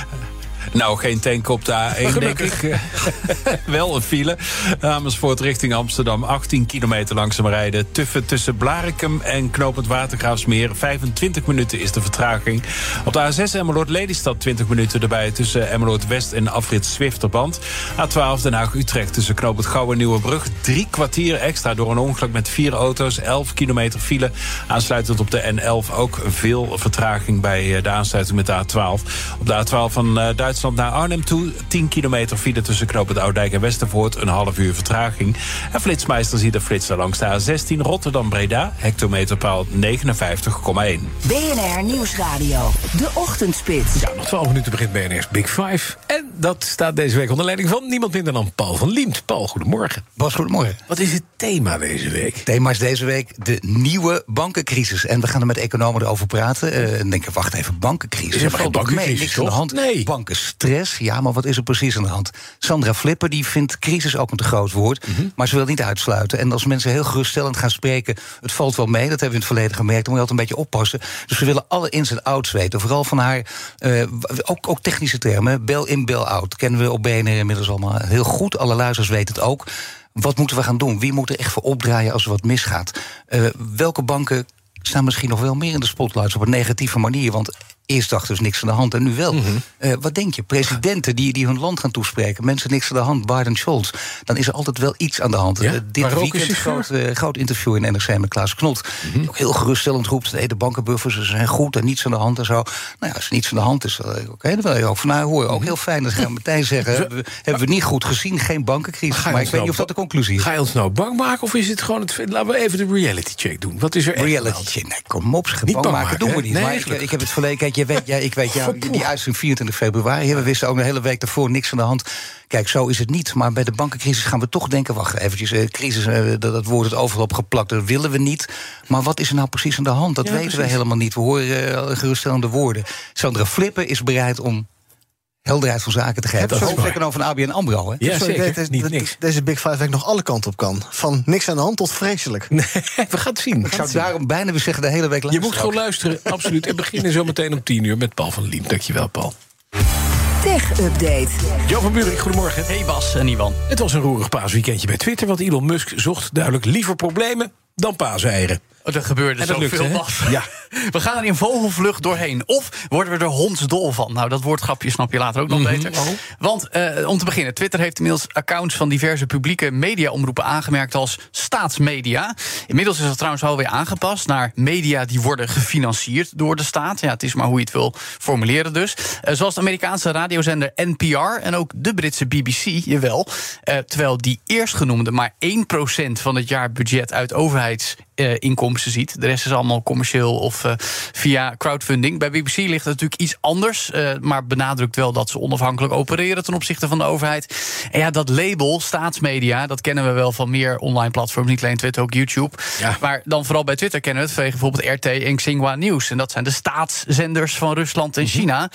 Nou, geen tank op de A1, denk ik. Wel een file. Amersfoort richting Amsterdam. 18 kilometer langzaam rijden. Tuffen tussen Blarikum en Knopend Watergraafsmeer. 25 minuten is de vertraging. Op de A6 Emmeloord-Lelystad 20 minuten erbij... tussen Emmeloord-West en afrit Zwifterband. A12 Den Haag-Utrecht tussen Knopend Gouwe Nieuwebrug. Drie kwartier extra door een ongeluk met vier auto's. 11 kilometer file. Aansluitend op de N11 ook veel vertraging... bij de aansluiting met de A12. Op de A12 van Duitsland Duitsland naar Arnhem toe. 10 kilometer file tussen Knoopend Oudijk en Westervoort. Een half uur vertraging. En Flitsmeister ziet de flitser langs de A16 Rotterdam-Breda. Hectometerpaal 59,1. BNR Nieuwsradio. De Ochtendspits. Ja, nog 12 minuten begint BNR's Big Five. En dat staat deze week onder leiding van niemand minder dan Paul van Liemt. Paul, goedemorgen. Bas, goedemorgen. Wat is het thema deze week? Het thema is deze week de nieuwe bankencrisis. En we gaan er met economen erover praten. Uh, en denken, wacht even, bankencrisis. Is er geen bankencrisis, mee, niks aan de hand. Nee. Banken stress. Ja, maar wat is er precies aan de hand? Sandra Flipper die vindt crisis ook een te groot woord. Mhm. Maar ze wil niet uitsluiten. En als mensen heel geruststellend gaan spreken... het valt wel mee, dat hebben we in het verleden gemerkt... dan moet je altijd een beetje oppassen. Dus we willen alle ins en outs weten. Vooral van haar, eh, ook, ook technische termen. Bel-in, bel-out. Kennen we op BNR inmiddels allemaal heel goed. Alle luisteraars weten het ook. Wat moeten we gaan doen? Wie moet er echt voor opdraaien als er wat misgaat? Eh, welke banken staan misschien nog wel meer in de spotlights op een negatieve manier? Want Eerst dachten dus niks aan de hand en nu wel. Mhm. Eh, wat denk je? Presidenten die, die hun land gaan toespreken, mensen niks aan de hand, Biden Scholz. Dan is er altijd wel iets aan de hand. Ja? Eh, dit weekend is hij groot, eh, groot interview in NRC met Klaas Knot. Mhm. Die ook heel geruststellend roept: nee, de bankenbuffers ze zijn goed en niets aan de hand en zo. Nou ja, als er niets aan de hand is, oké, dan wil je ook van nou hoor. Mhm. Ook heel fijn dat gaan meteen zeggen: hebben we, hebben we niet goed gezien, geen bankencrisis. Ga je Maar ons ik weet nou niet of dat de conclusie is. Ga je ons nou bang maken of is het gewoon het... Laten we even de reality check doen. Wat is er Reality check. Nee, kom op. Niet Bang maken maken, doen we niet. Nee, maar ik, ik heb het verleden. Kijk, je weet, ja, ik weet jou, die uitzending 24 februari. We wisten ook een hele week daarvoor niks aan de hand. Kijk, zo is het niet. Maar bij de bankencrisis gaan we toch denken... wacht eventjes, eh, crisis, eh, dat, dat woord het overal op geplakt, dat willen we niet. Maar wat is er nou precies aan de hand? Dat Ja, weten we helemaal niet. We horen eh, geruststellende woorden. Sandra Flippen is bereid om helderheid van zaken te geven. dat is hoofdeconoom van ABN AMRO. Hè? Ja, zeker. deze- Niet niks. Deze Big Five nog alle kanten op kan. Van niks aan de hand tot vreselijk. We gaan het zien. Ik zou daarom bijna weer zeggen de hele week Je luisteren. moet gewoon luisteren, absoluut. En beginnen zo meteen om 10 uur met Paul van Liem. Dankjewel, Paul. Tech Update. Jo van Buurik, goedemorgen. Hey Bas en Ivan. Het was een roerig paasweekendje bij Twitter... want Elon Musk zocht duidelijk liever problemen dan paaseieren. Oh, Er gebeurde En dat zoveel, lukte, hè? Bas. Ja. We gaan er in vogelvlucht doorheen. Of worden we er hondsdol van? Nou, dat woordgrapje snap je later ook nog Mhm. beter. Oh. Want, eh, om te beginnen, Twitter heeft inmiddels accounts van diverse publieke mediaomroepen aangemerkt als staatsmedia. Inmiddels is dat trouwens alweer aangepast naar media die worden gefinancierd door de staat. Ja, het is maar hoe je het wil formuleren dus. Eh, zoals de Amerikaanse radiozender NPR en ook de Britse BBC, jawel. Eh, terwijl die eerstgenoemde maar 1% van het jaarbudget uit overheidsinkomsten ziet. De rest is allemaal commercieel of eh, via crowdfunding. Bij BBC ligt het natuurlijk iets anders, eh, maar benadrukt wel dat ze onafhankelijk opereren ten opzichte van de overheid. En ja, dat label, staatsmedia, dat kennen we wel van meer online platforms, niet alleen Twitter, ook YouTube. Maar dan vooral bij Twitter kennen we het vanwege bijvoorbeeld RT en Xinhua Nieuws. En dat zijn de staatszenders van Rusland en China.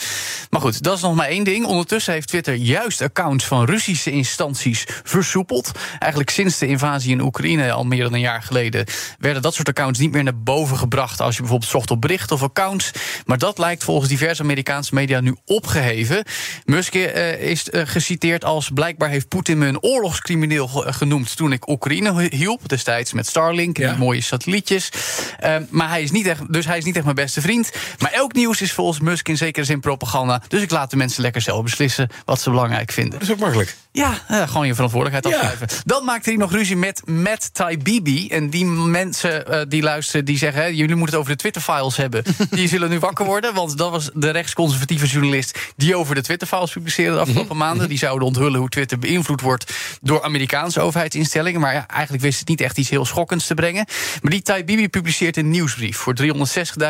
Maar goed, dat is nog maar één ding. Ondertussen heeft Twitter juist accounts van Russische instanties versoepeld. Eigenlijk sinds de invasie in Oekraïne al meer dan een jaar geleden werden dat soort accounts niet meer naar boven gebracht als je bijvoorbeeld zocht op berichten of accounts. Maar dat lijkt volgens diverse Amerikaanse media nu opgeheven. Musk eh, is eh, geciteerd als blijkbaar heeft Poetin me een oorlogscrimineel ge- genoemd toen ik Oekraïne hielp, destijds met Starlink en die mooie satellietjes. Eh, maar hij is niet echt, dus hij is niet echt mijn beste vriend. Maar elk nieuws is volgens Musk in zekere zin propaganda. Dus ik laat de mensen lekker zelf beslissen wat ze belangrijk vinden. Dat is ook makkelijk. Ja, eh, gewoon je verantwoordelijkheid Ja. afschuiven. Dan maakte hij nog ruzie met Matt Taibbi. En die mensen, eh, die luisteren, die zeggen... Hè, jullie moeten het over de Twitter-files hebben. Die zullen nu wakker worden, want dat was de rechtsconservatieve journalist... die over de Twitter-files publiceerde de afgelopen Mhm. maanden. Die zouden onthullen hoe Twitter beïnvloed wordt... door Amerikaanse overheidsinstellingen. Maar ja, eigenlijk wist het niet echt iets heel schokkends te brengen. Maar die Tai Bibi publiceert een nieuwsbrief... voor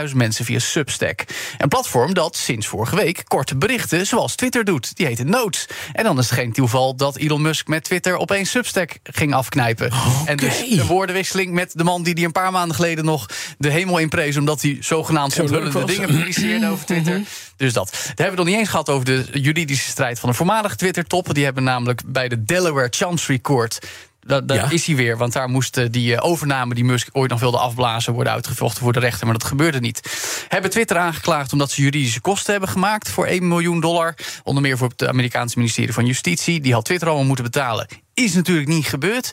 360.000 mensen via Substack. Een platform dat sinds vorige week korte berichten zoals Twitter doet. Die heet Notes. En dan is het geen toeval dat Elon Musk met Twitter opeens Substack ging afknijpen. En dus een woordenwisseling met de man die die een paar maanden geleden nog de hemel inprees... omdat hij zogenaamd Zo onthullende dingen publiceerde over Twitter. Dus dat. Daar hebben we nog niet eens gehad over de juridische strijd van de voormalige Twitter-top. Die hebben namelijk bij de Delaware Chancery Court. Da- Daar Ja. is hij weer, want daar moest eh, die eh, overname die Musk ooit nog wilde afblazen worden uitgevochten voor de rechter, maar dat gebeurde niet. Hebben Twitter aangeklaagd omdat ze juridische kosten hebben gemaakt voor 1 miljoen dollar. Onder meer voor het Amerikaanse ministerie van Justitie. Die had Twitter allemaal moeten betalen. Is natuurlijk niet gebeurd.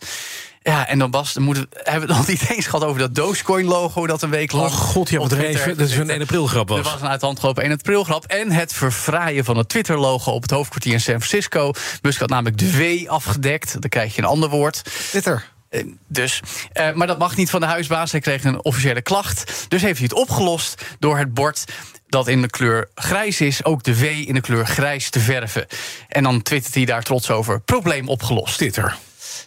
Ja, en dan Bas, dan moeten we, hebben we het nog niet eens gehad over dat Dogecoin-logo dat een week lang. Oh god, ja, op wat. Dat is een 1 april grap er was. was een uit de hand gelopen 1 april grap. En het verfraaien van het Twitter-logo op het hoofdkwartier in San Francisco. Musk had namelijk de W afgedekt. Dan krijg je een ander woord. Twitter. Eh, Dus, eh, maar dat mag niet van de huisbaas. Hij kreeg een officiële klacht. Dus heeft hij het opgelost door het bord dat in de kleur grijs is, ook de W in de kleur grijs te verven. En dan twittert hij daar trots over. Probleem opgelost. Twitter.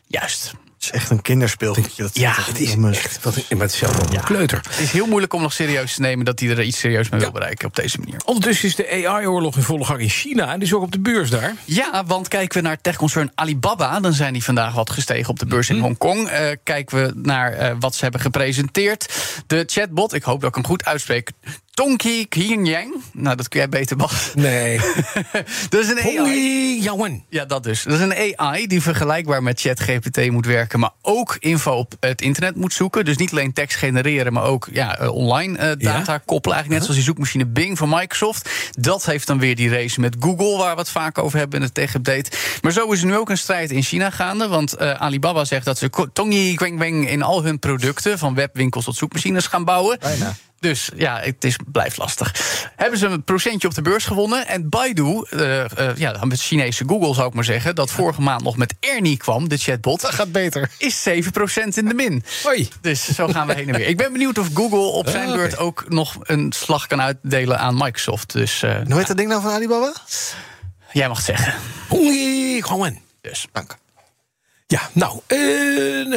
Juist. Is echt een kinderspeelgoedje. Dat Ja, het is. Echt, wat een, maar het is zelf een kleuter. Het is heel moeilijk om nog serieus te nemen dat hij er iets serieus mee wil bereiken op deze manier. Ondertussen is de AI-oorlog in volle gang in China. En die is ook op de beurs daar. Ja, want kijken we naar techconcern Alibaba, dan zijn die vandaag wat gestegen op de beurs Mhm. in Hongkong. Eh kijken we naar eh, wat ze hebben gepresenteerd. De chatbot, ik hoop dat ik hem goed uitspreek. Tonki Qianyang. Nou, dat kun jij beter, Bas. Nee. dat is een AI. Yawen. Ja, dat dus. Dat is een AI die vergelijkbaar met ChatGPT moet werken, maar ook info op het internet moet zoeken. Dus niet alleen tekst genereren, maar ook ja, eh, online eh, data koppelen. Eigenlijk net zoals die zoekmachine Bing van Microsoft. Dat heeft dan weer die race met Google, waar we het vaak over hebben in het tech-update. Maar zo is er nu ook een strijd in China gaande. Want eh, Alibaba zegt dat ze Tongi Guangweng in al hun producten, van webwinkels tot zoekmachines, gaan bouwen. Bijna. Dus ja, het is, blijft lastig. Hebben ze een procentje op de beurs gewonnen. En Baidu, eh, ja, dan met Chinese Google zou ik maar zeggen... dat vorige maand nog met Ernie kwam, de chatbot... Dat gaat beter. is 7% in de min. Hoi. Dus zo gaan we heen en weer. Ik ben benieuwd of Google op zijn Ah, beurt ook nog een slag kan uitdelen aan Microsoft. Dus eh, Hoe heet dat ding nou van Alibaba? jij mag het zeggen. Tongi Yawen. Dus. Dank. Ja, nou, eh,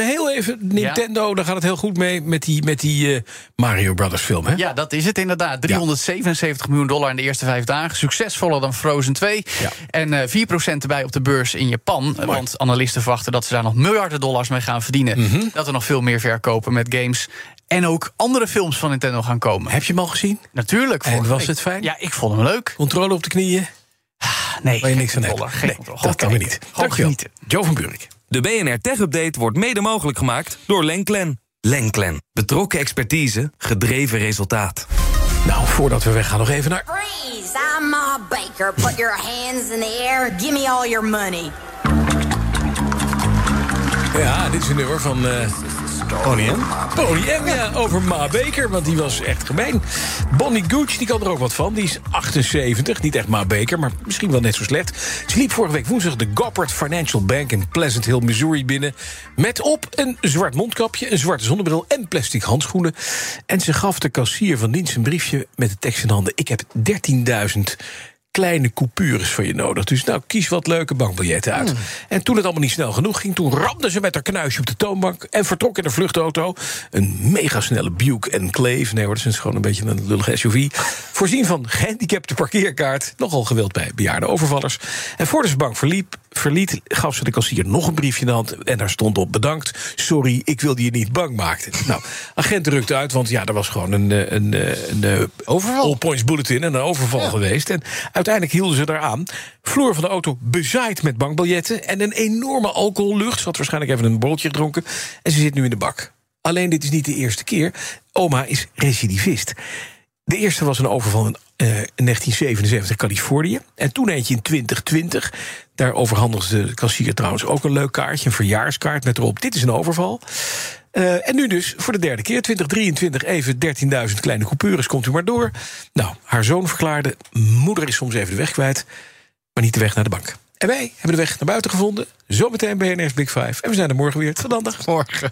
heel even Nintendo, daar gaat het heel goed mee met die, met die eh, Mario Brothers film, hè? Ja, dat is het inderdaad. 377 miljoen dollar in de eerste vijf dagen. Succesvoller dan Frozen 2. Ja. En eh 4% erbij op de beurs in Japan. Want analisten verwachten dat ze daar nog miljarden dollars mee gaan verdienen. Mhm. Dat er nog veel meer verkopen met games. En ook andere films van Nintendo gaan komen. Heb je hem al gezien? Natuurlijk. En was het fijn? Ja, ik vond hem leuk. Controle op de knieën? Nee, Waar je geen niks van hebt. Nee, dat kan weer niet. Gewoon Dankjewel. genieten. Joe van Buurik. De BNR Tech Update wordt mede mogelijk gemaakt door Lenklen. Lenklen. Betrokken expertise, gedreven resultaat. Nou, voordat we weggaan, nog even naar... Freeze! I'm Ma Baker. Put your hands in the air. Give me all your money. Ja, dit is een nummer van... eh Pony M. Ja, over Ma Baker, want die was echt gemeen. Bonnie Gooch, die kan er ook wat van. Die is 78, niet echt Ma Baker, maar misschien wel net zo slecht. Ze liep vorige week woensdag de Goppert Financial Bank in Pleasant Hill, Missouri binnen... met op een zwart mondkapje, een zwarte zonnebril en plastic handschoenen. En ze gaf de kassier van dienst een briefje met de tekst in handen... ik heb 13.000 kleine coupures van je nodig. Dus nou, kies wat leuke bankbiljetten uit. En toen het allemaal niet snel genoeg ging... toen ramde ze met haar knuisje op de toonbank... en vertrok in een vluchtauto. Een megasnelle Buick Enclave. Nee hoor, dat is gewoon een beetje een lullige SUV. Voorzien van gehandicapte parkeerkaart. Nogal gewild bij bejaarde overvallers. En voordat ze de bank verliep, verliet... gaf ze de kassier nog een briefje in de hand... en daar stond op bedankt. Sorry, ik wilde je niet bang maken. Nou, agent rukte uit, want ja, er was gewoon een... eh, een, een, een, een Overval. All points bulletin en een overval geweest. En uiteindelijk hielden ze eraan. Vloer van de auto bezaaid met bankbiljetten... en een enorme alcohollucht. Ze had waarschijnlijk even een broodje gedronken. En ze zit nu in de bak. Alleen dit is niet de eerste keer. Oma is recidivist. De eerste was een overval in, eh, in 1977 Californië. En toen eentje in 2020. Daar overhandigde de kassier trouwens ook een leuk kaartje. Een verjaarskaart met erop, dit is een overval. Eh, en nu dus voor de derde keer, 2023, even 13.000 kleine coupures, komt u maar door. Nou, haar zoon verklaarde, moeder is soms even de weg kwijt... maar niet de weg naar de bank. En wij hebben de weg naar buiten gevonden. Zometeen BNR's Big Five. En we zijn er morgen weer. Tot. Morgen.